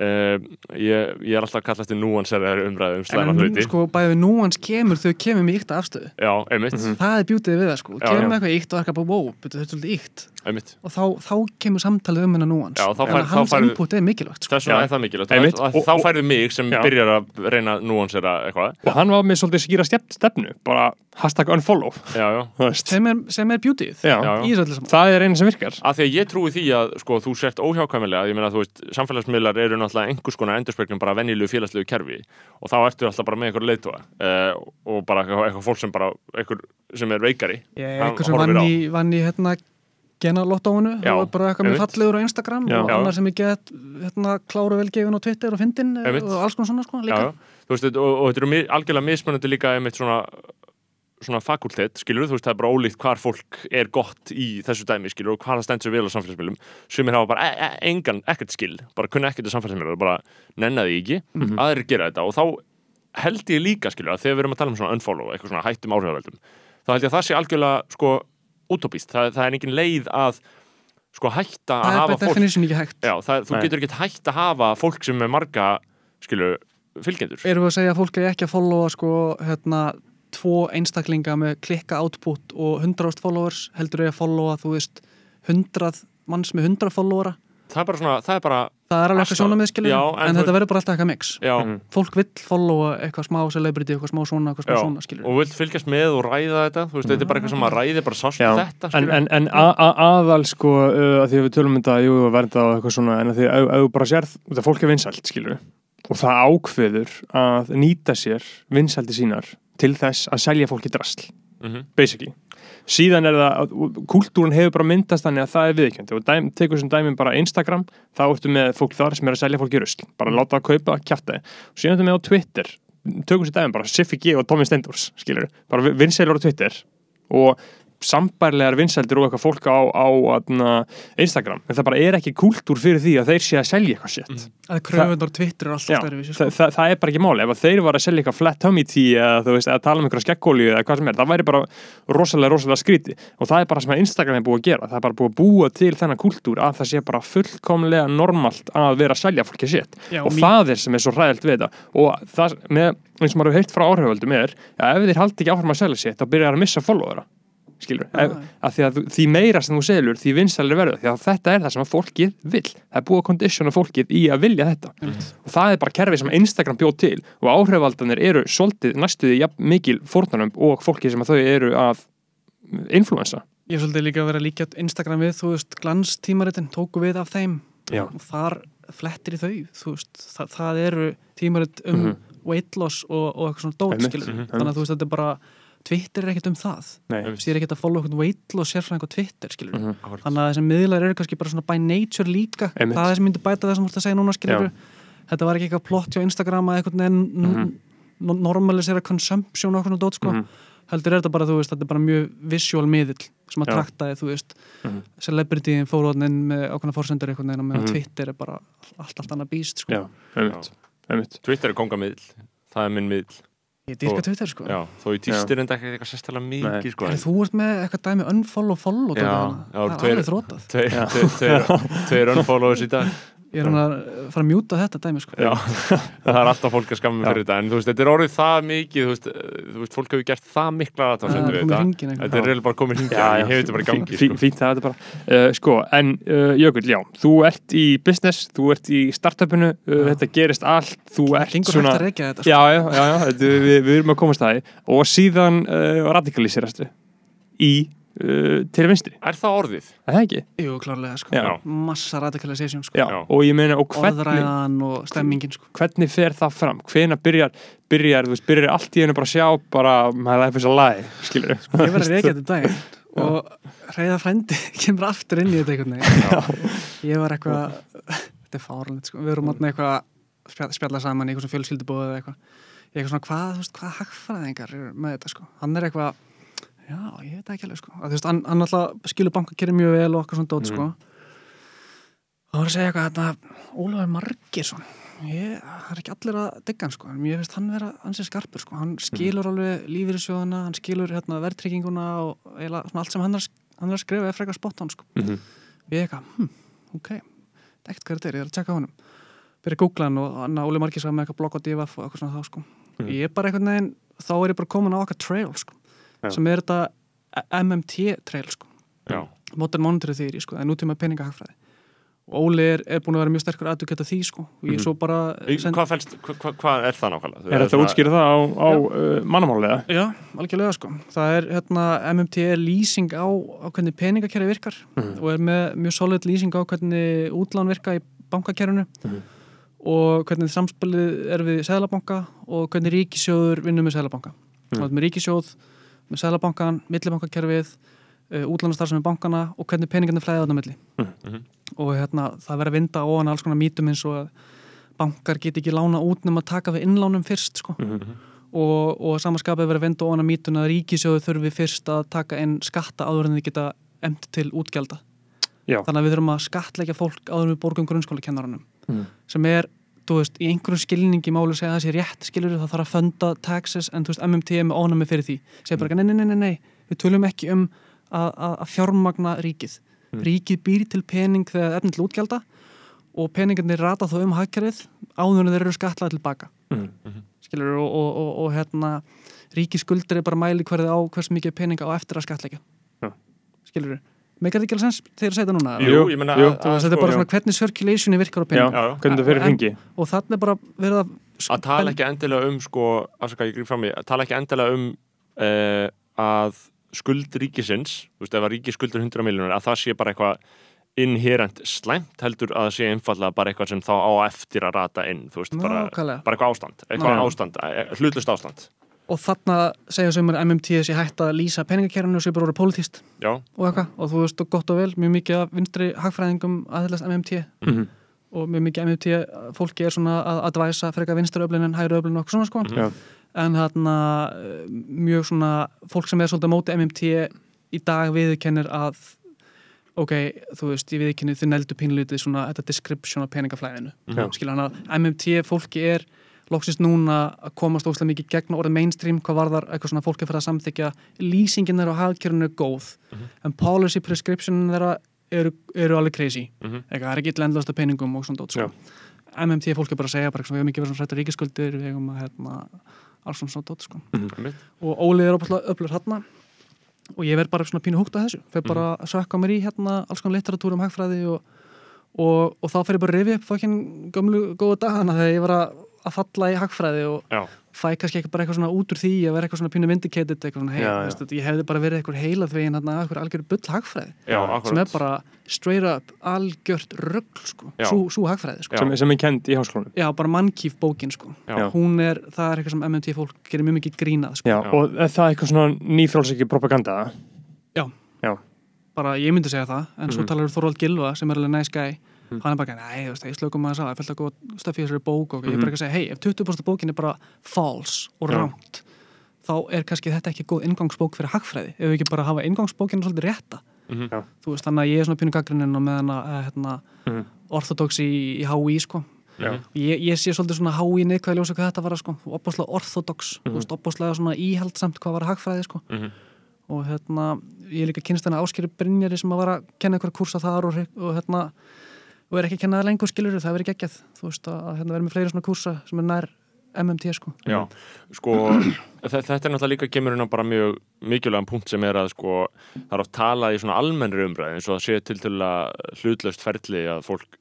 uh, ég, ég er alltaf að kalla eftir núans eða umræði um slæma en hluti. sko bæði núans kemur þau kemur með ykta afstöðu. Já, einmitt, það er bjútið við það sko, Já, kemur já. eitthvað ykt og er eitthvað bara wow, þetta er svolítið ykt einmitt. Og þá, þá kemur samtalið um hennar núans Já, en fær- þá hans færðu- input er mikilvægt sko. Þess vegna Já. er það mikilvægt, Einmitt. að, að, Og- þá og- færðu mig sem Já. byrjar að reyna núansera eitthvað. Og hann var með svolítið skýra stefn, stefnu bara hashtag unfollow. Sem er, sem er saman. Það er eina sem virkar. Að því að ég trúi því að sko, þú sért óhjákvæmilega, ég meina þú veist samfélagsmiðlar eru náttúrulega einhvers konar endurspeglum bara venjulegu félagslegu kerfi. Og þá ertu alltaf bara með einhver leiðtóa uh, og bara eitthvað, eitthvað fólk sem bara einhver sem er veikari er sem vann á. Já, það var bara eitthvað með einmitt. fallegur á Instagram Já. og Já. annar sem ég get hérna, kláru velgefin á Twitter og fyndin Einmitt. og alls konar svona sko líka já. Þú veist, og, og þetta eru algjörlega mismunandi líka einmitt svona svona fakultet, skilur þú veist, það er bara ólíkt hvar fólk er gott í þessu dæmi, skilur, og hvar það stendur vel á samfélagsmiðlum sumir hafa bara e e engan, ekkert skil bara kunna ekkert á samfélagsmiðlum, bara nenna því ekki aðrir gera þetta og þá held ég líka, skilur, að þegar við erum að tala um svona unfollow, eitthvað svona hættum áhrifaveldum þá held ég að það sé algjörlega, sko utopíst, það, það er engin leið að sko hætta að hafa fólk hægt. Já, það, þú Nei. getur ekki hætt að hafa fólk sem er marga, skilur, fylgjendur. Erum við að segja að fólk er ekki að followa sko hérna tvo einstaklinga með klikka output og 100 followers? Heldur ég að followa þú veist 100 manns með 100 followera það er bara svona, það er bara það er alveg eitthvað Já, en, en þú- þetta verður bara alltaf eitthvað mix. Já, Mhm. fólk vill followa eitthvað smá celebrity, eitthvað smá svona, eitthvað smá já, svona skilur og vilt fylgjast með og ræða þetta þú veist, þetta er bara eitthvað sem að ræði bara sást Já, þetta, en, skilur en, en aðal sko uh, að því að við tölum um þetta, jú, verða og eitthvað svona en að því að þú bara sérð, það fólk er vinsælt skilur og það ákveður að nýta sér vinsældi sínar til þess að selja fólki drasl Mhm. basically síðan er það, að- kúltúrun hefur bara myndast þannig að það er viðkjöndi og dæm, tekur sem dæmi bara Instagram þá ertu með fólk þar sem er að selja fólki rusl. Bara láta það kaupa, kjarta þið og síðan ertu með á Twitter, tökum sem dæmi bara Siffi G og Tommy Stendors, skilur bara vinsælur á Twitter. Og sambærlegar vinsældir og eitthvað fólk á, á atna, Instagram, en það bara er ekki kúltúr fyrir því að þeir sé að selja eitthvað shit. Að kröfunar Twitter er alltaf stærri það, það, það er bara ekki máli ef að þeir var að selja eitthvað flat tummy tea eða, þú veist, eða tala um einhverja skekkóli eða hvað sem er, það væri bara rosalega, rosalega skríti og það er bara sem að Instagram er búið að gera. Það er bara búið að búa til þennan kúltúr að það sé bara fullkomlega normalt að vera að selja fólki Já, og mí- það er sem er svo ræðilt við þetta. Og það, með, eins og maður hefur heilt frá áhriföldum er að ef þeir haldi ekki áfram að selja shit þá byrjar að missa followera skilur, ef, að því að þú- því meira sem þú selur, því vinsælir verður því að þetta er það sem að fólkið vill. Það er búið að kondisjona fólkið í að vilja þetta. Og það er bara kerfi sem Instagram bjóð til. Og áhrifaldanir eru svolítið næstuði jafn mikil fórnarnum og fólkið sem að þau eru að influensa ég er svolítið líka að vera líka Instagram við, þú veist, glanstímaritin tóku við af þeim. Já. og þar flettir í þau, þú veist. Það, það eru tímarit um Mhm. weight loss og, og eitthvað svona dót, skilur mhm, þannig að þú veist, þetta er bara Twitter er ekkert um það. Er ekkert að follow eitthvað weight loss sérfræðing á Twitter, skilur Mhm. þannig að þessi miðlar eru kannski bara svona by nature líka. Einmitt. það er sem myndi bæta það sem þú ert að segja núna, skilur þetta var ekki eitthvað plott hjá Instagram að eitthvað mm normalisera consumption og eitthvað svona dót, sko. Mhm. heldur er þetta bara, þú veist, þetta er bara mjög visual miðill sem að Já. traktaði, þú veist. Mhm. celebrityinn fóruðnin með ákveðna fórsendur veginn og meðan Mhm. Twitter er bara allt, allt annað býst, sko. Já, einmitt, einmitt. Twitter er kongamiðl, það er minn miðl ég dýrka Twitter, sko. Já, þó ég týstir enda ekki eitthvað sérstæðlega mikið, sko. Þú ert með eitthvað dæmi unfollow follow Já, já, það er tveir- alveg þrótað Tveir, tveir, tveir, tveir unfollowers í dag ég er hann að fara að mjúta þetta dæmi sko. Já, það er alltaf fólk að skamma mig fyrir þetta en þú veist, þetta er orðið það mikið þú veist, uh, þú veist fólk hefur gert það mikla Það aðtáðsendur er við þetta. Þetta er reyðilega bara komið hringja, ég hef þetta bara í gangi Fí- sko. Fínt það er þetta bara uh, Sko, en uh, Jökull, já, þú ert í business, þú ert í startupinu uh, þetta gerist allt, þú ert gengur svona að þetta sko. Já, já, já, já þetta, við, við erum að komast það og síðan uh, radikaliserastu í uh, til vinstri, Er það orðið? er það ekki? Jú, klárlega sko. Já. massa radicalization sko. Já, og ég meina, og hvernig orðræðan og stemmingin sko. hvernig fer það fram? Hvena byrjar, byrjar, þú veist, byrjar allt í hennu bara að sjá bara, my life is a lie, skilur ég var að reykja þetta daginn og reyða frændi kemur aftur inn í þetta einhvern veginn ég var eitthvað þetta er fárlega, sko. við erum átna eitthvað að spjalla, spjalla saman í eitthvað já, ég veit það ekki alveg, sko. Að, veist, hann, hann alltaf skilur bankakerri mjög vel og okkar svona dót, sko. Og hann var að segja eitthvað, þetta Ólafur Margeirsson. Ég, það er ekki allir að digga hann, sko en ég veist hann vera, hann sé skarpur, sko. Hann skilur alveg lífyrirsjóðana, hann skilur hérna verðtrygginguna og svona allt sem hann er, hann er að skrifa er frekar spott hann, sko. Mhm. við eitthvað, hm, ok er ekkert hvað þetta er, ég er að tjekka á honum. Byrja að googla hann og hann Óli Margis var með eitthvað blogg á divaf og eitthvað svona þá sko. Mhm. ég er bara einhvern veginn, þá er ég bara komin á okkar trail sko, Já. sem er þetta MMT trail sko Já, Modern Monetary Theory sko, það er nútíma peningahagfræði og Óli er, er búin að vera mjög sterkur aðdugget af því sko og ég Mhm. svo bara Í- hvað, felst, hva, hva, hvað er það nákvæmlega? Er þetta að útskýra það á, á uh, mannamálega? Já, algjörlega sko. Það er hérna, MMT er lýsing á, á hvernig peningakerfi virkar Mhm. og er með mjög solid lýsing á hvernig útlán virka í bankakerfinu Mhm. og hvernig samspilið er við seðlabanka og hvernig ríkisjóður vinnur með seðlabanka. Mhm. Mm. Með ríkisjóð, með seðlabankan, millibankakerfið, uh, útlánastarfsemi bankana og hvernig peningarnir flæða þarna milli. Mhm. Og hérna, það verður að vinda hann alls konar mítum eins og að bankar get ekki lána út nema að taka við innlánum fyrst sko Mhm. og, og samanskapið verið að venda ofan að mítuna að ríkisjóðu þurfi fyrst að taka inn skatta áður en þið geta emt til útgjalda Já. þannig að við þurfum að skattleggja fólk áður við borgum grunnskólakennaranum Mhm. sem er, þú veist, í einhverjum skilningi máli segja að það sé rétt skilur það þarf að funda taxes en þú veist, MMT er með ónami fyrir því. Segja bara, nei, nei, nei, nei, nei, við tölum ekki um að, að, að fjármagna ríkið. Ríkið býr til pening þegar efni til útgjalda og peningarnir rata þó um hagkerfið áður en þeir eru skatlaði tilbaka Mhm. skilur og, og, og, og hérna ríkiskuldur er bara mæli hverði á hvers mikið peninga á eftir að skatleika Já. skilur meikar þetta ekki alveg sens þegar að segja þetta núna Jú, ég menna þetta er sko, bara svona hvernig circulationi virkar á Já, peninga Já, já. hvernig það fyrir En- ringi? og þannig er bara verið að að tala ekki endilega um sko, afsaka ég grif fram í, að tala ekki endilega um uh, að skuld ríkisins, þú veist, ef að ríki skuldur 100 miljónur, að það sé bara eitthvað inherent slæmt heldur að það sé einfallega bara eitthvað sem þá á eftir að rata inn, þú veist, bara, bara eitthvað ástand eitthvað ástand, eh, hlutlust ástand og þarna segja sem er MMT sé hægt að lýsa peningakerfinu og sé bara orðið pólitíst Já, og eitthvað. Og þú veist gott og vel mjög mikið af vinstri hagfræðingum aðhyllast MMT Mhm. og mjög mikið MMT fólki er svona að advæsa frekar vinstri öflin en hægri öflin og eitthvað svona sko. Já. en þarna mjög svona fólk sem er svolítið á móti MMT í dag viðkennir að ok, þú veist, ég viðkennir þið neldu pínlítið svona þetta description af peningaflæðinu. Já. skilja hann að MMT fólki er loksist núna að komast óslega mikið gegn orðið mainstream hvað varðar eitthvað svona fólki fyrir að samþykja lýsingin þeirra á hagkjörinu er góð en policy prescription þeirra eru, eru alveg crazy Mhm. eitthvað, það er ekki lendlast af peningum og svona dót sko. MMT fólk er bara að segja bara, við hefum ekki verið svona hrættu ríkiskuldir við hefum að hérna, alls svona svona dót sko. einmitt. og Óli er óbúslega öflur hérna og ég verð bara svona pínu húgt að þessu fer bara að sökka mér í hérna alls konar litteratúr um hagfræði og, og, og þá fer ég bara að rifja upp fokkin gömlu góða dagana þegar ég var að, að falla í hagfræði og Já, fæ kannski eitthvað bara eitthvað svona út úr því að vera eitthvað svona pínu vindicated eitthvað svona, já. veistu, ég hefði bara verið eitthvað heila þvegin hérna, eitthvað algjör bull hagfræði já, sem er bara straight up algjört rögl sko, svo, svo hagfræði sko. Sem, sem er kend í háskólanum já, bara mannkýf bókin sko hún er, það er eitthvað sem MMT fólk gerir mjög mikið grínað sko. Já, Já. og er það eitthvað svona nýfrálsiki propaganda? Já. Já. bara ég myndi segja það en svo Mhm. talar Þorvald Gilva sem er alveg nice guy Mhm. hann er bara, nei, þú veist, ég slökum að það ég fælt að góða stöfi í þessari bók og ég er Mhm. bara ekki að segja, hei, ef 20% bókin er bara false og Já. rámt þá er kannski þetta ekki góð ingangsbók fyrir hagfræði, ef við ekki bara hafa ingangsbókinu svolítið rétta, Mhm. Já. þú veist, þannig að ég er svona pínu gaggrinin og meðan að, hérna, Mhm. orthodox í, í HÍ, sko Já. ég, ég sé svolítið svona HÍ neikvæði ljósa hvað þetta var, sko, opbáslega orthodox þú veist, opbáslega svona íhaldsamt hvað var hagfræði, sko Mhm. og hérna, ég er líka kynst hennar Áskeri Brynjari sem að var að kenna einhverja kursa þar og, og hérna og er ekki að kenna það lengur skilur það verið geggjað, þú veist að, að hérna verið með fleiri svona kursa sem er nær MMT sko. Já, sko þe- þetta er náttúrulega líka kemur inn á bara mjög mikilvægan punkt sem er að sko það er oft talað í svona almennri umræði eins og það sé til til að hlutlaust ferli að fólk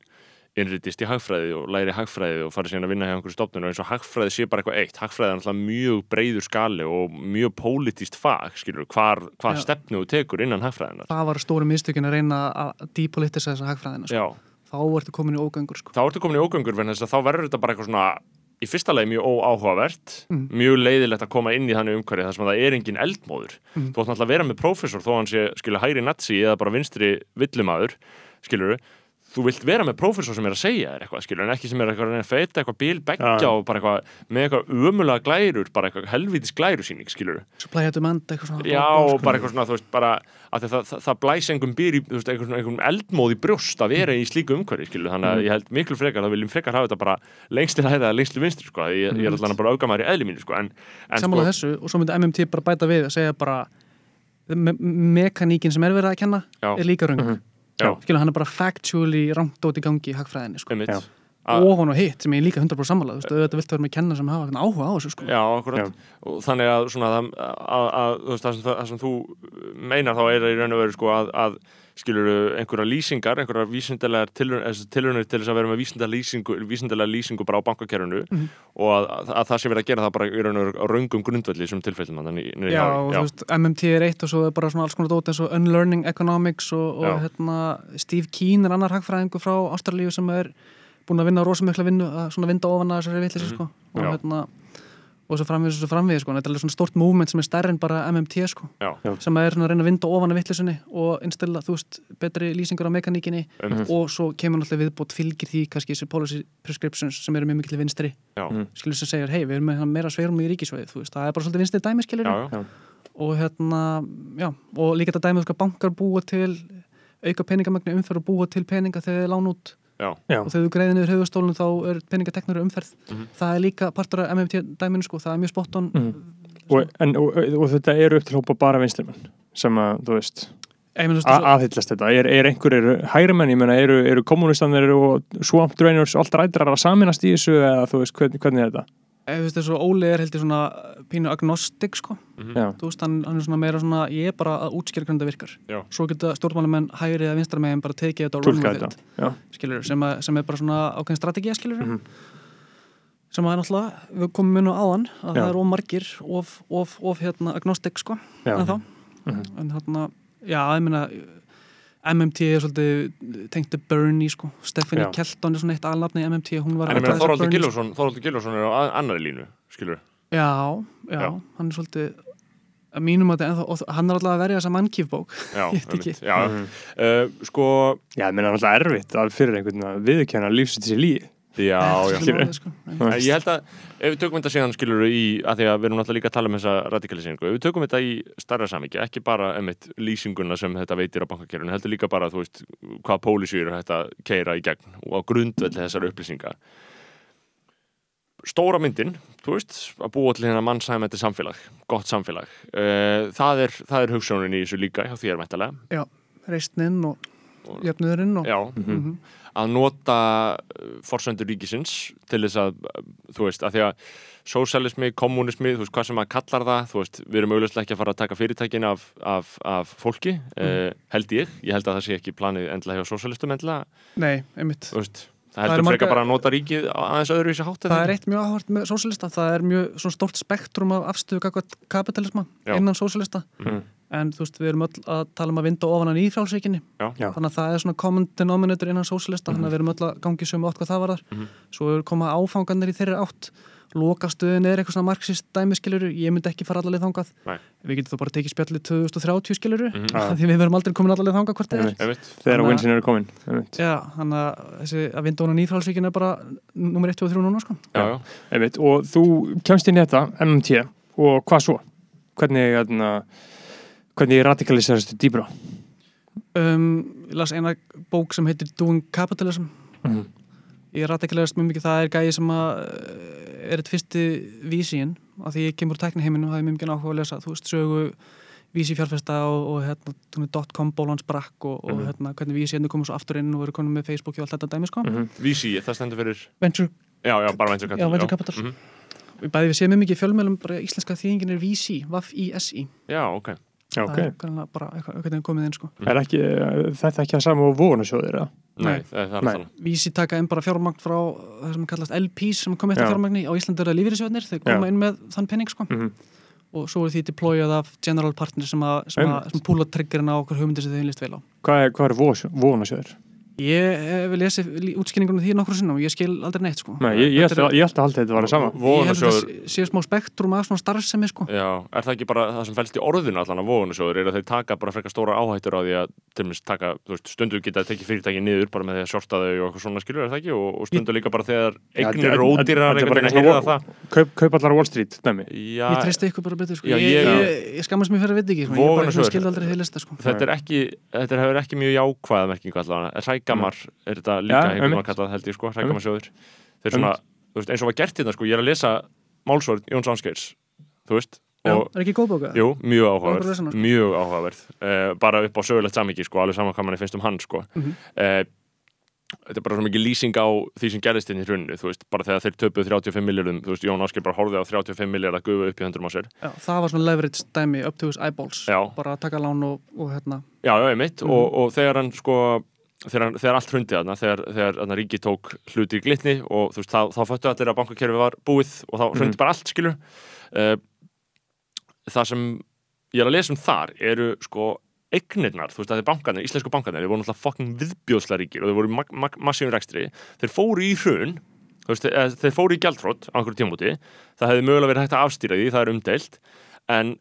innritist í hagfræði og læri hagfræði og fari síðan að vinna hjá einhverju stofnun og eins og hagfræði sé bara eitthvað eitt. Hagfræði er náttúrulega mjög breyður skali og mjög pólitíst fag, skilur, hvar, hvar stefnu þú tekur innan hagfræðinar það var stóru mistökin að reyna að depolitisa þessa hagfræðina sko. Já, þá ertu komin í ógöngur sko. þá ertu komin í ógöngur vegna þess að þá verður þetta bara eitthvað svona í fyrsta lagi mjög óáhugavert Mm. mjög leiðilegt að koma inn í þannig umhverju þar sem það er engin eldmóður Mm. þú ætti náttúrulega að vera með prófessor þó hann sé skilur hægri nazi eða bara vinstri villumadur skilur þú vilt vera með prófessor sem er að segja þér eitthvað skilur en ekki sem er eitthvað að reyna að feita eitthvað bíl beggja Já. og bara eitthvað með eitthvað ömulega glærur bara eitthvað helvítis glærusýning skilur supply and demand eitthvað svona Já, og bara eitthvað svona, þú veist, bara að það, það, það blæs einhvern býr í, þú veist, einhvern, einhvern eldmóð í brjóst að vera í slíku umhverfi, skilur, þannig að ég held miklu frekar, þá viljum frekar hafa þetta bara lengst til hæða, lengst til vinstri, sko, ég, ég er alltaf bara augamæður í eðli mínu, sko, en, en sammála sko, þessu og svo myndi MMT bara bæta við að segja bara me mekaníkin sem er verið að kenna Já. er líka röng. Já, skilur hann er bara factually rangt út í gangi í hagfræðinni sko. að- og hún og hitt sem ég líka 100% sammála þú veist, auðvitað viltu vera með kenna sem hafa áhuga á þessu sko. Já, akkurat, og þannig að svona að, að, þú veist, það, sem, það sem þú meinar þá er það í raun og veru sko að, að skilur einhverja lýsingar, einhverja vísindalega tilraunir til þess að vera með vísindalega lýsingu, vísindalega lýsingu bara á bankakerfinu Mhm. og að, að, að það sé verið að gera það bara í raun og raungum grundvelli sem í Já, hári. og þú veist, MMT er eitt og svo er bara svona alls konar dót eins og Unlearning Economics og, og Já. hérna, Steve Keen er annar hagfræðingu frá Ástralíu sem er búin að vinna rosamikla vinnu að svona vinda ofan að þessari vitleysi sko. og. Já. hérna og svo framvegis og svo framvegis sko. þetta er alveg svona stort movement sem er stærri en bara MMT sko. Já, sem er svona að reyna að vinda ofan að vitleysinni og instilla, þú veist, betri lýsingur á mekaníkinni einmitt, og svo kemur náttúrulega viðbót fylgir því kannski þessi policy prescriptions sem eru mjög mikil vinstri. Já, Mhm. skilur sem segir, hei, við erum með meira sveirum í ríkisveið, þú veist, það er bara svolítið vinstri dæmi skilur og hérna, já, og líka þetta dæmið sko bankar búa til auka peningamagni umferð og búa til peninga þegar þið lán út já, og þegar þú greiði niður höfustólun þá er peningateknur umferð Mhm. það er líka partur af MMT dæminu sko, það er mjög spot on Mhm. og, en, og, og þetta eru upp til hópa bara vinstrimenn sem að, þú veist Ég meina, þú veist, a- svo- aðhyllast þetta, er, er einhverjir hægri menn, ég meina, eru, eru kommunistanir og swamp drainers og allt rætrar að saminast í þessu eða þú veist, hvernig, hvernig er þetta? Þú veist þessu Óli er heldur svona pínu agnostik sko, mhm, Já, þú veist, hann, hann er svona meira svona ég er bara að útskýra hvernig það virkar. Já. svo geta stjórnmálamenn hægri eða vinstra megin bara tekið þetta og run with it, Já, skilur, sem, að, sem er bara svona ákveðin strategið skilur Mhm. sem að er náttúrulega, við komum mun á áðan að Já. það er of margir of, of, of hérna, agnostik sko já, en þá, Mhm. en hérna já, ég meina MMT er svolítið tengti Bernie sko Stephanie. Kelton er svona eitt alnafni í MMT hún var þessar Þorvaldur Bernie, Gilvason Þorvaldur Gilvason er á að- annarri línu, skilur já, já, Já. hann er svolítið að mínum að þetta, og hann er alltaf að verja þessa mannkífbók já, Ég veit ekki. einmitt, já, Mhm. uh, sko Já, ég meina, alltaf erfitt að fyrir einhvern að viðkjöna lífsitt sér líi já, já, málið, sko. Ég held að ef við tökum þetta síðan skilur í, að því að við erum náttúrulega líka að tala um þessa radikalisingu, ef við tökum þetta í starra samíki, ekki bara einmitt lýsinguna sem þetta veitir á bankakerfinu, heldur líka bara þú veist, hvað pólisýr er þetta keira í gegn og á grundvelli þessar upplýsinga. Stóra myndin, þú veist, að búa til hérna mannsæmætti samfélag, gott samfélag uh, það, er, það er hugssjónin í þessu líka hjá þér mæntalega já, reistnin og Og- jöfnuðurinn og Já, Mhm. Að nota forsendur ríkisins til þess að, uh, þú veist, að því að sósælismi, kommunismi, þú veist, hvað sem maður kallar það, þú veist, við erum auðvitað ekki að fara að taka fyrirtækin af, af, af fólki, mm. held ég, ég held að það sé ekki planið endla hjá sósælistum endla, nei, einmitt þú veist, það heldur marga- frekar bara að nota ríkið aðeins öðru í þessi hátt. Það er eitt mjög áhvert með sósílista, það er mjög svona stort spektrum af afstöðu kakvat kapitalisma Já. innan sósílista Mhm. En þú veist, við erum öll að tala um að vinda ofan að nýfrálsvíkinni Já. Já. þannig að það er svona common denominator innan sósílista þannig að við erum öll að gangi sömu átt hvað það var þar Mhm. svo er koma áfanganir í þeirri átt lokastöðin er eitthvað svona marxist dæmi skiluru ég myndi ekki fara allaveg þangað Nei. við getum þá bara tekið spjallið 2030 skiluru Mhm. Já. því við verum aldrei komin allaveg þangað hvort það er þegar winsin eru komin. Já, þannig að þessi að vinda ofan að nýfrálsvíkin er bara nummer 1 og 3 núna sko Já, já. Og þú kemst inn í þetta MMT og hvað svo? hvernig, hérna, hvernig radikaliserast þú dýbra? um, ég las eina bók sem heitir Doing Capitalism Mhm. ég radikalegast mjög mikið það er gæði sem að eh, er eitt fyrsti vísíin af því ég kemur úr tækniheiminum og það er mjög mikið áhuga að lesa þú veist sögu vísi fjárfesta og, og hérna, dot-com bólans brakk og, og Mhm. hérna, hvernig vísi hérna komið svo aftur inn og eru konum með Facebook og allt þetta dæmi sko. Mhm. VC, það stendur fyrir Venture, Já, já, bara venture já, capital venture capital Mhm. Við bæði við séum mjög mikið í fjölmjölum bara íslenska þýðingin er VC, VAF-I-S-I Já, ok Já, það ok. er bara eitthvað, eitthvað komið inn sko. Er ekki, þetta er ekki það sama og vonasjóðir, eða? Nei, Nei. það það er Nei. þannig VC taka inn bara fjármagn frá það sem kallast LPs sem komið eftir Já. fjármagni á Íslandi er það lífyrirsjóðnir, þeir koma Já. inn með þann penning sko. Mhm. og svo er því deployað af general partner sem, að, sem, að, sem púla triggerinn á okkur hugmyndir sem þeim líst vel á Hvað er, hvað er vonasjóðir? Ég hef lesið útskýringunum því nokkru sinnum og ég skil aldrei neitt sko. Nei, ég, ég, Þetta ætla, ég ætla að halda þetta var það sama. Ég held að það sé- smá spektrum af svona starfsemi sko. Já, er það ekki bara það sem fælst í orðinu allan af vóðunasjóður er að þeir taka bara frekar stóra áhættur á því að til dæmis taka, þú veist, stundu geta að tekið fyrirtæki niður bara með því að shorta þau og eitthvað svona skilur er það ekki? Og, og stundu líka bara þegar Já, eignir er veginn að svona það Ég ég, ég- ég, ég að. Ég þetta er þetta þetta líka Já, einhvern veginn einmitt. kallað held ég sko, Rækamarsjóður þeir svona, þú veist, eins og var gert hérna sko, ég er að lesa málsvörð Jóns Ánskeirs þú veist, Já, og er ekki góð bóka? Jú, mjög að áhugaverð, sko. mjög áhugaverð uh, bara upp á sögulegt samingi, sko, alveg saman hvað manni finnst um hann, sko Mhm. uh, þetta er bara svo mikið lýsing á því sem gerðist inn í hrunni, þú veist, bara þegar þeir töpuð 35 miljardum, þú veist, Jón Ásker bara horfið á 35 miljard að gufa upp í höndrum á sér Já, það var svona leverage dæmi up to his eyeballs Já. bara að taka lán og, og hérna Já, já, einmitt, Mhm. og, og þegar hann, sko þegar, þegar allt hrundi þarna, þegar, þegar ríki tók hluti í glitni og veist, þá, þá föttu allir að bankakerfi var búið og þá hrundi Mhm. bara allt, skilur uh, það sem ég er að lesa um þar eru sko eignirnar, þú veist að þeir bankarnir, íslensku bankarnir þeir voru náttúrulega fucking viðbjóðsla ríkir og þeir voru mag- mag- massífum rekstri. Þeir fóru í hrun veist, eða, þeir fóru í gjaldrótt á einhverju tímúti það hefði mögulega verið hægt að afstýra því, það er umdeilt. En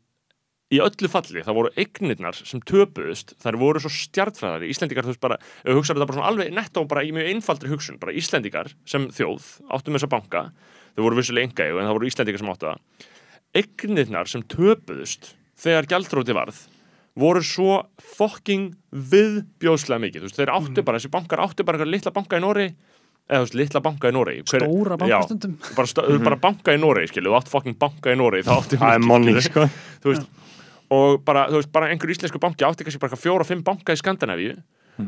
í öllu falli, það voru eignirnar sem töpuðust, þær voru svo stjartfræðari Íslendingar, þú veist bara, ef við hugsaðum þetta bara svona alveg nettó bara í mjög einfaldri hugsun bara Íslendingar sem þjóð, áttum þessa banka þau voru vissulega enga en það voru Íslendingar sem áttu það. Eignirnar sem töpuðust þegar gjaldróti varð voru svo fucking viðbjóðslega mikið, þú veist, þeir áttu bara þessi bankar áttu bara eitthvað litla banka í Nóri eða þú veist, litla banka í Nóri stóra bankastundum bara, stó, bara banka í Nóri, skilju, þú átt fucking banka í Nóri, Það money, skilurðu. sko. þú veist, og bara, þú veist, bara einhver íslensku banki átti kannski bara eitthvað fjóra, fimm banka í Skandinavíu.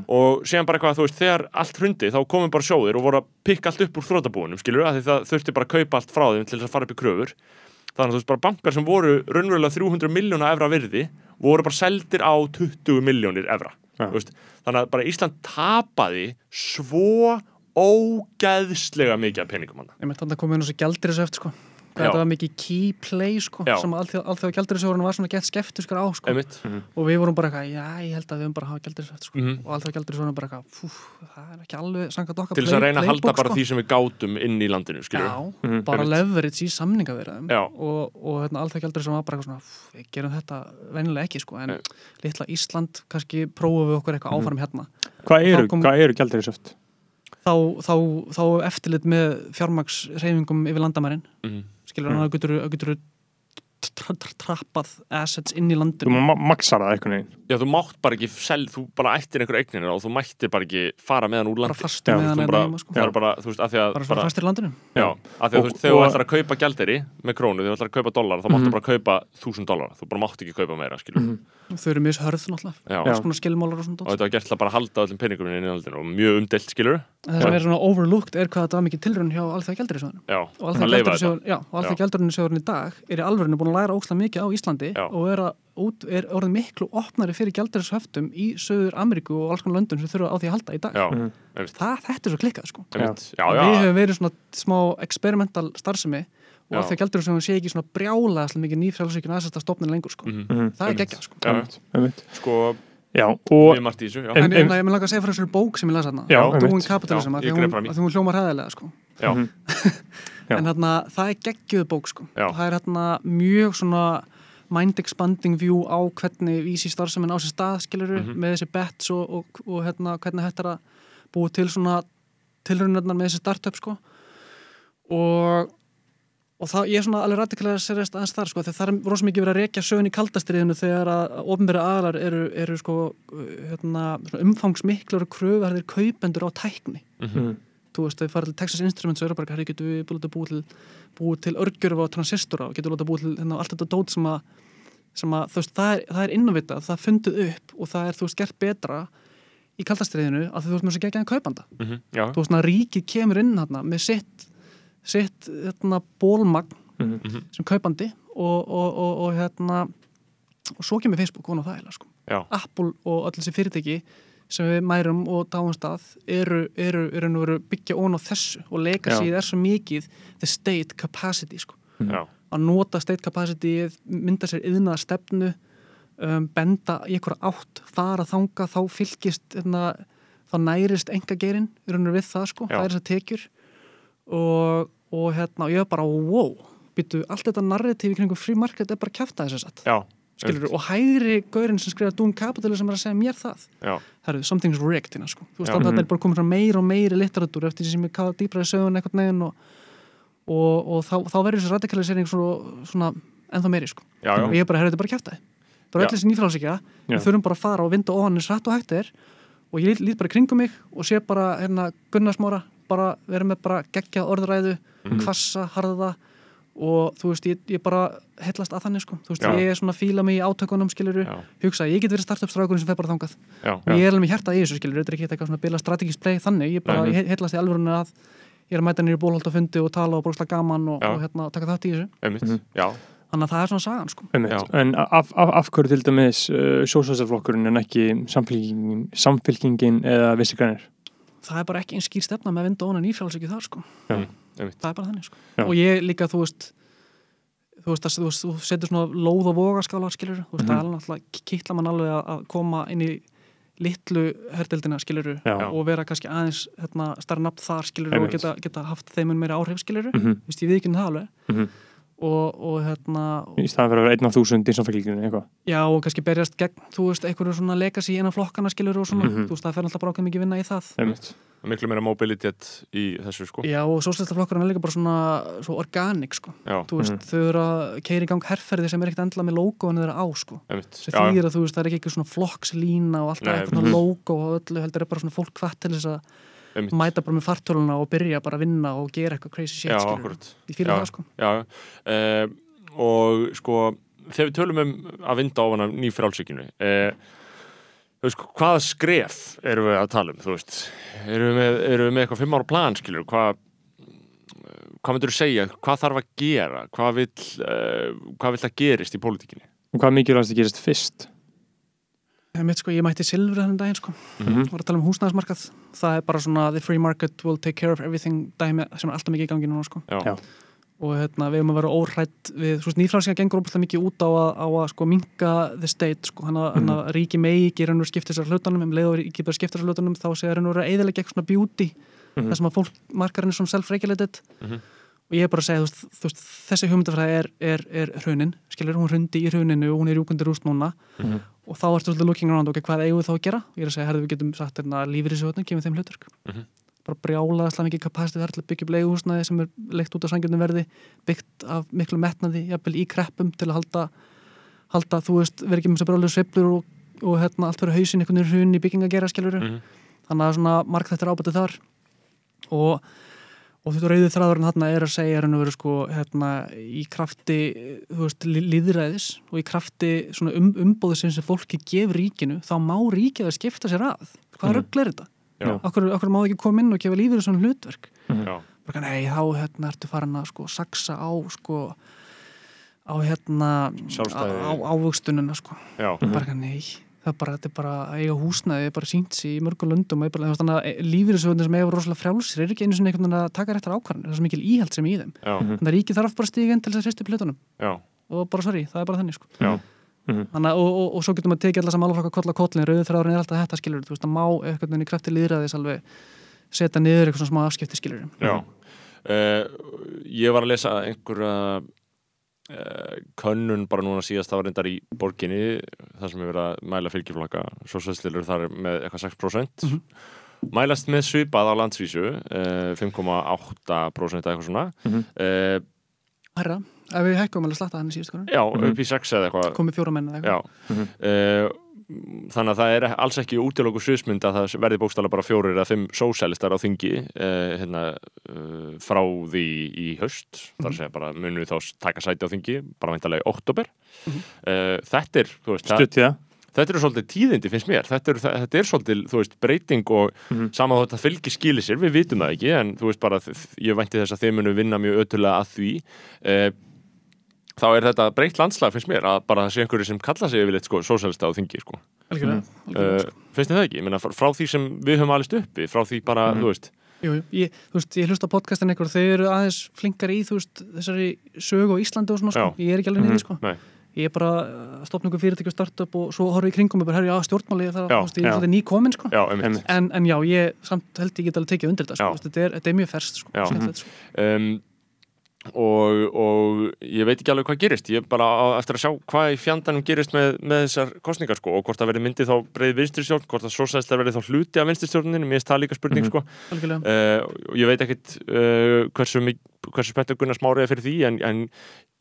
Og síðan bara eitthvað, þú veist, þegar allt hrundi þá komum bara sjóðir og voru að pikka allt upp úr þrótabúinum, skilur, að því það þurfti bara að kaupa allt frá þeim til þess að fara upp í kröfur. Þannig að þú veist, bara bankar sem voru raunverulega 300 miljóna evra virði voru bara seldir á 20 miljónir evra, Ja. þú veist. Þannig að bara Ísland tapaði svo ógeðslega mikið af peningum hann ég þetta var mikið key play sko sem allþjóða gjaldriðsöfurinn var svona gett skeftuskar á sko. Einmitt, og við vorum bara eitthvað, já ég held að við höfum bara að hafa gjaldriðsöft sko. Mhm. og allþjóða gjaldriðsöfurinn bara eitthvað, það er ekki alveg samkvæmt okkar til þess að reyna að halda bara sko. því sem við gátum inn í landinu, Já, Mhm, bara einmitt. leverage í samningavirðum og, og hérna, alltaf gældur sem var bara eitthvað svona "Pff, við gerum þetta venjulega ekki sko. En Nei. litla Ísland kannski prófum við okkur Mhm. hérna. Hvað eru, Þá þá, þá, eftirlit með fjármagsreifingum yfir landamærin. Mhm. Skilur hann að getur, getur tra tra trappað assets inn í Þú landinu ma maxar það eitthvað neginn. Já, þú mátt bara ekki sel, þú bara ættir einhver eignir og þú mættir bara ekki fara með hann úr bara landi fastur Já, með Þú hann bara, eða sko. er bara, þú veist, að því að bara svona fastur í landinu já, að því að þú veist, þegar þú ætlar að kaupa gjalderi með krónu, þegar þú ætlar að kaupa dólar þá máttu Mhm. bara kaupa þúsund dólar, þú bara mátt ekki kaupa meira, skilur Mhm. Þau eru mjög hörð náttúrulega skilmálar og svona og þetta var gert til að bara halda öllum peningum inn í landinu og mjög umdelt, skilur það sem er svona overlooked er hvað þetta var mikið tilraun hjá allþjóða gældurisöðunum Já, og alltaf gældurinnisjóðurinn í dag er í alvörinu búin að læra ókslega mikið á Íslandi Já. og er, að, út, er orðin miklu opnari fyrir gældurinshöftum í Söður Ameríku og alls konar löndum sem þurfa á því að halda í dag. Já, Mhm. það, þetta er svo klikkað sko. Já, við hefum verið svona smá experimental starfsemi og Já. alltaf gældurinshöfum sé ekki svona brjála svolítið mikið nýfrælsvíkjum aðsetta stofnin lengur sko Mhm. það er geggjað sko sko, Já, og mjög margt í þessu, já En- En ég ég vil langa að segja frá þessari bók sem ég las hérna. Capitalism, Já, að því hún, að því hljómar hæðilega sko. Já, Mhm. En hérna, það er geggjöð bók sko. Það er hérna mjög svona mind expanding view á hvernig vísi starfsemin á sér stað skiluru, Mhm. með þessi bets og, og, og hérna, hvernig þetta er að búa til svona tilraunarnar með þessi startup sko. og og það, ég er svona alveg radikalega serist aðeins þar sko, þegar það er rosa mikið verið að rekja sögun í kaldastriðinu þegar að ofnbæri aðlar eru, eru sko hérna, umfangsmiklur og kröfarðir kaupendur á tækni. Mhm. þú veist, þau fara til Texas Instruments og eru bara, herri, getur við búið að búið til, búið til örgjörf og transistora og getur við láta búið til hérna, allt þetta dót sem að sem að þú veist, það er, það er innovitað, það er fundið upp og það er, þú veist, gert betra í kaldastriðinu að þú veist að gegja kaupanda. Mhm, Já, þú veist, sitt, hérna, bólmagn Mhm. sem kaupandi og, og, og, og hérna og svo kemur Facebook og það er sko. Apple og öll þessi fyrirtæki sem við mærum og dáum stað eru, eru, eru, eru, byggja ón á þessu og legacyð er svo mikið the state capacity sko. já, að nota state capacity mynda sér yðnaða stefnu um, benda í einhverja átt fara þanga, þá fylgist hérna, þá nærist enga gerin við það sko, það er þess að tekjur og, og hérna ég er bara, wow, býtu, allt þetta narratíf í kringum free market er bara kæft að þess að skilur, og hægri gaurinn sem skrifa Doom Capital sem er að segja mér það. Það eru something's rigged hérna sko. Þú veist Já. að þetta er bara komið frá meira og meiri litteratúr eftir því sem ég kafa dýbra í sögun eitthvað neginn og, og, og þá, þá verður þessi radikalisering svona, svona ennþá meiri sko. Já, já, og ég bara, herrðu, þetta er bara kæftæði bara Já. öll þessi nýfrálsíkja, við þurfum bara að fara og vinda ofan eins rætt og hægt er. Og ég lít, lít bara kringum mig og sé bara hérna Gunnarsmóra, bara vera með bara geggja orðræðu, Mhm. kvassa, harða og þú veist, ég, ég bara hellast að þannig sko, þú veist, Já. ég er svona að fíla mig í átökunum skiluru, Já. hugsa, ég get verið startup strákurinn sem fer bara þangað. Já, og ég er alveg með hjarta í þessu skilur, þetta er ekki eitthvað svona bila strategist play þannig, ég bara, Nei, heillast í alvörunni að ég er að mæta nýri bólholt og fundi og tala og bróksla gaman og, og hérna, taka þátt í þessu. Einmitt, já, þannig að það er svona sagan sko. En af, af, af hverju til dæmis uh, sjósvæðsflokkurinn en ekki samfylkingin, samfylkingin eða vissi grænir? Það er bara ekki einn skýr stefna með vinda óna nýfjáls ekki þar sko, Mm, einmitt, það er bara þannig sko. Já. og ég líka, þú veist þú veist, að, þú, veist þú setur svona lóð og vogaskálar skilur, þú veist, Mhm. það er alveg alltaf kittla mann alveg að, að koma inn í litlu herdeldina skiluru Já. og vera kannski aðeins hérna, starra nafn þar skiluru og geta, geta haft þeim mun meira áhrif skiluru, Mm þú veist, ég við ekki það alveg. Mhm. Og, og hérna Í staðan fyrir að vera einn af þúsund í samfylkinginni eitthvað. já og kannski berjast gegn, þú veist, einhverju svona legacy innan flokkana skiluru og svona, Mhm. þú veist, það fer alltaf bara ákveð mikið vinna í það Einmitt. miklu meira mobilitet í þessu sko Já, og sóslæstaflokkurinn er líka bara svona svo organik, sko. já, Þú veist, þau eru að keira í gang herferði sem er ekkert endla með logoinu þeirra á, sko. einmitt Sem já, já, þýðir að þú veist, það er ekki eitthvað svona flokkslína og alltaf eitthvað svona mhm. logo og öllu, heldur er bara svona fólk hvatt til þess að einmitt. mæta bara með fartöluna og byrja bara að vinna og gera eitthvað crazy shit, já, skilur. akkurat. Ég fýla það, sko. já, uh, og sko þegar við tölum um að vinda ofan af nýfrálsíkinu uh, þú veist, hvaða skref erum við að tala um, þú veist? Erum við við með eitthvað fimm ára plan, skilur hvað hvað myndur þú segja, hvað þarf að gera? Hvað vill, uh, hvað vill að gerist í pólitíkinni? Og hvað mikilvægast að gerist fyrst? Sko, ég mætti silfur þannig daginn, sko. Mhm. Var að tala um húsnæðismarkað. Það er bara svona the free market will take care of everything dæmi sem er alltaf mikið í gangi núna, sko. já, Já. og hérna, við erum að vera óhrætt við, svo nýfrælsingar gengur óbúinlega mikið út á að, á að sko minka the state sko, hann að, mm. að ríki megi ekki raunur skipta sér hlutunum, um leið og ríki bara skipta sér hlutunum þá segja raunur að eðilega eitthvað svona beauty Mhm. þar sem að fólk markar henni svona self-regulated Mhm. Og ég er bara að segja, þú þú veist þessi hugmyndafræði er, er, er hrunin skilur, hún hrundi í hruninu og hún er rúkundir úst núna Mhm. og þá ertu svolítið looking around, ok, hvað eigum við þá að gera? Ég er að segja, herðu, við getum sagt hérna lífið þessu höfnum, kemur þeim hlutverk Mhm. bara brjálaðislega mikið kapasitið þar til að byggja upp leiguhúsnaði sem er leikt út af sangjörnum verði byggt af miklu metnaði jafnvel í kreppum til að halda, halda þú veist, vera ekki með og, og hérna, í bygging að og, þetta rauðið þráðurinn þarna er að segja hérna verið sko hérna í krafti þú veist, lí- lýðræðis og í krafti svona um, umbóðisins sem fólki gefur ríkinu, þá má ríkið að skipta sér að. Hvað Mhm. rugl er þetta? já, Akkur, akkur má það ekki koma inn og gefa lífið svona hlutverk? Já, bara nei, þá hérna ertu farin að sko saksa á sko á hérna Sjálfstæði. á ávöxtununa sko. Já, bara nei, það er bara, þetta er bara að eiga húsnaði, bara sínt sér í mörgum löndum og ég bara, þannig að lífyrirsöðunir sem eiga rosalega frjálsir er ekki einu sinni einhvern veginn að taka réttar ákvarðan það er svo mikil íhald sem í þeim. Já, Mhm. þannig að ríkið þarf bara að stíga inn til þess að hristu plötunum já, og bara sorry, það er bara þannig sko. Já, Þannig, að- og, og, og svo getur maður tekið allar sem málaflokka kolla kollin, rauðið þráðurinn er alltaf þetta skilur þú veist, að má eitthvað í krafti líðræðis alveg setja niður eitthvað könnun bara núna síðast það var reyndar í borginni þar sem er verið að mæla fylgiflokka. Svo svæstilur þar með eitthvað 6% Mhm. mælast með svipað á landsvísu uh, 5,8% eða eitthvað svona. Mhm. uh, Herra, ef við hækkum alveg slatta hann í síðust konun já, Mhm. upp í 6 eða eitthvað. Komið fjóra menn eða já. Eitthvað uh, þannig að það er alls ekki útilóku sviðsmynd að það verði bókstala bara fjórir eða fimm sósælistar á þingi uh, hérna, uh, frá því í haust þar segja bara munum við þá taka sæti á þingi bara veintalega í oktober uh, þetta er, veist, Stutt það. þetta er svolítið tíðindi finnst mér, þetta er, þetta er svolítið veist, breyting og Mhm. sama þótt að fylgi skilir sér, við vitum það ekki en þú veist bara, ég vænti þess að þeir munu vinna mjög ötulega að því uh, þá er þetta breytt landslag finnst mér að bara það sé einhverju sem kalla sig yfirleitt sko, sósælista á þingi sko. algjörlega, Mhm. algjörlega uh, finnst þið það ekki? Ég meina, frá, því sem við höfum alist uppi frá því bara, Mhm. þú veist Jú, jú, ég, þú veist, ég hlusta á podcastin og þau eru aðeins flinkar í, þú veist, þessari sögu á Íslandi og svona, sko, ég er ekki alveg niður, sko Nei. ég er bara að stopna einhver fyrirtæki og startup og svo horfum ég í kringum og bara, herri, já, stjórnmáli það, Já, þú veist, ég er svolítið ný komin, sko Já, en, en já, ég samt held ég get alveg tekið undir þetta, sko, þetta er, þetta er mjög ferst, sko, Já. skemmtilegt, sko. um, og, og ég veit ekki alveg hvað gerist. Ég er bara á, eftir að sjá hvað í fjandanum gerist með, með þessar kostningar sko. Og hvort það verði myndið þá breið vinstristjórn hvort það sósæðslega verði þá hluti af vinstristjórninu mér finnst það líka spurning Mhm. sko. Algjörlega. Uh, ég veit ekkit uh, hversu, mik- hversu spenntur Gunnar Smári er fyrir því en, en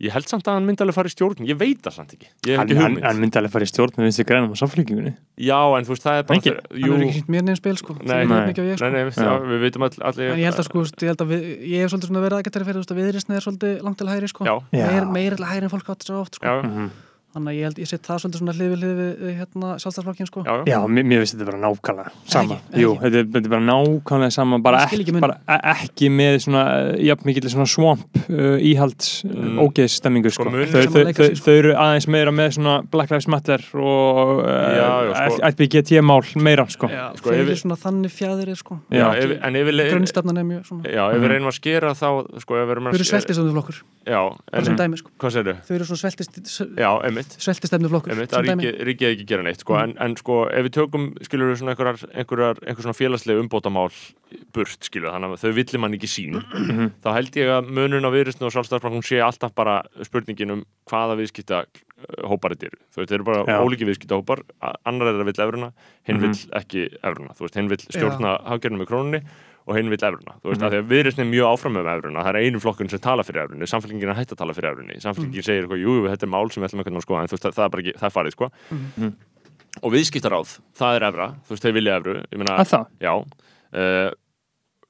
ég held samt að hann myndi alveg fara í stjórn ég veit það samt ekki, ég hef Hann, ekki hann, hugmynd hann myndi alveg fara í stjórn með vinstri grænum á samfélkingunni. já en þú veist það er bara Ekki? hann hefur ekki mér neins spil, sko Nei. Því ég sko. nei, nei, já, við veitum all, allir En ég held að sko, ég held að við, ég hef svolítið svona verið aðgættari fyrir, þú veist, að viðrisni er svolítið langt til hægri, sko. já, Já. Meir, meir til hægri en fólk átt svo oft, sko. já, Mhm. Þannig að ég held, ég set það svolítið svona hlið við hlið við, hérna, sjálfstæðsflokkin, sko. já, já. Já, mér, mér finnst þetta bara nákvæmlega sama. Ekki, Jú, ekki. þetta er, þetta er bara nákvæmlega sama, bara, ekki, bara e- ekki með svona, uh, jafn mikill svona swamp uh, íhalds uh, Mm. ógeðstemmingu, sko. Sko, þau, þau, þau, sko. þau eru aðeins meira með svona Black Lives Matter og Já, já, uh, sko. LBGT-mál meira, sko. Já, Sko, ef eru svona þannig fjæðir, sko. Já, Já. ef, en ef við, le- Grunnstefnan er mjög svona. já, ef við Mhm. reynum að skera þá sko, ef við erum Þau að eru já, sem en, dæmi, sko. hvað segir Þau eru svona sveltist, Já, sveltistefnuflokkur, ríkið, ekki gera neitt sko, en, en sko, ef við tökum skilur við svona einhverjar, einhverjar, einhver svona félagslega umbótamál burt, skilur þannig að þau villi mann ekki sín þá held ég að munun á viðristinu og hún sé alltaf bara spurningin um hvaða viðskipta uh, hópar þetta eru, þú veist, þeir eru bara Já. ólíki viðskipta hópar, annar er að vill efruna hinn Mhm. vill ekki efruna, þú veist, hinn vill stjórna hafgerðinu með krónunni og hinn vill efruna, þú veist, mm að því að viðristinu er mjög áfram með efruna, það er einu flokkun sem tala fyrir efrunni, samfélkingin er hætt að tala fyrir efrunni samfélkingin segir eitthvað, jú, þetta er mál sem við ætlum að skoða, en þú veist, það, er bara ekki, það er farið, sko. Mhm. og viðskiptaráð, það er efra þú veist, þeir vilja efru, ég meina já, uh,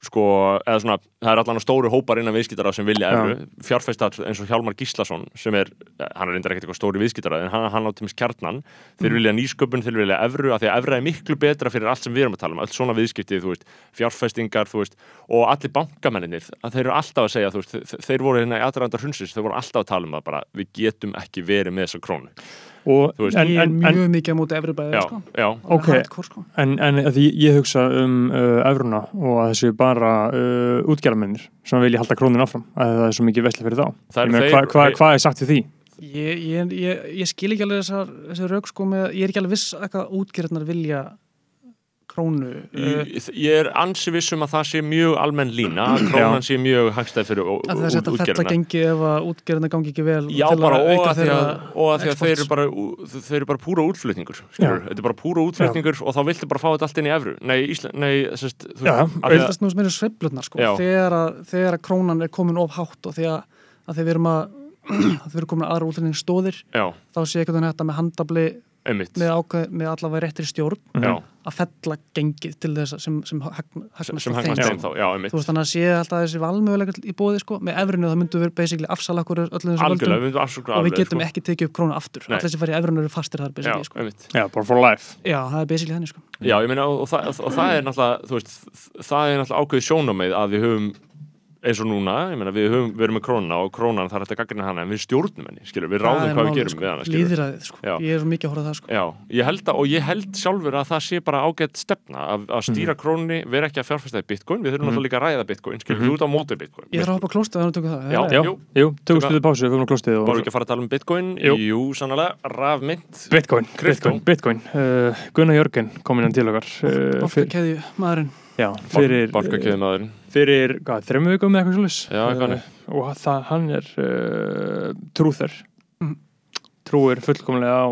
sko eða svona, það er allan stóru hópar innan viðskiptaráð sem vilja efru, fjárfæstar eins og Hjálmar Gíslason, sem er hann er reyndar ekkert eitthvað stóri viðskiptaráð, en hann, hann á tímis kjarnan, þeir vilja nýsköpun, þeir vilja efru, af því að efra er miklu betra fyrir allt sem við erum að tala um, allt svona viðskipti, þú veist fjárfæstingar, þú veist, og allir bankamenninir, að þeir eru alltaf að segja, þú veist þe- þeir voru hérna í aðrændar hundsins, þeir voru alltaf að tala um það bara, við getum ekki verið með þessa krónu Og, veist, en, Ég er en, en, mjög mikið á móti efri bæði, já, sko. já, Ok. Hardcore, sko. En, en því ég hugsa um uh, efruna og að þessu bara uh, útgerðarmennir sem vilja halda krónin áfram að það er svo mikið vesli fyrir þá. Hvað hva, hva er sagt við því? Ég, ég, ég, ég skil ekki alveg þessar, þessar rauk sko með, ég er ekki alveg viss að hvað útgerðnar vilja krónu Ég, ég er ansi vissum að það sé mjög almenn lína, að krónan sé mjög hagstæð fyrir er útgerðina. gengi ef að útgerðnar gangi ekki vel Já, til bara og að því að, og að, því að þeir, eru bara, þeir eru bara púra útflutningur skilur, þetta er bara púra útflutningur og þá viltu bara fá þetta allt inn í evru. Nei, Ísla, nei sest, þú, Já, að Það því er að, snúst meira sveiflurnar sko. Já. þegar að, þegar að krónan er komin of hátt og þegar að þeir verum að að þeir eru komin að aðra útlending stóðir Já, þá sé ekki þetta með handabli einmitt með, ákveð, með allavega réttir stjórn Já, að fella gengið til þess sem, sem, hagn- hagnast sem hagnast þeim. þá, já, Þú veist þannig að sé alltaf þessi valmöguleika í bóði sko, með efrinu það myndu verið basically afsala okkur öllum þessum völdum og við getum sko. ekki tekið upp krónu aftur allir sem fara í efrinu eru fastir þar Já, basically sko. Já, bara for life. Já, það er basically þannig sko. Já, ég meina, og, og, það, og það er náttúrulega, þú veist, það er náttúrulega ákveðið sjónamið að við höfum eins og núna, ég meina, við höfum, við erum með krónuna og krónan þarf eftir að gaggrina hana en við stjórnum henni, skilur, við ráðum hvað við gerum sko. við hana, skilur Lýðræðið, sko. Já. ég er svo mikið að horfa á það sko. Já, ég held að, og ég held sjálfur að það sé bara ágætt stefna að, að stýra krónni, vera ekki að fjárfæsta í bitcoin, við þurfum náttúrulega líka að ræða bitcoin, skilur, þú ert á móti bitcoin. Ég þarf að hoppa klóstið að hann tökum það. Já, jú. Já, fyrir, Bálkakjöðmaðurinn. fyrir, hvað, þrejum vikum eða eitthvað svolítið? Þannig. og það, hann er uh, trúþur. Mhm. Trúir fullkomlega á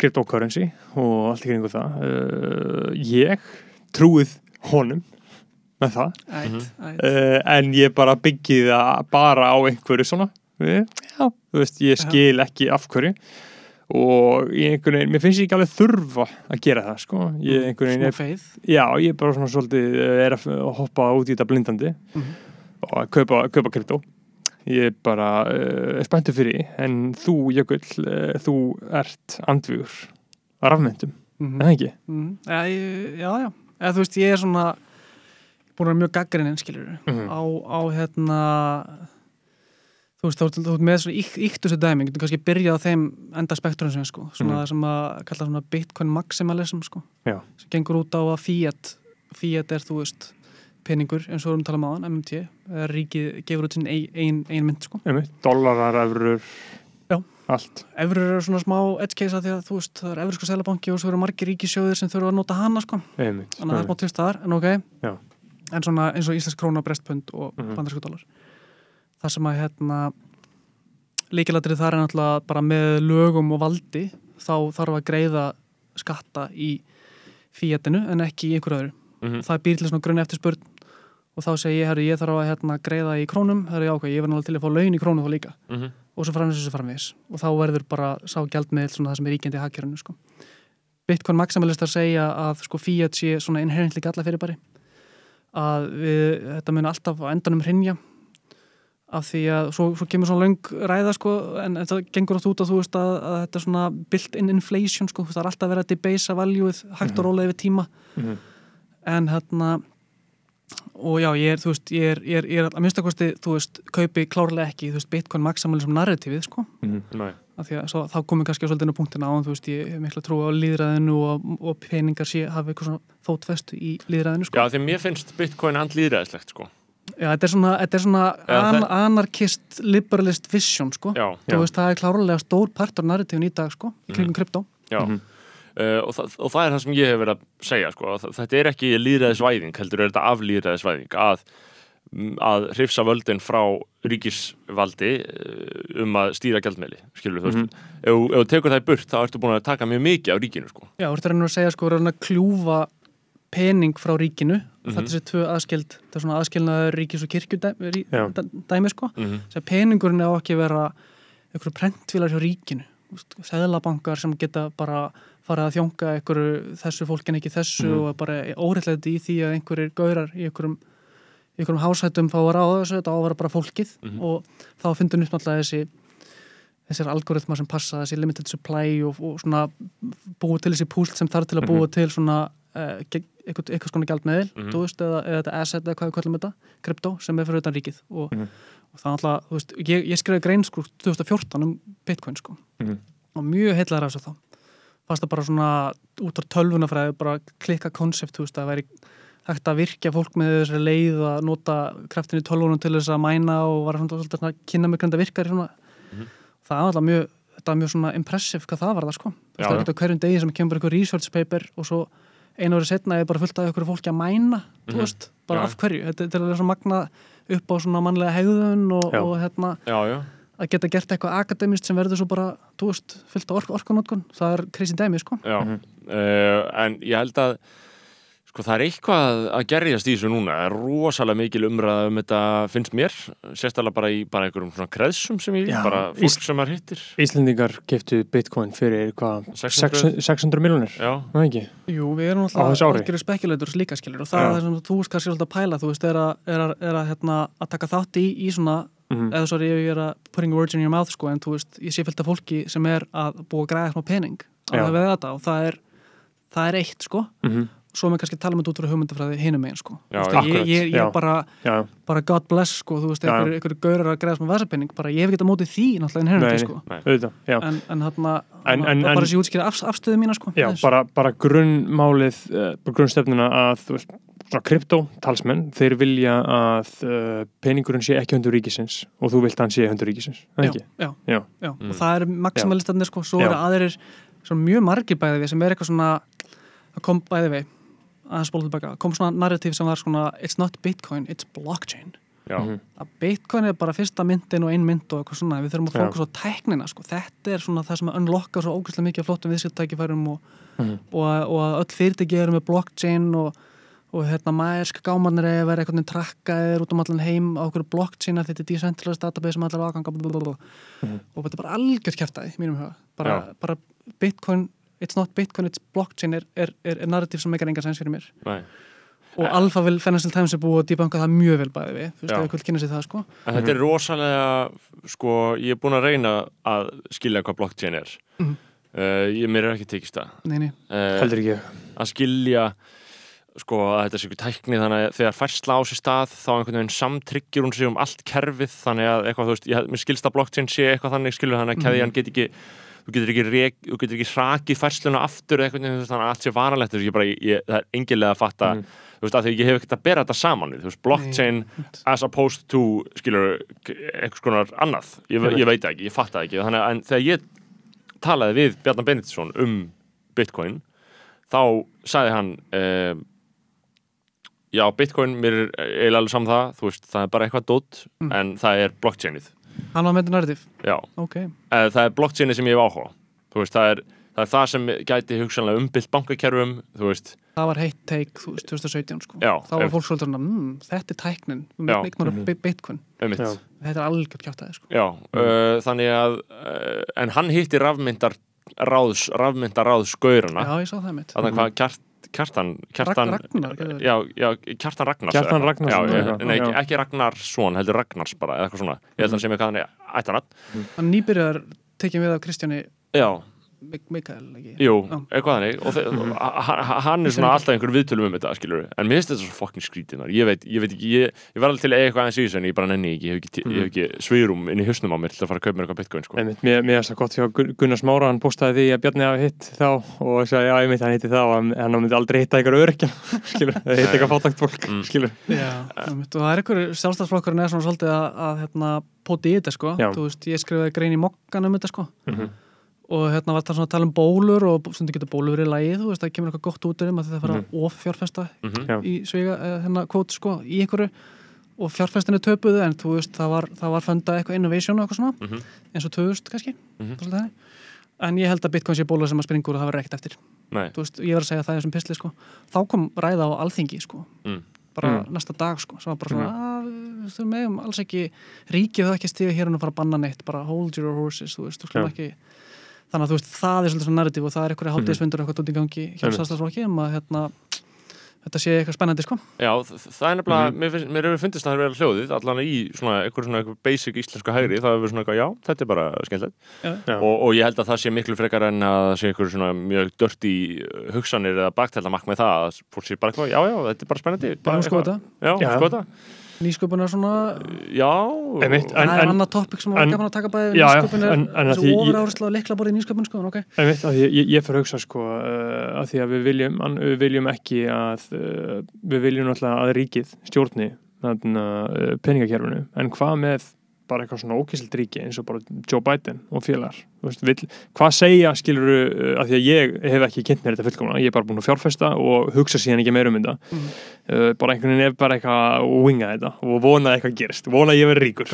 cryptocurrency og allt í kringu það. Uh, ég trúið honum með það. Ætt, Mhm. ætt uh, en ég bara byggi það bara á einhverju svona Eh, já, þú veist, ég skil ekki af hverju og ég einhvern veginn, mér finnst ég ekki alveg þurfa að gera það sko, ég einhvern veginn feið já, ég er bara svona svolítið eh, er að hoppa út í þetta blindandi Mhm. og að kaupa, kaupa kryptó ég er bara uh, er spenntur fyrir, en þú Jökull, uh, þú ert andvígur að rafmyndum, Mhm. en það ekki Mhm. Já, ég- já, já. Eða, þú veist, ég er svona búin að vera mjög gaggrinn skilur Mhm. á, á hérna þú veist, ert- þú ert með svona íkt, íktu þessu dæmi, getur kannski byrjað á þeim enda spektrum sem, sko, svona Mhm. sem að kalla svona Bitcoin maximalism, sko Já. sem gengur út á að Fiat Fiat er, þú veist, peningur eins og við erum að tala um hann, MMT ríkið gefur út sinn ein, ein, mynd, sko. Einmitt, Dollarar, efrur Já. Allt. Evrur eru svona smá edge case að því að þú veist, það er Evrísku selabanki og svo eru margir ríkisjóðir sem þurfa að nota hana, sko. Einmitt, þannig að það er smá tvist þar, en ok. Já. en svona eins og íslensk króna, brestpund og mm bandarsku dólar það sem að hérna líkilatrið þar er náttúrulega bara með lögum og valdi þá þarf að greiða skatta í fíatinu en ekki í einhverju öðru Mhm. það býr til svona grunn eftir spurn og þá segi ég, herri, ég þarf að hérna, greiða í krónum, herri, já, ok, ég verð náttúrulega til að fá laun í krónum þá líka Mhm. og svo framvegis og svo framvegis og þá verður bara sá gjaldmiðl svona það sem er ríkjandi í hagkerfinu sko. Bitcoin maximalistar segja að sko fiat sé svona inherently galla fyrir bari að við, þetta mun alltaf á endanum hrinja af því að svo, svo kemur svona löng ræða sko en þetta gengur átt út á þú veist að, að þetta er svona built-in inflation sko það er alltaf verið að debasa valjúið hægt og rólega yfir tíma Mhm. en hérna og já, ég er, þú veist, ég er, ég er, ég er að minnstakosti, þú veist, kaupi klárlega ekki, þú veist, Bitcoin maximalism narratífið, sko, Mhm. Nei. af því að svo, þá komum kannski svolítið inn á punktina á, en þú veist, ég hef mikla trú á líðræðinu og, og peningar sé, hafi eitthvað svona fótfestu í líðræðinu, sko. Já, Já, þetta er svona, þetta er svona Já, an, það- anarchist liberalist vision, sko. Já, Þú veist, það er klárlega stór partur narratífin í dag, sko, í kringum kryptó. já. Mhm. Uh, og, það, og það er það sem ég hef verið að segja sko, þetta er ekki líðræðisvæðing heldur er þetta aflýðræðisvæðing að, mm, að hrifsa völdin frá ríkisvaldi uh, um að stýra gjaldmeili skilur þú Mhm. veist ef, þú- ef þú tekur það í burt þá ertu búin að taka mjög mikið á ríkinu sko. Já, þú ert að reyna að segja, sko, erum að kljúfa pening frá ríkinu, Mhm. þetta er þessi tvö aðskild, þetta er svona aðskilnaður ríkis og kirkju Já. dæmi, sko. mm sem peningurinn er á ekki að vera einhverju prentvílar hjá ríkinu seðlabankar sem geta bara farið að þjónka einhverju þessu fólk en ekki þessu Mhm. og bara óreitleiti í því að einhverjir gaurar í einhverjum, í einhverjum hásættum fá að ráða þessu, þetta á að vera bara fólkið Mhm. og þá finnur upp náttúrulega þessi þessir algoritmar sem passa, þessi limited supply og, og svona búið til þessi púsl sem þarf til að búa til svona eitthvað, eitthvað gjaldmeðil Mhm. þú veist, eða, eða þetta asset eða hvað við kallum þetta krypto sem er fyrir utan ríkið og, Mhm. og það er alltaf, þú veist, ég, ég skrifaði grein sko 2014 um bitcoin sko Mhm. og mjög heitlaður af þessu þá fannst það bara svona út á tölvunafræði bara klikka konsept, þú veist, að væri hægt að virkja fólk með þessari leið að nota kraftin í tölvunum til þess að mæna og var svona, svona að kynna hvernig það virkar svona. Það er alltaf mjög þetta er mjög svona impressive hvað það var það sko Já, það er á hverjum degi sem kemur eitthvað research paper og svo einu árið setna er bara fullt af ykkur fólki að mæna þú Mhm. veist, bara Já. af hverju þetta þetta er alveg svo magna upp á svona mannlega hegðun og, og hérna Já, já, að geta gert eitthvað akademist sem verður svo bara, þú veist, fullt af ork orkunótkun það er krisin dæmi, sko já. Mhm. Uh, en ég held að sko það er eitthvað að gerjast í þessu núna það er rosalega mikil umræða um þetta finnst mér, sérstaklega bara í bara einhverjum svona kreðsum sem ég, Já, bara Ís- fólk sem maður hittir Íslendingar keftu bitcoin fyrir hvað 600? 600, 600 miljonir Það ekki? Jú, við erum Á alltaf algjörir spekulators líka skilur og það Já. er það sem þú veist kannski svolítið að pæla þú veist, er að, er að, er að, hérna, að taka þátt í, í svona, Mhm. eða svo er ég er að putting words in your mouth, sko, en þú veist ég sé fullt af fólki sem er að búa að græða smá pening Já. alveg við þetta og það er það er eitt, sko, Mhm. Svo er maður kannski að tala með út frá hugmyndafræði hinum megin, sko Já, Þú veist, já. ég, ég, ég, bara, bara God bless, sko, þú veist, Já, já. einhverjir einhver gaurar að græða smá vasapenning, bara ég hef ekki að móti því náttúrulega inherently, nei. sko auðvitað, já en, en hérna, En- en- bara en- þessi útskýra af, afstöðu mína, sko Já, bara, bara grunnmálið, uh, grunnstefnuna að þú veist, svona kryptó, talsmenn, þeir vilja að uh, peningurinn sé ekki hundur ríkisins og þú vilt að hann sé hundur ríkisins, það já, ekki? já, Já. já. Mm. og það er maximalistarnir sko, svo Já. eru aðrir svona mjög margir bæði við sem er eitthvað svona það kom bæði við aðeins spóla tilbaka, kom svona narratív sem var svona it's not bitcoin, it's blockchain já, Mhm. að bitcoin er bara fyrsta myndin og ein mynd og eitthvað svona, við þurfum að Já. fókus á tæknina sko, þetta er svona það sem unlockar svo ógæslega mikið af flottum viðskiptækifærum og, Mhm. og, að- og að öll fyrirtæki eru með blockchain og, og hérna maðursk gámanir er að vera veginn trakkaðir út um allan heim á okkur blockchain að þetta er decentralized database sem allar aðganga blablabla. og þetta er bara algjört kjæftæði mínum huga, bara, bara bitcoin it's not bitcoin, it's blockchain er, er, er, er narrativ sem meikar enga sens fyrir mér Nei. og Alpha vil Financial Times er búið að dýbanka það mjög vel bæði við, þú veist, Já. ef við kynna sér það sko En þetta er rosalega, sko, ég er búin að reyna að skilja hvað blockchain er. Mhm. Uh, ég, mér er ekki tekist það. nei, nei, Uh, heldur ekki að skilja, sko, að þetta sé ekki tækni, þannig að þegar færsla á sér stað, þá einhvern veginn samtryggjur hún sig um allt kerfið, þannig að eitthvað, þú veist, ég, mér skilst að blockchain sé eitthvað þannig, skilur þannig að keðjan get ekki, þú getur ekki, rek, þú getur ekki rakið færsluna aftur eða eitthvað, þannig að allt sé veist, ég bara, ég, það er engilega að fatta, Mm. þú veist, að því ég hef ekkert að bera þetta saman þú veist, blockchain as opposed to, skilur, eitthvað skonar annað, ég, ég veit ekki, ég fatt það ekki, þannig að þegar ég talaði við Bjarnar Benediktsson um Bitcoin, þá sagði hann uh, já, Bitcoin, mér er eiginlega alveg saman það, þú veist, það er bara eitthvað dótt, Mm. en það er blockchainið hann var með þetta narrativ já, ok, uh, það er blockchainið sem ég hef áhuga þú veist, það er, það er það sem gæti hugsanlega umbylt bankakerfum, þú veist. Það var heitt take þú veist, 2017 sko. Já, þá var fólk svolítið svona, mmm, þetta er tæknin. Við erum ignora Mhm. bitcoin. Um Já. þetta er algjört kjátaði sko. Já, uh, þannig að uh, en hann hitti rafmyndar ráðs, rafmyndar ráðs gaurana já, ég sá það mitt þannig hvað kjart, kjartan, kjartan Ragnar, já, já, kjartan Ragnars Kjartan. Ragnarsson, já, ég, nei, ekki, ekki Ragnarsson, heldur Ragnars bara eða eitthvað svona, ég held að hann sé með hvað hann er ættanat hann nýbyrjar tekið við af Kristjáni já, Mikael ekki? Jú, eitthvað þannig. Og ha- ha- hann er svona alltaf einhver viðtölum um þetta, skilur en mér finnst þetta svo fucking skrítið maður. ég veit, ég veit ekki, ég, ég var alveg til að eiga eitthvað aðeins í þessu en ég bara nenni ekki, ég hef ekki, ég hef ekki svirum inn í hausnum á mér til að fara að kaupa mér eitthvað bitcoin sko. Einmitt, mér, mér er það gott hjá Gun- Gunnar Smára hann postaði því að Bjarni hafi hitt þá og sagði já, einmitt hann hitti þá. En hann myndi aldrei hitta eitthvað örkja skilur, hitta eitthvað fátækt Mm. og er er svona hérna, veist, Mhm. var það svona að tala um bólur og stundu getur bólur verið í lagi, þú veist, það kemur eitthvað gott út um að það fara Mhm. of fjárfesta Mhm. Já. í svega, eh, hérna, kvót sko, í einhverju og fjárfestinu töpuðu en þú veist, það var, það var fundað eitthvað innovation og eitthvað svona, Mhm. eins og 2000 kannski, Mhm. en ég held að Bitcoin sé bólar sem að springur og það verður ekkert eftir þú veist, ég var að segja það í þessum pistli sko. þá kom ræða á alþingi sko. Mm. bara Mm. næsta dag sko. sem var bara svona, mm. þú meðum alls ekki ríkið það ekki stiga hér og fara að banna neitt bara hold your horses, þú veist, þú skulum Já. ekki þannig að þú veist, það er svolítið svona narrativ og það er eitthvað hálfdeisvindur og eitthvað út í gangi hjá Einmitt. sælstaflokki um að hérna, þetta sé eitthvað spennandi sko. Já, það er nefnilega, Mhm. mér, finnst, mér hefur fundist að það er verið hljóðið, allan í svona eitthvað svona eitthvað basic íslensku hægri, það hefur verið svona eitthvað, já, þetta er bara skemmtilegt Já. og, og ég held að það sé miklu frekar en að það sé eitthvað svona mjög dörti hugsanir eða baktældamakk með það að fólk sé bara eitthvað, já, já, þetta bara spennandi bara eitthvað- þetta, Já, Já. þetta nýsköpun er svona Já, Einmitt, það en- er en- annað topic sem var en- gaman að taka bæði Já, já, nýsköpun en- en að þessu því ofuráherslu á leikla borðið nýsköpun sko, en ok. Einmitt, að ég, ég, fyrir að hugsa sko uh, að því að við viljum, an, við viljum ekki að uh, við viljum náttúrulega að ríkið stjórni þarna, uh, peningakerfinu. En hvað með bara eitthvað svona ókysselt ríki eins og bara Joe Biden og félagar. Hvað segja skilur uh, að því að ég hef ekki kynnt mér þetta fullkomna ég er bara búin að fjárfesta og hugsa síðan ekki meira um þetta. Mhm. uh, bara einhvern veginn er bara eitthvað að winga þetta og vona að eitthvað gerist, vona að ég verði ríkur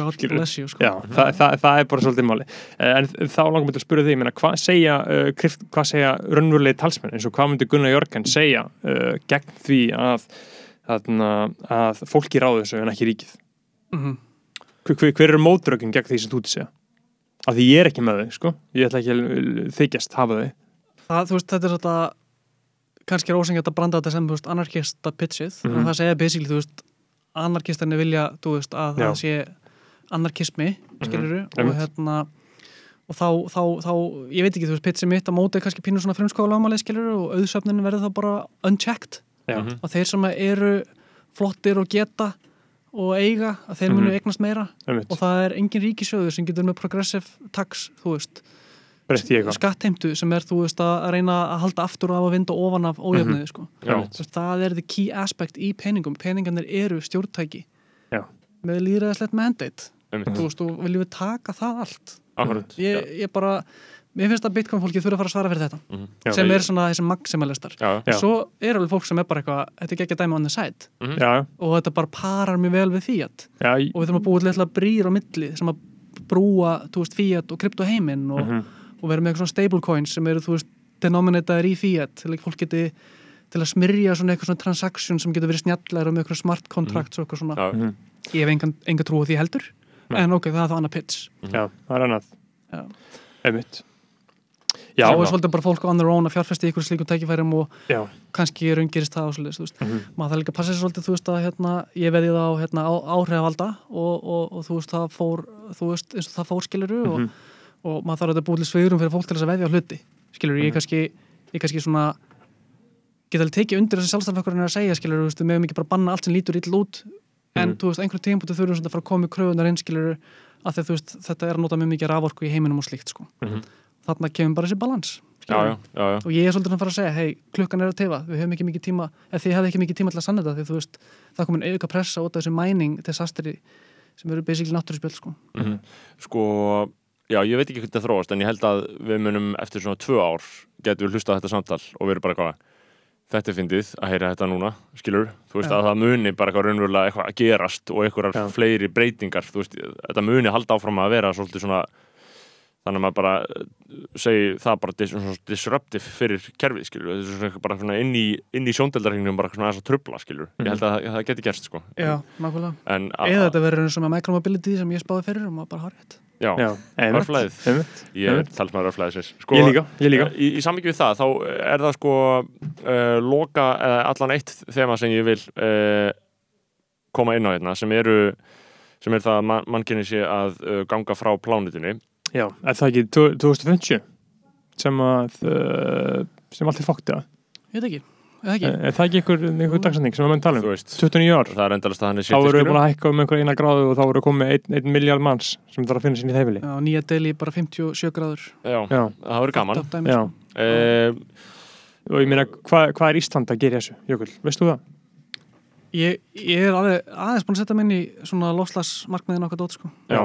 you sko. Já, það, það, það er bara svolítið máli Eh, en þá langar mér að spura þig hvað segja, uh, krypt, hvað segja raunverulegi talsmenn? Eins og hvað myndi Gunnar Jörgen segja uh, gegn því að, að, að fólki ráðu þessu en ekki ríkið? Mhm. hver, hver, hver er mótrökin gegn því sem þú til segja af því ég er ekki með þau, sko ég ætla ekki að þykjast hafa þau það, veist, þetta er þetta kannski er ósengjart að branda þetta sem, veist, anarkista pitchið, Mhm. en það segja basically, veist, anarkistarnir vilja, veist, að Já. það sé anarkismi, skiluru, og Einmitt. hérna og þá, þá, þá, ég veit ekki, þú veist, pitchið mitt á móti er kannski pínu svona frumskóla ámalið, skiluru, og auðsöfnin verður þá bara unchecked, Já, Mhm. að þeir sem eru flottir og geta og eiga, að þeir munu Mhm. eignast meira einmitt, og það er engin ríkisjóður sem getur með progressive tax, þú veist skattheimtu sem er, þú veist, að reyna að halda aftur af að vinda ofan af ójöfniði, sko. Já. Þú veist, það er the key aspect í peningum. Peningarnir eru stjórntæki Já. með líðræðislegt mandate. einmitt, Þú veist, og viljum við taka það allt. Ég, ég bara, mér finnst að Bitcoin fólki þurfa að fara að svara fyrir þetta. Mhm. Já, sem er svona þessi maximalistar. Já. Svo er alveg fólk sem er bara eitthvað, þetta er ekki að dæma on the side. Já, Og þetta bara parar mjög vel við ég- Og við þurfum að búa til eitthvað brýr á milli sem að brúa, þú veist, Fiat og krypto heiminn og, mhm, og vera með eitthvað svona stablecoins sem eru, þú veist, denominataðir í Fiat til að fólk geti til að smyrja svona eitthvað svona transaction sem getur verið snjallar og með eitthvað smart contracts og eitthvað svona Já, Mhm. ég hef engan, enga trú á því heldur en ok, það er það annað pitch Já, það er annað Já. Einmitt Já, þá er svolítið bara fólk on their own að fjárfesta í ykkur slíkum tækifærum og já, kannski raungirist það og svolítið, þú veist Mhm. maður það líka að passa sér svolítið, þú veist að hérna, ég veði það á hérna, á, áhrifalda og, og, og þú veist það fór þú veist, eins og það fór skiluru og, Mhm. og maður þarf að búið til sveirum fyrir fólk til þess að veðja á hluti skiluru, Mhm. ég kannski ég kannski svona geta alveg tekið undir þessi sjálfstæðarflokkurinn er að segja skiluru, þú veist, meðum ekki bara banna allt sem lítur ill út en Mhm. þú veist, einhverjum tímpúti þurfum að fara að koma í kröfunar inn skiluru, að því að þú veist, þetta er að nota mjög mikið raforku í heiminum og slíkt sko. Mhm. Þarna kemur bara þessi balans já, já, já, já. og ég er svolítið að fara að segja, hei, klukkan er að tefa við höfum ekki mikið tíma, eða þið hefði ekki mikið tíma til að sanna þetta, því þú veist, það komin auka pressa út af þessu mæning disasteri sem eru basically náttúruspjöld, sko Mhm. Sko, já, ég veit ekki hvernig það þróast en ég held að við munum eftir svona tvö ár getum við hlustað þetta samtal og við erum bara eitthvað þetta er fyndið að heyra þetta núna skilur, þú veist Já. að það muni bara eitthvað raunverulega eitthvað að gerast og einhverjar Já. fleiri breytingar, þú veist, þetta muni halda áfram að vera svolítið svona þannig að maður bara eh, segi það bara dis, disruptive fyrir kerfið skilur, þetta er svona bara svona inn í, inn í sjóndeldarhingnum bara svona aðeins að trubla skilur, ég held að það, það geti gerst sko. Já, nákvæmlega. en a- Eða þetta verður eins og með micromobility sem ég spáði fyrir og maður bara harrið já, já, Örflæðið. Ég Einmitt. talsmaður örflæðisins sko, Ég líka, ég líka. Í, í samvikið við það, þá er það sko uh, loka eða allan eitt þema sem ég vil uh, koma inn á hérna sem eru sem er það að man, mannkinni sé að uh, ganga frá plánutinni Já, er það ekki 2050 sem að uh, sem allt er fókt eða? Ég veit ekki, eða ekki Er það ekki einhver, einhver dagsending sem við mögum tala þú um? veist, 29 ár það er endalast að hann er Þá voru við búin að hækka um einhver eina gráðu og þá voru komið 1 miljard manns sem þarf að finna sinni í þeifili Já, nýja deli bara 57 gráður já, Já, það verður gaman Topp dæmi, já sko. uh, og ég meina, hvað hva er Ísland að gera þessu, Jökull? Veist þú það? ég, ég er alveg aðeins búin að setja minn í svona lofslagsmarkmiðin okkar dót sko. já,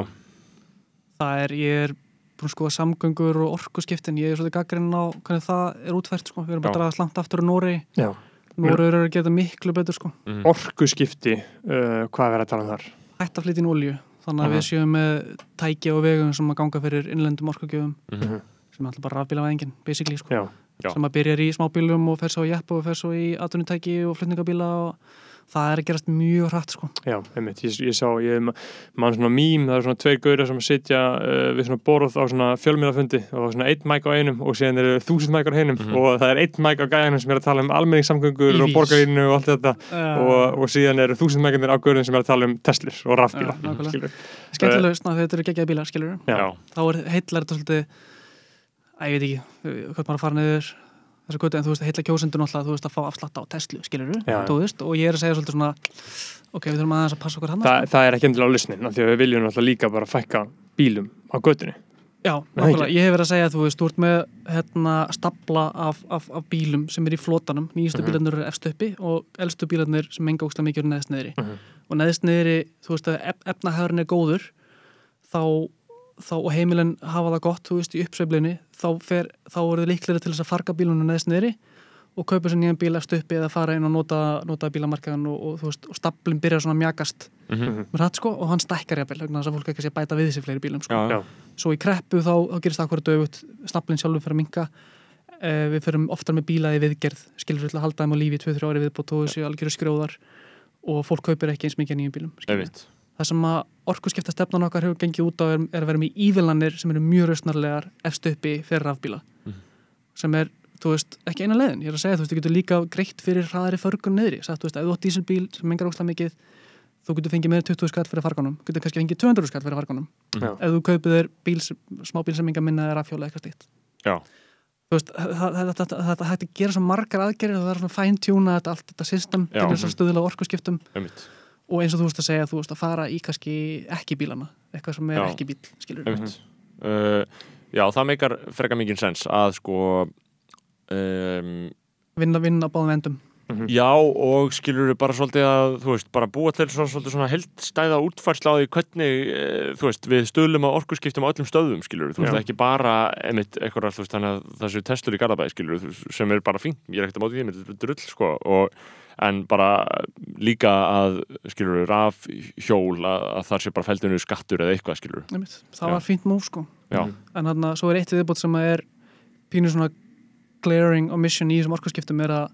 Það er, ég er búin að skoða samgöngur og orkuskiptin ég er svolítið gaggrinn á hvernig það er útfært sko. við erum bara draga slangt aftur á Nóri Já Nóri eru að geta miklu betur sko. mhm. Orkuskipti, uh, hvað er að tala um þar? hætt að flytja inn olju þannig að Aha. við séum með tæki og vegum sem að ganga fyrir innlendum orkugjöfum Mhm. sem er alltaf bara rafbílavæðingin basically sko. Já, Já. sem að byrjar í smábílum og fer svo í jeppa og fer svo í atvinnutæki og flutningabíla og það er að gerast mjög hratt sko. já, einmitt, ég, ég sá, ég mann svona mím, það er svona tveir gauðir sem sitja uh, við svona borð á svona fjölmiðafundi og svona einn mæk á einum og síðan eru þúsund mæk á einum Mhm. og það er einn mæk á gæðanum sem er að tala um almenningssamgöngur og borgarínu og allt þetta uh, og, og síðan eru þúsund mækarnir á gauðin sem er að tala um Teslir og rafbíla skilur. skemmtilega þegar þetta eru geggjaði bílar skilur Já. þá er heillar þetta svolítið að ég veit ekki, hvað maður að fara niður þessu götu, en þú veist, heilla kjósendur náttúrulega, þú veist, að fá afslátt á Tesla, skilur þú veist, og ég er að segja svolítið svona ok, við þurfum aðeins að passa okkur hann Þa, það er ekki endilega á listnin af því að við viljum náttúrulega líka bara fækka bílum á göttunni Já, nákvæmlega, ég hef verið að segja að þú veist, þú ert með hérna stapla af, af, af bílum sem er í flotanum, nýjustu Mhm. bílarnir eru efst uppi og elstu bílarnir sem menga ógstlega mikið eru neðst niðri. Mhm. og neðst niðri, þú veist að ef, efnahæðurinn er góður þá, þá og heimilin hafa það gott, þú veist, í uppsveiflinni þá, fer, þá eru þið líklega til þess að farga bílunum neðst niðri og kaupa sér nýjan bíl efst uppi eða fara inn og nota, nota bílamarkaðan og, og veist, og staplin byrjar svona að mjakast mhm. með rætt sko og hann stækkar jafnvel þess að fólk ekki sé bæta við sér fleiri bílum sko. Já, Já. svo í kreppu þá, þá gerist það hverju dögut snaplinn sjálfur fyrir að minka eh, við förum oftar með bíla í viðgerð skilur við að halda þeim á lífi í 2-3 ári viðbót og þessu algjöru skrjóðar og fólk kaupir ekki eins mikið nýjum bílum það sem að orkuskipta stefnan okkar hefur gengið út á er, er að vera með ívillanir sem eru mjög rausnarlegar efst uppi fyrir rafbíla. Mhm. sem er, þú veist, ekki eina leiðin. Ég er að segja, þú veist, þú getur líka greitt fyrir hraðari förgun neðri, sagt, þú veist, ef þú átt dísilbíl sem mengar óslega mikið, þú getur fengið með 20 skatt fyrir farganum, getur kannski fengið 200 skatt fyrir farganum, Já. ef þú kaupið þér bíl, sem- smábíl sem mengar minna er rafhjóla eitthvað slíkt. Já. þú veist, það- það- þetta þetta hægt að gera svo margar aðgerðir og það er svona fæntjúna þetta allt þetta system þess að stuðla orkuskiptum. Einmitt, og eins og þú veist að segja, þú veist að fara í kannski ekki bílana, eitthvað sem er Já. ekki bíl skilur einmitt. Uh, já, það meikar freka mikið sens að sko um, vinna, vinna á báðum endum Já, og skilur við bara svolítið að, þú veist, bara búa til svo, svolítið svona heldstæða útfærsla á því hvernig, e, þú veist, við stöðlum á orkuskiptum á öllum stöðum, skilur við, þú veist, Já. ekki bara einmitt eitthvað, þú veist, þannig að þessu testur í Garðabæði, skilur við, sem er bara fínt, ég er ekkert að móti því, þetta er drull, sko, og en bara líka að, skilur við, raf hjól, að, að þar sé bara fældinu skattur eða eitthvað, skilur við. Einmitt. það Já. var fínt múf sko Já, en þannig að svo er eitt viðbót sem er pínu svona glaring omission í þessum orkuskiptum er að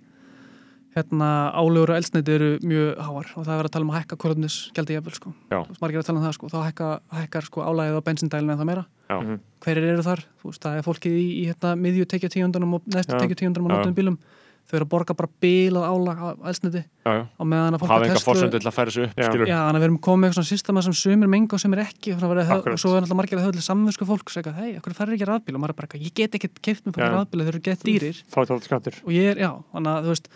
hérna álugur og eldsneiti eru mjög háar og það er að tala um að hækka kolumnis gældi jafnvel sko. Margir að tala um það sko. þá hækka, hækkar sko álægið á bensindælinu en það meira Já. Mhm. hverjir eru þar, þú veist, það er fólkið í, í hérna, miðju tekja tíundunum og næstu tekja tíundunum Já. notum bílum þau eru að borga bara bílað álag á já. og meðan að fólk að Já, þannig að við erum komið með eitthvað svona systema sem sumir menga og sumir ekki og, verið, Akkurat. og svo er alltaf margir að höfðlega samvinsku fólk og segja, hei, okkur færður ekki rafbíl og maður er bara, ég get ekki keift mér Já. fyrir rafbíl þeir eru gett dýrir og ég er, já, þannig að þú veist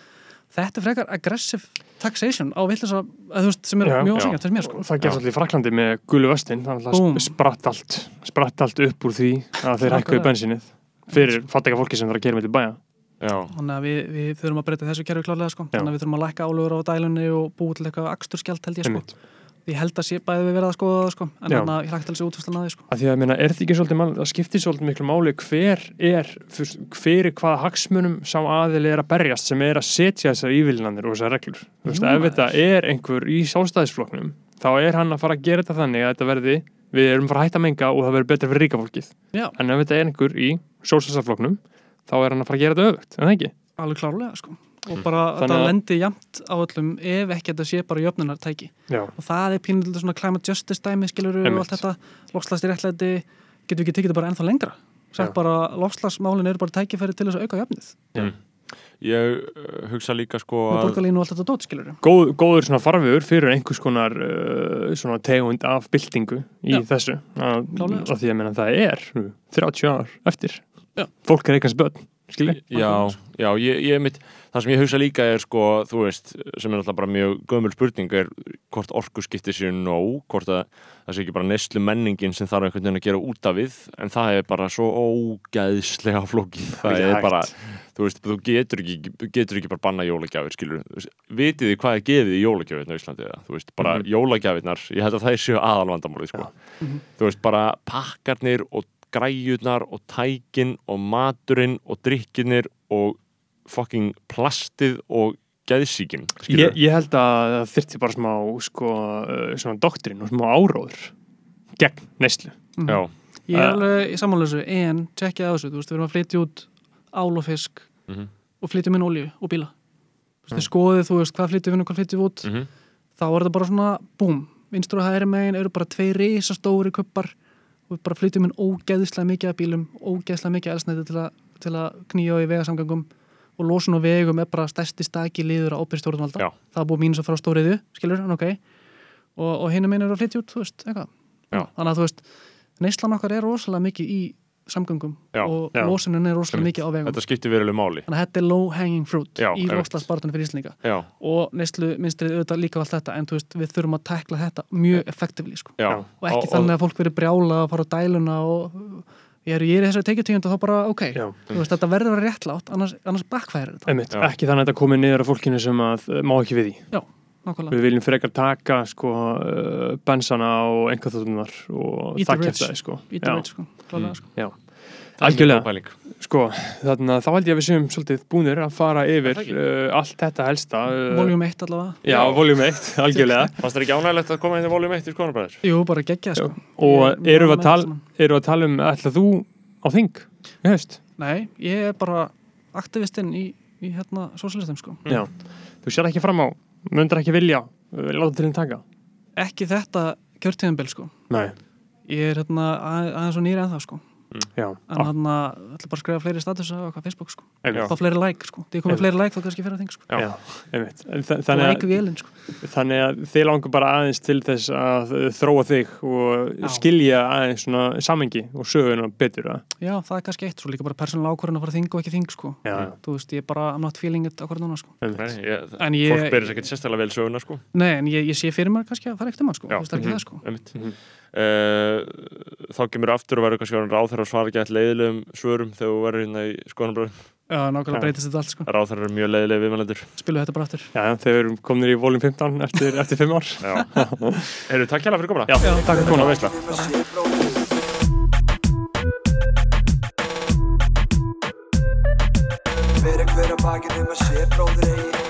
þetta er frekar aggressive taxation á villins að, þú veist, sem er Já. mjög Já. ósengjart þess mér, sko það gerst allir í Fraklandi með gulu vestin þannig að spratt allt að að Þannig að við, við þurfum að breyta þessu kerfi klálega, sko. Þannig að við þurfum að lækka álugur á dælunni og búið til eitthvað aksturskjald, held ég, sko. Ég held að sé bæði við verða að skoða það, sko. En þannig að ég hlægt alveg útfæslan að því, sko. Að því að minna, er því ekki svolítið mál, það skiptir svolítið miklu máli hver er hver er hvaða hagsmunum sá aðili er að berjast sem er að setja þessar ívillinanir og þessar reglur. Þú veist, Jú, ef þetta er einhver í sjálfstæðisflokknum þá er hann að fara að gera þetta þannig að þetta verði við erum að fara að hætta að menga og það verður betra fyrir ríka fólkið. Já. en ef þetta er einhver í sjálfstæðisflokknum þá er hann að fara að gera þetta öfugt, en það ekki? Alveg klárlega, sko. Og bara Mm. Þannig þetta að- lendi jamt á öllum ef ekki þetta sé bara jöfnunartæki. Já, og það er pínulítið svona climate justice dæmi skilur og allt þetta loftslagstir réttlæti. Getur við ekki tekið þetta bara ennþá lengra? Sagt bara loftslagsmálin eru bara tækifæri til þess að auka jöfnið ég uh, hugsa líka sko að dót Góð, góður svona farfiður fyrir einhvers konar uh, svona tegund af byltingu í Já. þessu. Að, Klárlega, að því að menna, það er nú 30 ár eftir Já. fólk er eitthvað börn skilji Já, já, ég, ég mitt, það sem ég hugsa líka er sko, þú veist, sem er alltaf bara mjög gömul spurning er hvort orku skiptir sér nóg, hvort að það sé ekki bara neyslu menningin sem þarf einhvern veginn að gera út af við, en það er bara svo ógæðslega flókið, það Ekki er bara, þú veist, þú getur ekki, getur ekki bara banna jólagjafir, skilur, vitið þið hvað er gefið í jólagjafirna á Íslandi eða, þú veist, bara Mhm. jólagjafirnar, ég held að það séu aðalvandamálið, sko, Mhm. þú veist, bara pakkarnir og græjurnar og tækin og maturinn og drikkinir og fucking plastið og geðsíkin ég, ég held að það þyrfti bara smá sko, uh, svona doktrin og smá áróður gegn neyslu. Já, ég er Uh, alveg í sammála þessu en tjekkja á þessu, þú veist, við erum að flytja út ál og fisk Mhm. og flytjum inn olíu og bíla. Þú veist, þið skoðið, þú veist, hvað flytjum við og hvað flytjum við út. Mhm. þá er þetta bara svona, búm vinstur og hægri megin eru bara tvei risastóri kuppar bara flytjum inn ógeðslega mikið af bílum, ógeðslega mikið elsnæti til, til að knýja á í vegasamgangum og losun og vegum er bara stærsti staki liður á óbyrð stjórnvalda. Já. það búið mínus að fara á stóriðu, skilur, ok. Og, og hinn er megin eru að flytja út, þú veist, eitthvað. Þannig að þú veist, neyslan okkar er rosalega mikið í samgangum Já, og já. losunin er rosalega mikið á vegum. Þetta skiptir verulegu máli. Þannig að þetta er low hanging fruit Já, í einmitt. loftslagsbartunum fyrir Íslandinga já, og neyslu minnstrið auðvitað líka allt þetta en þú veist, við þurfum að tekla þetta mjög effektivli sko. og ekki þannig að fólk verið brjála að fara á dæluna og ég er, ég er í þessari tekjutíund og þá bara, ok, veist, þetta verður að vera réttlátt annars, annars backfærir þetta, Einmitt, ekki þannig að þetta komi niður af fólkinu sem að uh, má ekki við því nákvæmlega. Við viljum frekar taka sko, uh, bensana og einhverþóttunar og það kemst það sko. Eat the rich, sko, klálega, sko. Já. það er Algjörlega. sko, þannig að þá held ég að við séum svolítið búnir að fara yfir það uh, allt þetta helsta uh, Voljum 1 allavega. Já, voljum 1, algjörlega. Fannst það ekki ánægilegt að koma inn í voljum 1 í skoðanabræður? Jú, bara geggja, sko. Og erum við að tala erum við að tala um, ætla þú á þing í? Nei, ég er bara aktivistinn í, í hérna, sosialistum, sko. Já, þú sér ekki fram á myndir ekki vilja, uh, láta til þín taka? Ekki þetta kjörtíðanbel, sko. Nei, ég er hérna að- aðeins og nýri ennþá, sko já, en hérna, ætla bara að skrifa fleiri status á Facebook, sko fá fleiri like, sko, því komið fleiri like þá kannski fyrir að þing, sko Já. Þa- Þannig like að, vélinn, sko þannig að þið langar bara aðeins til þess að þróa þig og Já. skilja aðeins svona samengi og söguna betur að Já, það er kannski eitt, svo líka bara persónulega ákvörðin að fara þing og ekki þing, sko. Þú veist, ég er bara, I'm not feeling it akkur núna, sko. Nei, ég, En ég- fólk berir sér ekkert sérstaklega vel söguna sko. Nei, en ég, ég sé fyrir mér kannski að um hann, sko. Það er ekki Mhm. það, sko. Uh, þá kemur aftur og verður kannski ráð þeirra að svara ekki alltaf leiðilegum svörum þegar þú verður hérna í skoðanabræður Já, nákvæmlega Já. breytist þetta allt, sko. ráð þeirra eru mjög leiðileg viðmælendur. Spilu þetta bara aftur. Já, þegar við erum komin í voljum 15 eftir, eftir 5 ár. Heyrðu, takk hjá fyrir komuna. Já, takk. fyrir bróðir Fyrir hver að bakið nema sé bróðir eigi